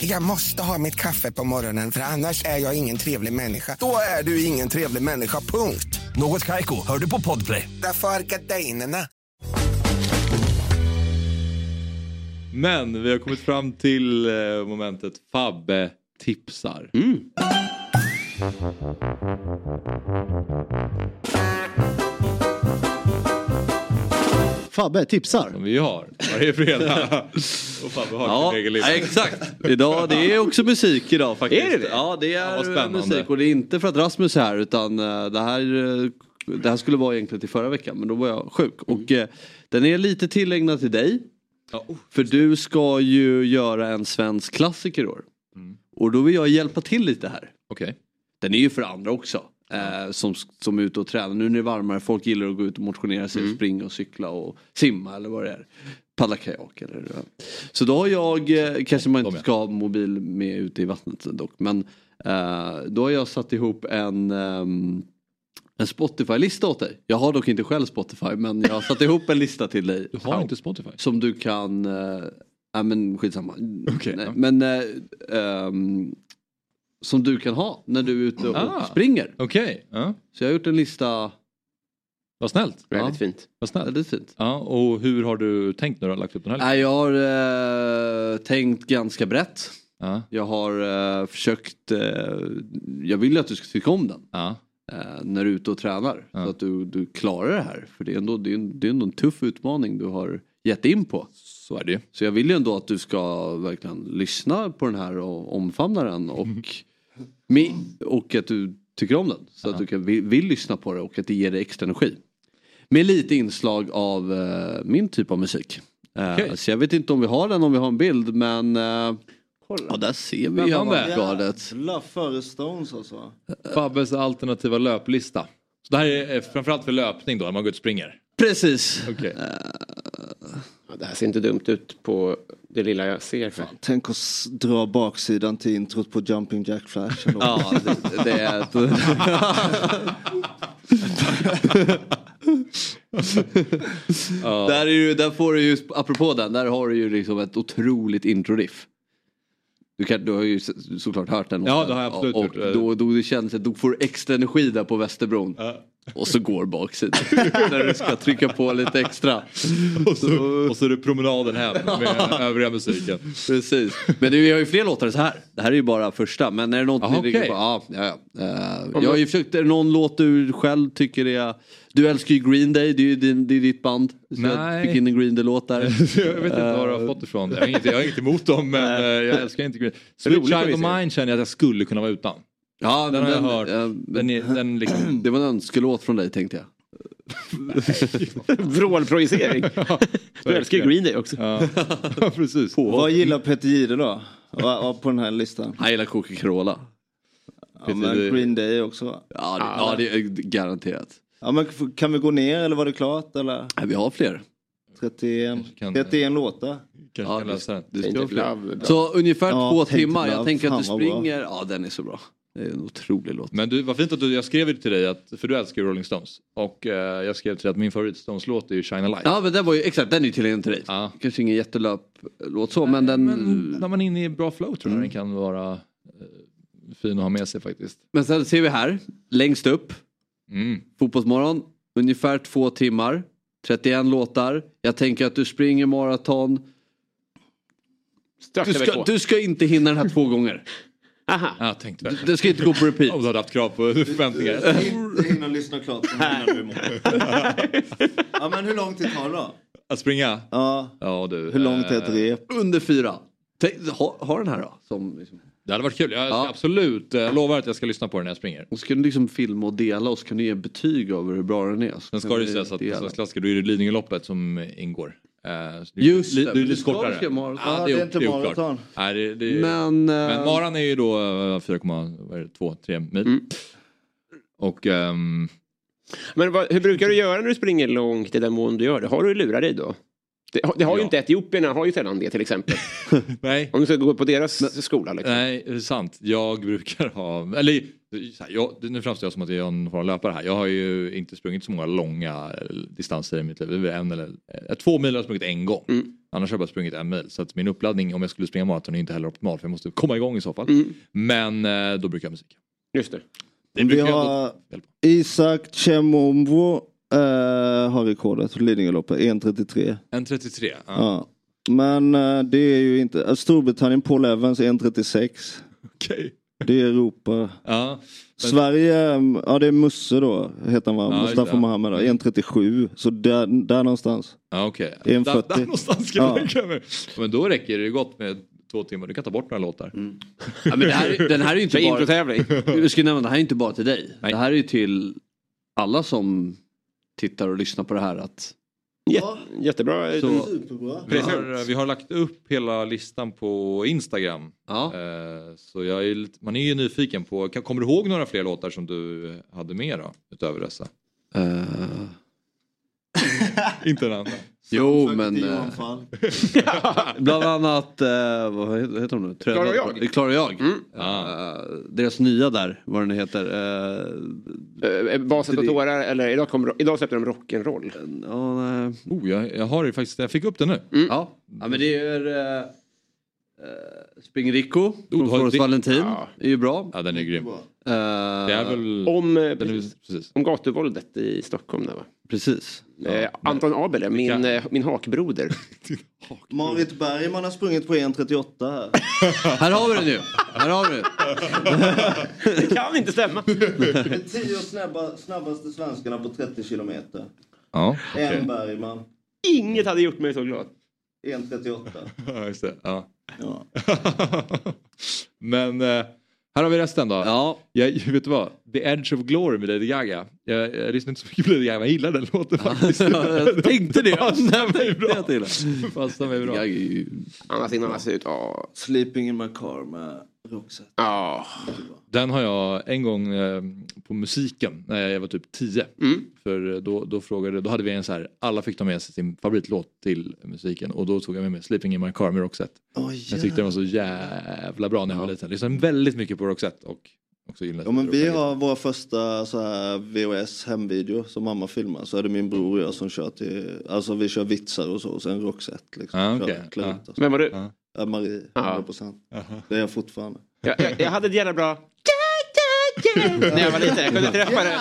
Jag måste ha mitt kaffe på morgonen för annars är jag ingen trevlig människa. Då är du ingen trevlig människa, punkt. Något Kaiko, hör du på Podplay. Därför är gardinerna. Men vi har kommit fram till eh, momentet Fabbe tipsar. Fabbe tipsar. Som vi har varje fredag. och Fabbe har Ja, sin egen lista. exakt. Idag, det är också musik idag faktiskt. Är det det? Ja, det är spännande. musik. Och det är inte för att Rasmus är här utan eh, det här, eh, det här skulle vara egentligen till förra veckan men då var jag sjuk. Och eh, den är lite tillägnad till dig. För du ska ju göra en svensk klassiker i år. Och då vill jag hjälpa till lite här. Okej. Den är ju för andra också. Eh, som, som är ute och tränar. Nu när det är varmare, folk gillar att gå ut och motionera sig, springa och cykla och simma eller vad det är. Paddla kajak eller ja. Så då har jag, eh, kanske man inte ska ha mobil med ute i vattnet dock. Men eh, då har jag satt ihop en ehm, en Spotify-lista åt dig. Jag har dock inte själv Spotify men jag har satt ihop en lista till dig. Du har inte Spotify? Som du kan, äh, ja men skitsamma. Nej, Men äh, som du kan ha när du är ute och Ah, springer. Okej. Ja. Så jag har gjort en lista. Vad snällt. Väldigt fint. Vad snällt. Väldigt fint. Ja, och hur har du tänkt när du har lagt upp den här listan? Jag har eh, tänkt ganska brett. Jag har eh, försökt, eh, jag vill ju att du ska tycka om den. Eh, när du är ute och tränar. Så att du, du klarar det här. För det är, ändå, det, är, en- det är ändå en tuff utmaning du har gett in på. Så är det Så jag vill ju ändå att du ska verkligen lyssna på den här och omfamna den. Och, med, och att du tycker om den. Så att du kan, vill, vill lyssna på det och att det ger dig extra energi. Med lite inslag av eh, min typ av musik. Eh, Okej. Så jag vet inte om vi har den, om vi har en bild men uh, ja, där ser vi ju avantgardet. Före Stones alltså. Fabbes alternativa löplista. Så det här är eh, framförallt för löpning då, när man går ut och springer? Precis. Okej. Ja, det här ser inte dumt ut på det lilla jag ser. För. Tänk att dra baksidan till introt på Jumping Jack Flash. Ja, det, det är. Där, är ju, där får du ju, apropå den, där har du ju liksom ett otroligt introriff. Du, kan, du har ju så- såklart hört den. Ja, det har jag absolut och, gjort. Då, då det känns att då får du extra energi där på Västerbron. Och så går baksidan. när du ska trycka på lite extra. Och så, och så är det promenaden hem med övriga musiken. Precis. Men vi har ju fler låtar så här. Det här är ju bara första. Men är det något Aha, ni okej. på? Ja, ja, ja. Eh, jag har ju försökt, är det någon låt du själv tycker är... Du älskar ju Green Day, det är ju din, det är ditt band. Så jag Nej. fick in en Green Day-låt där. jag vet inte var du har fått ifrån det. Jag har inget, jag har inget emot dem men eh, jag älskar inte Green. Sweet Rolig Child of. Mine känner jag att jag skulle kunna vara utan. Ja, Den har jag hört. eh, Den är, den liksom... Det var en önskelåt från dig tänkte jag. Vrålprojicering. Du älskar ju Green Day också. Ja, precis. Vad gillar Peter Jihde då? Va- va- På den här listan? Han gillar Coca-Cola. Ja, men Green Day också va? Ja, det, ja, det är garanterat. Ja, men kan vi gå ner eller var det klart? Eller? Nej, vi har fler. 31, Kan- 31 låtar. Kanske Ja, kan läsa den. Det ska fler. Så ungefär Ja, två timmar. Jag tänker att du springer. Ja, den är så bra. Det är en otrolig låt. Men du, vad fint att du, jag skrev till dig, att, för du älskar ju Rolling Stones. Och eh, jag skrev till dig att min favorit Stones-låt är ju Shine a Light. Ja men den var ju, exakt den är ju tillgänglig till dig. Ja. Kanske ingen jättelöp-låt så men den... Men Men, när man är inne i bra flow tror jag den kan vara eh, fin att ha med sig faktiskt. sen ser vi här, längst upp, Mm. Fotbollsmorgon, ungefär två timmar. 31 låtar. Jag tänker att du springer maraton. Du ska, du ska inte hinna den här två gånger. Aha. Jag tänkte väl. Det ska inte gå på repeat. Om du hade haft krav på förväntningar. Inte hinna lyssna klart innan du är. Ja men hur lång tid tar det då? Att springa? Ja. Ja du. Hur långt är ett eh, rep? Under fyra. Tänk, ha, ha den här då. Som, liksom. Det hade varit kul. Jag ska absolut jag lovar att jag ska lyssna på den när jag springer. Och så kan du liksom filma och dela och så kan du ge betyg över hur bra den är. Så Sen ska det vi sägas att på dela. Svenska klassiker då är det Lidingöloppet som ingår. Eh, det- Just li- det, det är men lite det ska kortare. maraton. Ja, det är inte oklart. maraton. Nej, det, det, Men, men eh, maran är ju då eh, 4,2-3 mil. Mm. Och ehm, Men vad, hur brukar du göra när du springer långt i den mån du gör det? Har du lurar i då? Det, det har ju Ja. inte Etiopierna, har ju sällan det till exempel. nej. Om du ska gå på deras skola liksom. Nej, det är sant. Jag brukar ha, eller här, jag, nu framstår jag som att jag är en form av löpare här. Jag har ju inte sprungit så många långa eh, distanser i mitt liv. En eller, eh, två mil har jag sprungit en gång. Mm. Annars har jag bara sprungit en mil. Så att min uppladdning om jag skulle springa maraton är inte heller optimal för jag måste komma igång i så fall. Mm. Men eh, då brukar jag musik. Just det. Det Vi har Isak Chemombo uh, har rekordet för Lidingöloppet, 1.33. En 33. Ja. Ja. Men eh, det är ju inte, Storbritannien Paul Evans 1.36. Okej. Det är Europa. Ja. Sverige, um, ja det är Musse då, heter han va? Ja, Mustafa det. Mohamed då, 1.37. Så där, där någonstans. Ja, okej. 1.40. Där, där någonstans ska Ja. Men då räcker det gott med två timmar. Du kan ta bort några låtar. Ja, men här, den här är ju inte bara... introtävling. Vi ska nämna, det här är inte bara till dig. Nej. Det här är ju till alla som tittar och lyssnar på det här. Att Jät- jättebra. Så- Superbra. Vi har, vi har lagt upp hela listan på Instagram. Ja. Eh, Så jag är man är ju nyfiken på, kan- kommer du ihåg några fler låtar som du hade med då? Utöver dessa? eh, Inte en annan. jo men... Eh, bland annat, eh, vad heter hon nu? Tröda- Klara och jag. Eh, Klara och jag. Mm. Eh, deras nya där, vad den heter. Uh, Eh, Baset och tårar, eller idag, kom, idag släppte de rock'n'roll. nej. Oh, jag, jag har ju faktiskt, jag fick upp den nu. ja. ja, men det är... Uh, Spring Rico från vi- Valentin. Ja. är ju bra. Ja den är grym. Eh, Det är väl... Om, eh, den är, precis, om gatuvåldet i Stockholm där va? Precis. Eh, Anton Abel, är min, eh, min hakbroder. Marit Bergman har sprungit på 1.38 här. Här har vi den ju. Här har vi den. Det kan inte stämma. Det är tio snabba, snabbaste svenskarna på 30 kilometer. Ja, okej. En Bergman, Inget hade gjort mig så glad. 1.38. Ja, just det. Ja. Ja. Men eh, här har vi resten då. Ja. Jag, vet du vad? The Edge of Glory med Lady Gaga. Jag, jag lyssnade inte så mycket på Lady Gaga men jag gillar den låten faktiskt. jag tänkte det. Passar mig bra. Jag till. Passar mig bra. Jag är ju... Annars innan han ser ut. Sleeping in my car med Roxette. Ja. Den har jag en gång eh, på musiken när jag var typ 10. Mm. För då, då frågade, då hade vi en så här, alla fick ta med sig sin favoritlåt till musiken och då tog jag med mig Sleeping in my car med Roxette. Oh, Jag tyckte den var så jävla bra när jag var liten. Jag lyssnade väldigt mycket på Roxette och också gillade Ja men vi har våra första så här VHS hemvideo som mamma filmar. Så är det min bror och jag som kör till, alltså vi kör vitsar och så och sen Roxette liksom. Ah, ut oss. Vem var du? Ja. Marie, 100 procent. Det är jag fortfarande. Jag, jag, jag hade ett jävla bra... När jag var liten, jag kunde träffa det.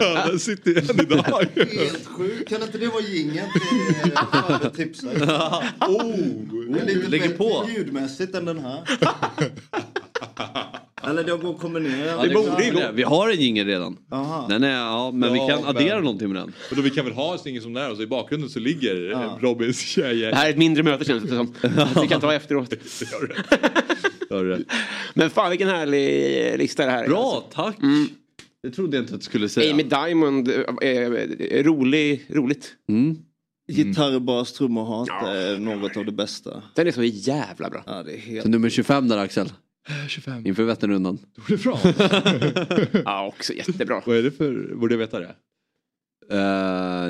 Ja, den sitter än idag. Helt sjukt. Kan inte det vara jingeln till Före tipsar? oh, det är lite bättre på. ljudmässigt än den här. Eller det går att kombinera. Ja, det borde ju gå. Vi har en jingel redan. Aha. Den är, ja, men vi Ja, kan men- addera någonting med den. Och då vi kan väl ha en singel som där och så i bakgrunden så ligger Ja. ja. Robins tjejer. Det här är ett mindre möte känns det som. Vi kan ta efteråt. Men fan vilken härlig lista det här är. Bra, tack. Det trodde jag inte att du skulle säga. Amy Diamond, eh, eh, rolig, roligt. Mm. Gitarr, bas, trummor, hat är något av det bästa. Den är så jävla bra. Ja, det är helt... Så nummer 25 där Axel. 25. Inför Vätternrundan. Tour de France. Ja, också jättebra. Vad är det för, borde jag veta det? Uh,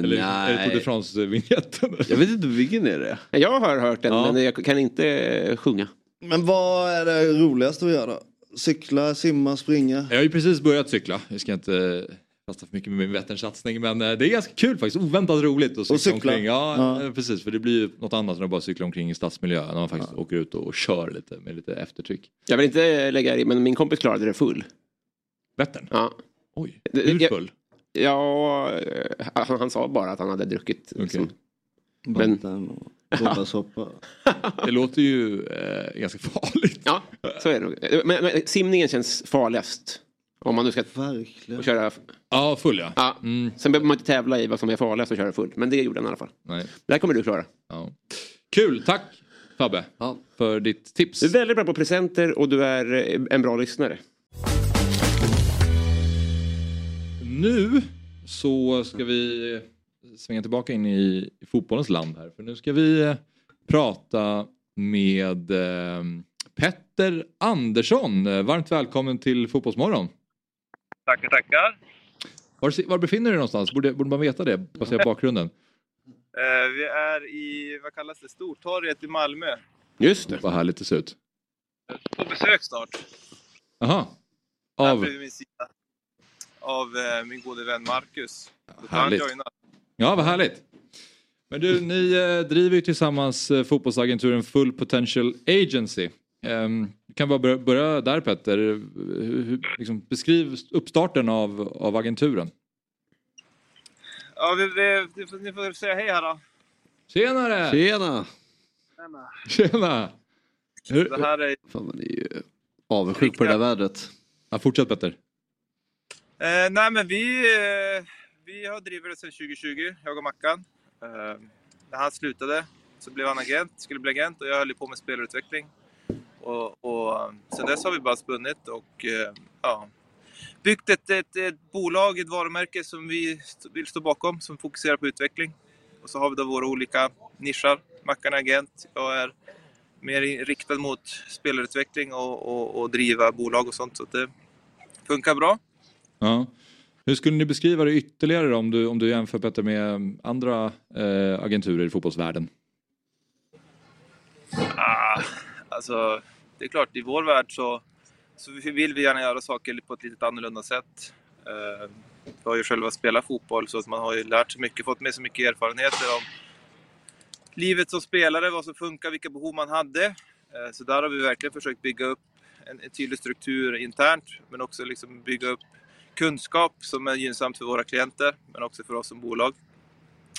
Eller är det Tour de nej. France-vinjetten? Jag vet inte vilken är det. Jag har hört den Ja. men jag kan inte eh, sjunga. Men vad är det roligaste att göra? Cykla, simma, springa? Jag har ju precis börjat cykla. Jag ska inte fasta för mycket med min Vätternsatsning men eh, det är ganska kul faktiskt. Oväntat roligt att cykla, Och cykla. omkring. Ja, Ja. eh, precis. För det blir ju något annat än att bara cykla omkring i stadsmiljö. När man faktiskt åker ut och kör lite med lite eftertryck. Jag vill inte lägga i men min kompis klarade det full. Vättern? Ja. Oj, hur full? Ja, eh, han, han sa bara att han hade druckit. Liksom. Men, Doldarsoppa. Det låter ju eh, ganska farligt. ja, så är det nog. Eh, Men, men simningen känns farligast. Om man nu ska Verkligen. köra... Ja, full ja. ja. Sen behöver man inte tävla i vad som är farligast att köra full. Men det gjorde han i alla fall. Nej. Det här kommer du klara. Ja. Kul, tack Fabbe för ditt tips. Du är väldigt bra på presenter och du är eh, en bra lyssnare. Nu så ska vi svänga tillbaka in i, fotbollens land här. För nu ska vi eh, prata med eh, Petter Andersson. Varmt välkommen till Fotbollsmorgon. Tackar, tackar. Var, var befinner du dig någonstans? Borde, borde man veta det baserat på bakgrunden? Eh, vi är i, vad kallas det, Stortorget i Malmö. Just det. Vad härligt det ser ut. På besök snart. Aha. Här Av... min. Av eh, min gode vän Marcus. Då Härligt. Ja, vad härligt. Men du, ni eh, driver ju tillsammans eh, fotbollsagenturen Full Potential Agency. Um, kan bara börja, där Petter. Hur, liksom, beskriv uppstarten av, av agenturen. Ja, vi, vi, ni, får, ni får säga hej här då. Tjenare! Tjena! Tjena! Hur, Det här är... Fan, man är ju avundsjuk på det där vädret. Ja, fortsätt Petter. Eh, nej, men vi, eh, vi har drivit det sedan 2020, jag och Mackan. Eh, när han slutade så blev han agent, skulle bli agent och jag höll på med spelarutveckling. Och, och eh, sen dess har vi bara spunnit och eh, ja, byggt ett, ett, ett bolag, ett varumärke som vi vill stå bakom, som fokuserar på utveckling. Och så har vi då våra olika nischer. Mackan är agent, jag är mer riktad mot spelarutveckling och, och, och driva bolag och sånt. Så det funkar bra. Ja. Hur skulle ni beskriva det ytterligare om du, om du jämför Petter med andra eh, agenturer i fotbollsvärlden? Ah, alltså, det är klart, i vår värld så, så vill vi gärna göra saker på ett lite annorlunda sätt. Eh, vi har ju själva spelat fotboll så att man har ju lärt sig mycket, fått med sig mycket erfarenheter om livet som spelare, vad som funkar, vilka behov man hade. Eh, så där har vi verkligen försökt bygga upp en, en tydlig struktur internt, men också liksom bygga upp kunskap som är gynnsamt för våra klienter, men också för oss som bolag.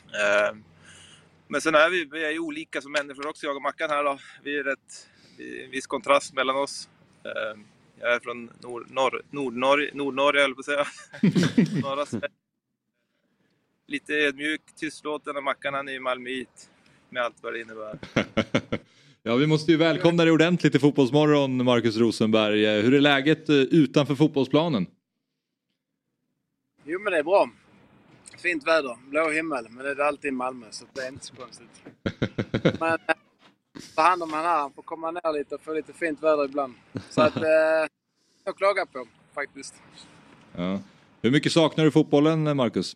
Eh, men sen är vi, vi är ju olika som människor också, jag och Mackan här då. Vi är rätt, en viss kontrast mellan oss. Eh, Jag är från Nord, norr, Nordnorge, Nordnorge höll jag på att säga. Norra. Lite ödmjuk, tystlåten och Mackan han är ju malmöit. Med allt vad det innebär. Ja, vi måste ju välkomna dig ordentligt till Fotbollsmorgon, Marcus Rosenberg. Hur är läget eh, utanför fotbollsplanen? Jo men det är bra. Fint väder, blå himmel, men det är det alltid i Malmö så det är inte så konstigt. Men eh, ta hand om han här, han får komma ner lite och få lite fint väder ibland. Så att, eh, jag klagar på faktiskt. Ja. Hur mycket saknar du fotbollen, eh, Marcus?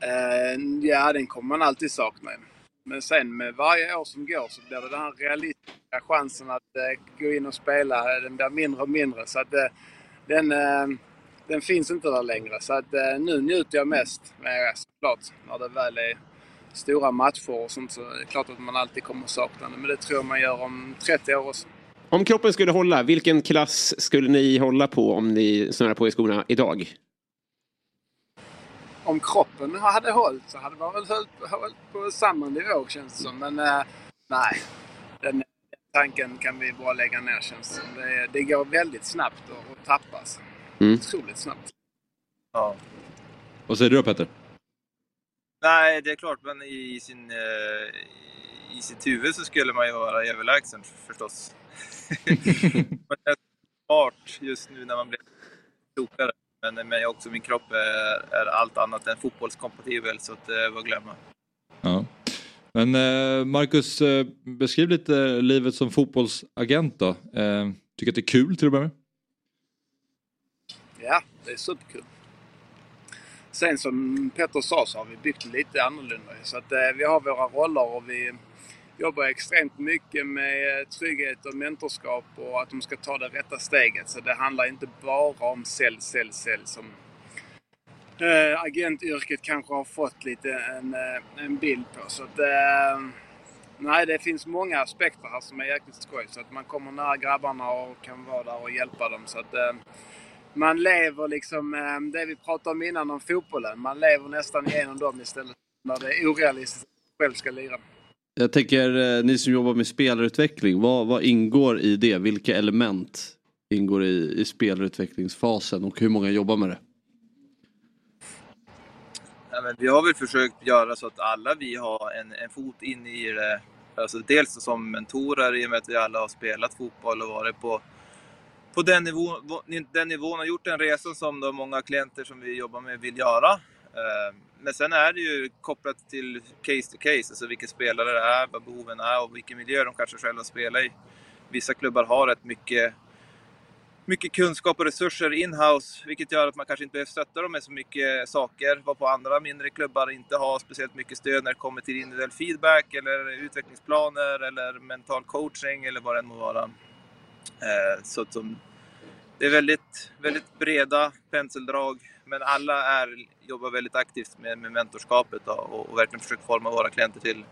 Eh, ja, den kommer man alltid sakna. Men sen med varje år som går så blir det den här realistiska chansen att eh, gå in och spela, den blir mindre och mindre. Så att eh, den, eh, den finns inte där längre. Så att eh, nu njuter jag mest, ja, såklart, när det väl är stora matcher och sånt så är det klart att man alltid kommer sakna det. Men det tror jag man gör om 30 år också. Om kroppen skulle hålla, vilken klass skulle ni hålla på om ni snurrar på i skorna idag? om kroppen hade hållit så hade man väl hållit, hållit på samma nivå känns det som. Men eh, nej, den, tanken kan vi bara lägga ner känns det som. Det, det går väldigt snabbt att tappas. Mm. Otroligt snabbt. Ja. Vad säger du då Petter? Nej, det är klart, men i, sin, eh, i sitt huvud så skulle man ju vara överlägsen förstås. men det är smart just nu när man blir klokare. Men, men också min kropp är, är allt annat än fotbollskompatibel, så att det var att glömma. Ja. Men eh, Marcus, eh, beskriv lite livet som fotbollsagent då. Eh, tycker att det är kul till att börja med? Ja, det är superkul. Sen som Petter sa så har vi byggt lite annorlunda. Så att eh, vi har våra roller och vi jobbar extremt mycket med eh, trygghet och mentorskap och att de ska ta det rätta steget. Så det handlar inte bara om sälj, sälj, sälj som eh, agentyrket kanske har fått lite en, eh, en bild på. Så att, eh, nej, det finns många aspekter här som är jäkligt skoj. Så att man kommer nära grabbarna och kan vara där och hjälpa dem. Så att, eh, man lever liksom eh, det vi pratade om innan om fotbollen. Man lever nästan igenom dem istället när det är orealistiskt att man själv ska lira. Jag tänker, eh, ni som jobbar med spelarutveckling, vad, vad ingår i det? Vilka element ingår i, i spelarutvecklingsfasen och hur många jobbar med det? Ja, men vi har väl försökt göra så att alla vi har en, en fot in i det. Alltså dels som mentorer i och med att vi alla har spelat fotboll och varit på, på den, nivå, den nivån och gjort den resan som då många klienter som vi jobbar med vill göra. Eh, men sen är det ju kopplat till case to case, alltså vilka spelare det är, vad behoven är och vilken miljö de kanske själva spelar i. Vissa klubbar har rätt mycket mycket kunskap och resurser in-house, vilket gör att man kanske inte behöver stötta dem med så mycket saker. Vad på andra mindre klubbar inte har speciellt mycket stöd när det kommer till individuell feedback eller utvecklingsplaner eller mental coaching eller vad det än må vara. Eh, Så att de, det är väldigt, väldigt breda penseldrag, men alla är, jobbar väldigt aktivt med, med mentorskapet då, och, och verkligen försöker forma våra klienter till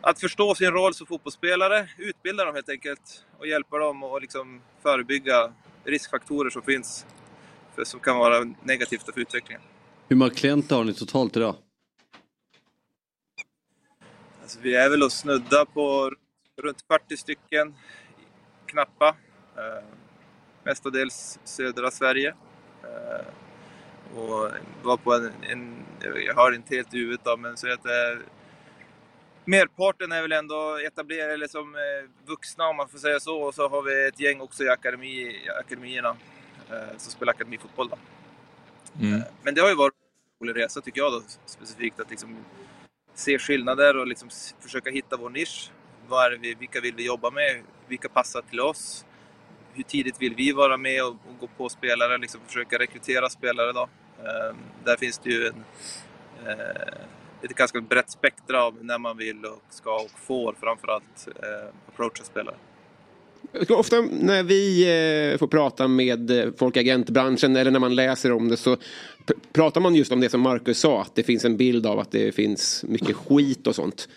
att förstå sin roll som fotbollsspelare, utbilda dem helt enkelt och hjälpa dem att liksom förebygga riskfaktorer som finns för, som kan vara negativt för utvecklingen. Hur många klienter har ni totalt idag? Alltså, vi är väl och snudda på runt 40 stycken knappa. Eh, mestadels södra Sverige. Eh, och var på en, en, jag har inte helt i huvudet då, men så att det Merparten är väl ändå etablerade, eller som eh, vuxna om man får säga så. Och så har vi ett gäng också i akademi, i akademierna eh, som spelar akademifotboll. Då. Mm. Men det har ju varit en rolig resa tycker jag då, specifikt att liksom se skillnader och liksom försöka hitta vår nisch. Vad är vi, vilka vill vi jobba med? Vilka passar till oss? Hur tidigt vill vi vara med och, och gå på spelare? Liksom försöka rekrytera spelare då. Eh, där finns det ju en, eh, ett ganska brett spektra av när man vill och ska och får framförallt eh, approacha spelare. Ofta när vi eh, får prata med eh, folk i agentbranschen eller när man läser om det så pratar man just om det som Marcus sa, att det finns en bild av att det finns mycket skit och sånt.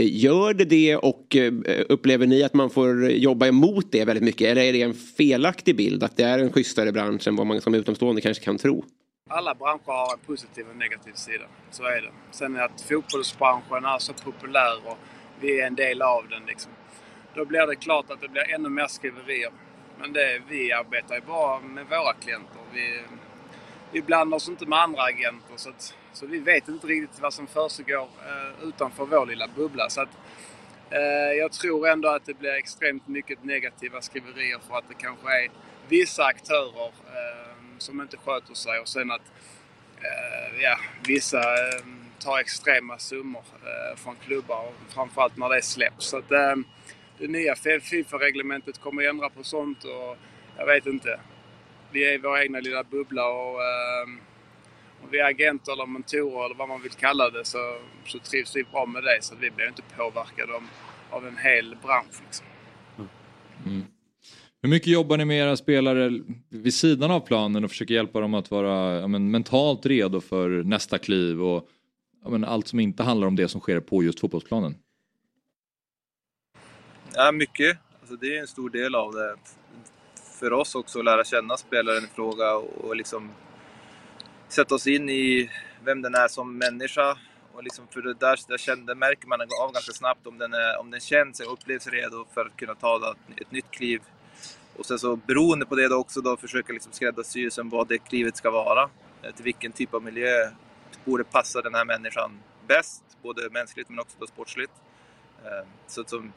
Gör det det och eh, upplever ni att man får jobba emot det väldigt mycket? Eller är det en felaktig bild att det är en schysstare bransch än vad man som utomstående kanske kan tro? Alla branscher har en positiv och en negativ sida. Så är det. Sen är att fotbollsbranschen är så populär och vi är en del av den. Liksom. Då blir det klart att det blir ännu mer skriverier. Men det, vi arbetar ju bara med våra klienter. Vi, vi blandar oss inte med andra agenter. Så, att, så vi vet inte riktigt vad som försiggår eh, utanför vår lilla bubbla. Så att, eh, jag tror ändå att det blir extremt mycket negativa skriverier för att det kanske är vissa aktörer eh, som inte sköter sig och sen att ja, vissa tar extrema summor från klubbar, framförallt när det släpps. Så att, det nya Fifa-reglementet kommer att ändra på sånt och jag vet inte. Vi är i vår egna lilla bubbla och om vi är agenter eller mentorer eller vad man vill kalla det så, så trivs vi bra med det. Så vi blir inte påverkade av, av en hel bransch. Liksom. Mm. Hur mycket jobbar ni med era spelare vid sidan av planen och försöker hjälpa dem att vara ja, men, mentalt redo för nästa kliv och ja, men, allt som inte handlar om det som sker på just fotbollsplanen? Ja, mycket. Alltså, det är en stor del av det. För oss också att lära känna spelaren i fråga och, och liksom sätta oss in i vem den är som människa. Och liksom för det där, där kände, märker man av ganska snabbt om den, är, om den känns och upplevs redo för att kunna ta ett, nytt kliv. Och sen så beroende på det då också då försöka liksom skräddarsy sen vad det klivet ska vara. Eh, till vilken typ av miljö borde passa den här människan bäst. Både mänskligt men också då sportsligt. Eh, så att som,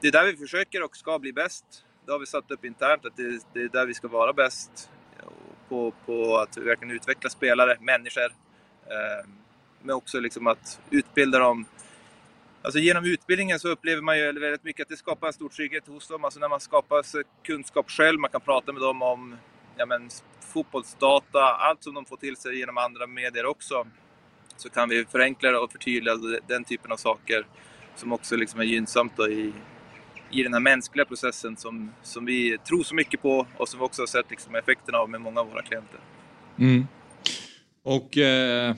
det är där vi försöker och ska bli bäst. Det har vi satt upp internt att det, det är där vi ska vara bäst. På, på att verkligen utveckla spelare, människor. Eh, Men också liksom att utbilda dem. Alltså genom utbildningen så upplever man ju väldigt mycket att det skapar en stor trygghet hos dem. Alltså när man skapar kunskap själv, man kan prata med dem om ja men, fotbollsdata, allt som de får till sig genom andra medier också. Så kan vi förenkla och förtydliga den typen av saker som också liksom är gynnsamt då i, i den här mänskliga processen som, som vi tror så mycket på och som vi också har sett liksom effekterna av med många av våra klienter. Mm. Och eh,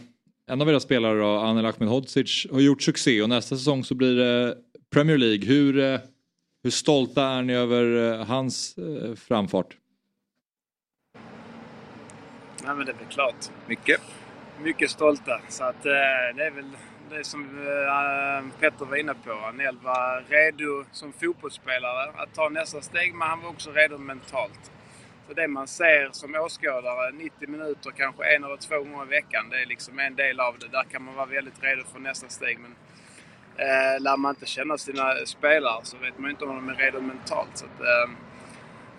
en av era spelare då, Anel Ahmedhodzic, har gjort succé och nästa säsong så blir det Premier League. Hur, eh, hur stolta är ni över eh, hans eh, framfart? Nej, men det är väl klart. Mycket? Mycket stolta. Så att, eh, det är väl det som eh, Petter var inne på. Anel var redo som fotbollsspelare att ta nästa steg, men han var också redo mentalt. Så det man ser som åskådare 90 minuter, kanske en eller två gånger i veckan, det är liksom en del av det. Där kan man vara väldigt redo för nästa steg. Men eh, lär man inte känna sina spelare så vet man ju inte om de är redo mentalt. Så att, eh,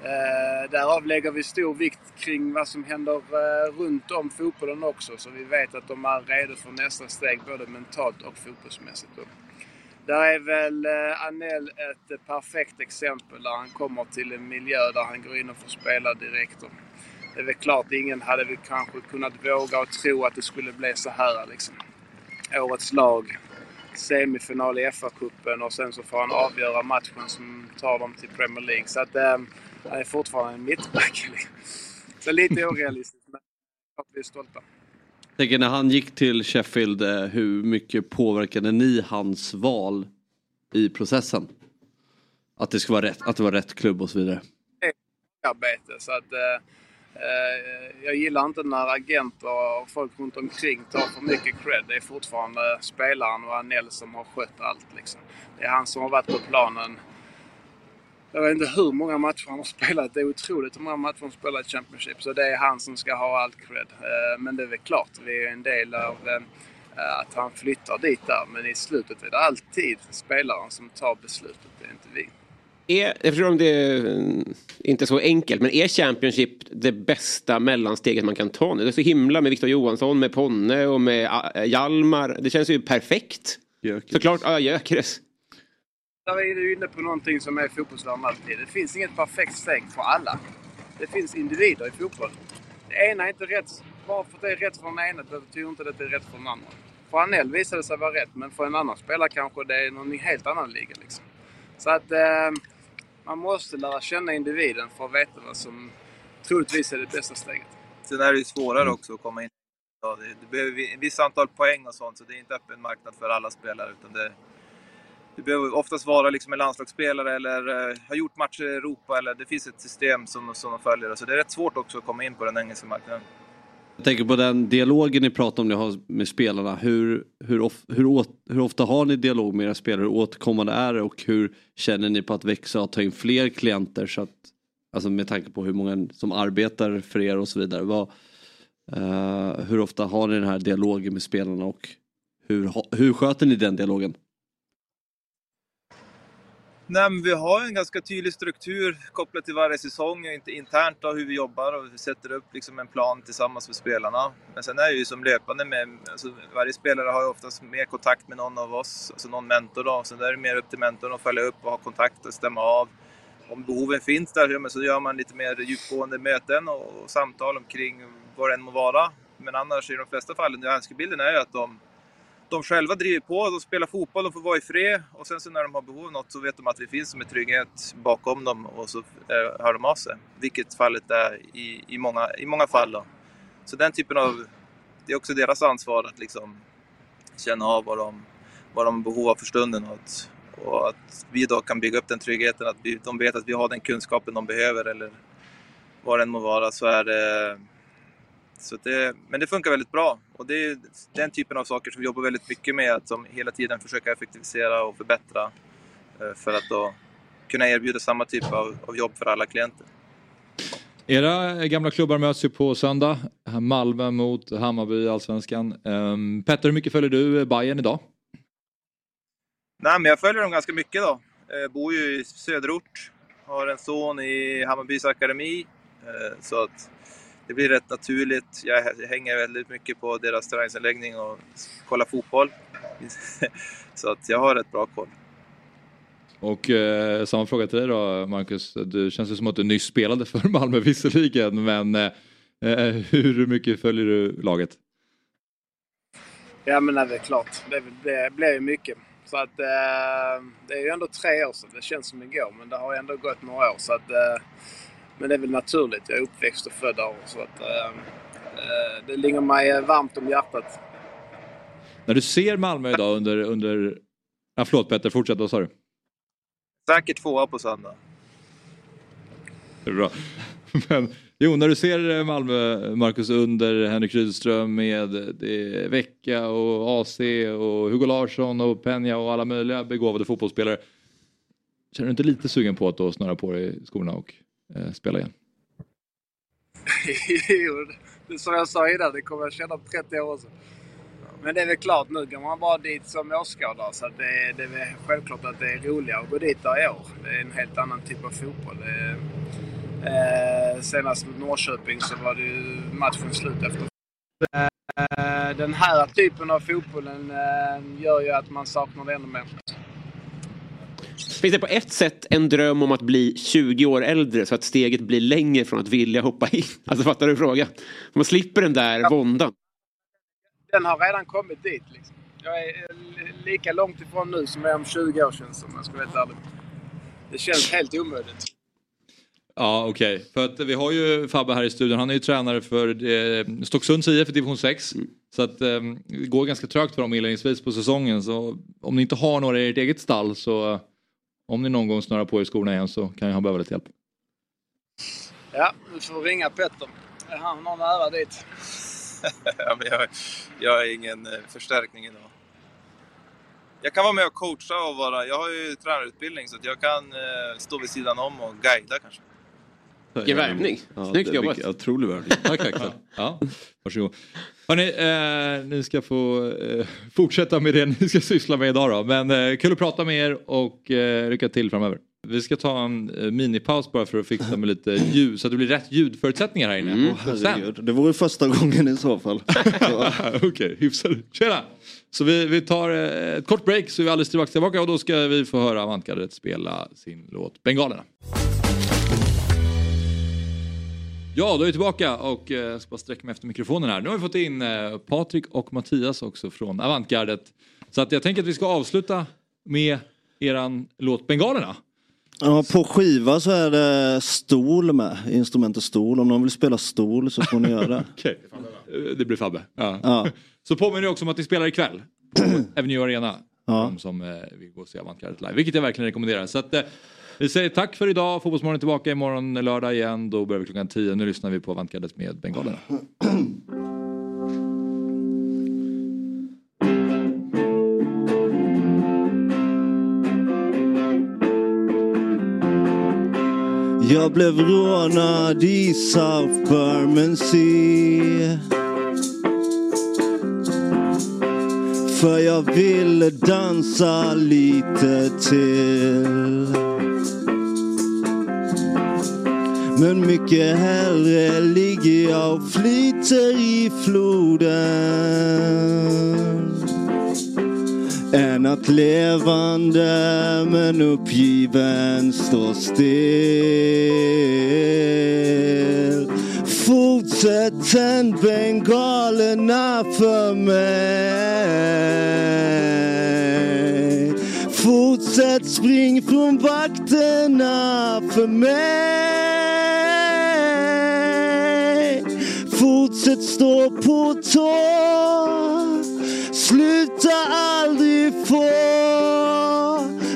Eh, därav lägger vi stor vikt kring vad som händer eh, runt om fotbollen också. Så vi vet att de är redo för nästa steg både mentalt och fotbollsmässigt. Då. där är väl eh, Anel ett eh, perfekt exempel där han kommer till en miljö där han går in och får spela direkt. Då. det är väl klart, ingen hade väl kanske kunnat våga och tro att det skulle bli så här liksom. Årets lag, semifinal i FA-cupen och sen så får han avgöra matchen som tar dem till Premier League. Så att eh, han är fortfarande en mittback. Så lite orealistiskt, men klart vi är stolta. Jag tänker när han gick till Sheffield, eh, hur mycket påverkade ni hans val i processen? Att det, ska vara rätt, att det var rätt klubb och så vidare. arbete. Så att, eh, eh, jag gillar inte när agenter och folk runt omkring tar för mycket cred. Det är fortfarande spelaren och Anel som har skött allt. Liksom. Det är han som har varit på planen. Jag vet inte hur många matcher han har spelat. Det är otroligt hur många matcher han har spelat i Championship. Så det är han som ska ha allt cred. Eh, men det är väl klart, vi är en del av eh, att han flyttar dit där. Men i slutet är det alltid spelaren som tar beslutet. Det är inte vi. Är, jag förstår om det är mm, inte så enkelt, men är Championship det bästa mellansteget man kan ta nu? Det är så himla med Victor Johansson, med Ponne och med Hjalmar. Det känns ju perfekt. Såklart, ja, Gyökeres. Där är du inne på någonting som är fotbollsvärlden alltid. Det finns inget perfekt steg för alla. Det finns individer i fotboll. Det ena är inte rätt. Bara för att det är rätt för den ena betyder inte att det är rätt för den andra. För Anel visade det sig vara rätt, men för en annan spelare kanske det är någon helt annan liga. Liksom. Så att eh, man måste lära känna individen för att veta vad som troligtvis är det bästa steget. Sen är det ju svårare också att komma in. Ja, det, det behöver ett visst antal poäng och sånt, så det är inte öppen marknad för alla spelare. Utan det, du behöver oftast vara liksom en landslagsspelare eller eh, ha gjort matcher i Europa. Eller det finns ett system som, som de följer. Så det är rätt svårt också att komma in på den engelska marknaden. Jag tänker på den dialogen ni pratar om ni har med spelarna. Hur, hur, of, hur, åt, hur ofta har ni dialog med era spelare? Hur återkommande är det och hur känner ni på att växa och ta in fler klienter? Så att, alltså med tanke på hur många som arbetar för er och så vidare. Vad, eh, hur ofta har ni den här dialogen med spelarna och hur, hur sköter ni den dialogen? Nej, men vi har en ganska tydlig struktur kopplat till varje säsong, inte internt då, hur vi jobbar och vi sätter upp liksom en plan tillsammans med spelarna. Men sen är det ju som löpande med, alltså varje spelare har ju oftast mer kontakt med någon av oss, alltså någon mentor då. Sen är det mer upp till mentorn att följa upp och ha kontakt och stämma av. Om behoven finns där så gör man lite mer djupgående möten och, samtal omkring vad det än må vara. Men annars i de flesta fallen, önskebilden är ju att de de själva driver på, de spelar fotboll, de får vara i fred och sen så när de har behov av något så vet de att vi finns som en trygghet bakom dem och så eh, hör de av sig. Vilket fallet är i, i, många, i många fall. Då. Så den typen av, det är också deras ansvar att liksom känna av vad de, vad de har behov av för stunden och att, och att vi då kan bygga upp den tryggheten, att vi, de vet att vi har den kunskapen de behöver eller vad det än må vara så är det så det, men det funkar väldigt bra och det är den typen av saker som vi jobbar väldigt mycket med, att som hela tiden försöka effektivisera och förbättra eh, för att då kunna erbjuda samma typ av, av jobb för alla klienter. Era gamla klubbar möts ju på söndag. Malmö mot Hammarby i Allsvenskan. Um, Petter, hur mycket följer du Bayern idag? Nej, men jag följer dem ganska mycket då. Jag bor ju i söderort, har en son i Hammarbys akademi. eh, Så att det blir rätt naturligt. Jag hänger väldigt mycket på deras träningsanläggning och kollar fotboll. Så att jag har rätt bra koll. Och eh, samma fråga till dig då Marcus. Du känns ju som att du nyss spelade för Malmö visserligen men eh, eh, hur mycket följer du laget? Ja men det är klart. Det blir, blir ju mycket. Så att eh, det är ju ändå tre år sedan. Det känns som igår men det har ändå gått några år. Så att, eh, men det är väl naturligt. Jag är uppväxt och född där. Så att, eh, eh, det ligger mig varmt om hjärtat. När du ser Malmö idag under... under... Ja, förlåt Petter, fortsätt. Vad sa du? Säkert tvåa på söndag. Det är bra. Men, jo, när du ser eh, Malmö, Marcus, under Henrik Rydström med Vecka och AC och Hugo Larsson och Peña och alla möjliga begåvade fotbollsspelare. Känner du inte lite sugen på att då snöra på dig skorna och eh, spela igen? jo, det som jag sa innan, det kommer jag känna om 30 år också. Men det är väl klart, nu går man bara dit som åskådare så det, är, det är väl självklart att det är roligare att gå dit där i år. Det är en helt annan typ av fotboll. Det är, eh, senast mot Norrköping så var det ju matchen slut efter. Eh, den här typen av fotbollen eh, gör ju att man saknar det ännu mer. Finns det på ett sätt en dröm om att bli 20 år äldre så att steget blir längre från att vilja hoppa in? Alltså fattar du frågan? Man slipper den där våndan. Den har redan kommit dit. Liksom. Jag är eh, lika långt ifrån nu som jag är om 20 år känns som jag ska vara helt ärlig. Det känns helt omöjligt. Ja, okej. För att vi har ju Fabbe här i studion. Han är ju tränare för eh, Stocksunds IF i division 6. Så att eh, det går ganska trögt för dem inledningsvis på säsongen. Så om ni inte har några i ert eget stall så om ni någon gång snörar på er skorna igen så kan han behöva lite hjälp. Ja, du får ringa Petter. Han har nära dit. ja, men jag, jag är ingen eh, förstärkning idag. Jag kan vara med och coacha och vara... Jag har ju tränarutbildning så att jag kan eh, stå vid sidan om och guida kanske. Vilken värvning. Ja, Snyggt jobbat. Otrolig värvning. Tack Axel. Ja, varsågod. Hörrni, eh, ni ska få eh, fortsätta med det ni ska syssla med idag då. Men eh, kul att prata med er och eh, lycka till framöver. Vi ska ta en eh, minipaus bara för att fixa med lite ljud så att det blir rätt ljudförutsättningar här inne. Mm. Sen- det vore första gången i så fall. Okej, hyfsat. Tjena! Så vi, vi tar eh, ett kort break så är vi alldeles strax tillbaka och då ska vi få höra Avantgardet spela sin låt Bengalerna. Ja, då är vi tillbaka och eh, jag ska bara sträcka mig efter mikrofonen här. Nu har vi fått in eh, Patrik och Mattias också från Avantgardet. Så att jag tänker att vi ska avsluta med eran låt Bengalerna. Ja, på skiva så är det stol med, instrumentet stol. Om någon vill spela stol så får ni göra det. Okej, Eh, det blir Fabbe. Ja. Ja. Så påminner jag också om att ni spelar ikväll på Avenue Arena. Ja. De som vill gå och se Avantgardet live, vilket jag verkligen rekommenderar. Så att, vi säger tack för idag. Fotbollsmorgon är tillbaka imorgon lördag igen. Då börjar vi klockan 10. Nu lyssnar vi på Avantgardet med Bengalerna. Jag blev rånad i South Bermondsey För jag ville dansa lite till Men mycket hellre ligger jag och flyter i floden än att levande men uppgiven stå still. Fortsätt tänd bengalerna för mig. Fortsätt spring från vakterna för mig. Ljuset står på tå. Sluta aldrig få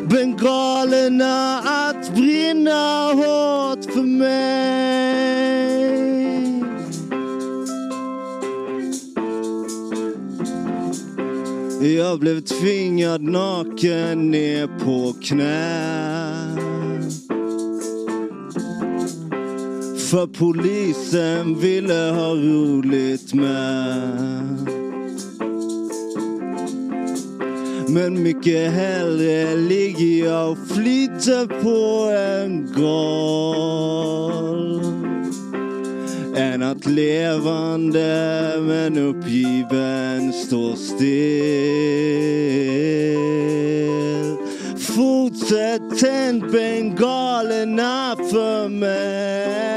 bengalerna att brinna hårt för mig. Jag blev tvingad naken ner på knä. För polisen ville ha roligt med. Men mycket hellre ligger jag och flyter på en golv än att levande men uppgiven står still. Fortsätt tänd bengalerna för mig.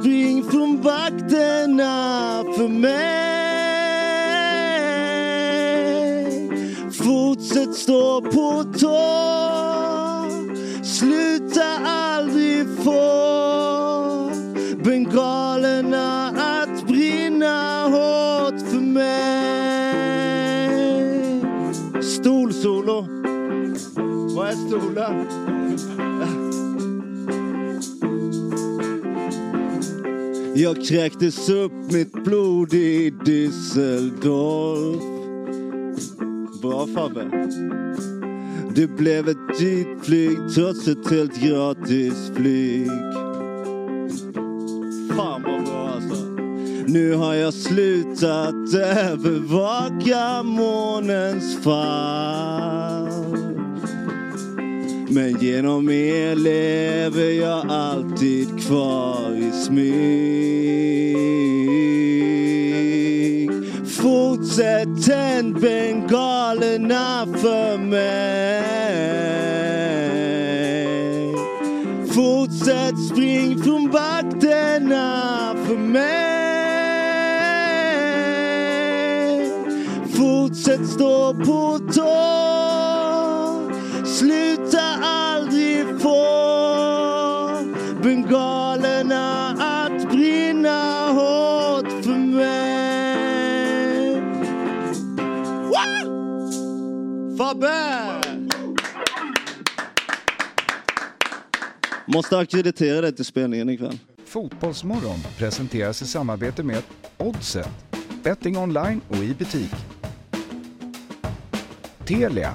Spring från vakterna för mig. Fortsätt stå på tå. Sluta aldrig få bengalerna att brinna hårt för mig. Stolsolo. Vad är stolar? Jag kräktes upp mitt blod i Düsseldorf. Bra Fabbe. Det blev ett dyrt flyg trots ett helt gratis flyg. Fan vad bra alltså. Nu har jag slutat övervaka månens fall. Men genom er lever jag alltid kvar i smyg. Fortsätt tänd bengalerna för mig. Fortsätt spring från vakterna för mig. Fortsätt stå på tå. Sluta aldrig få bengalerna att brinna hårt för mig. Fabbe! Måste ackreditera dig till spelningen ikväll. Fotbollsmorgon presenteras i samarbete med Oddset, betting online och i butik. Telia,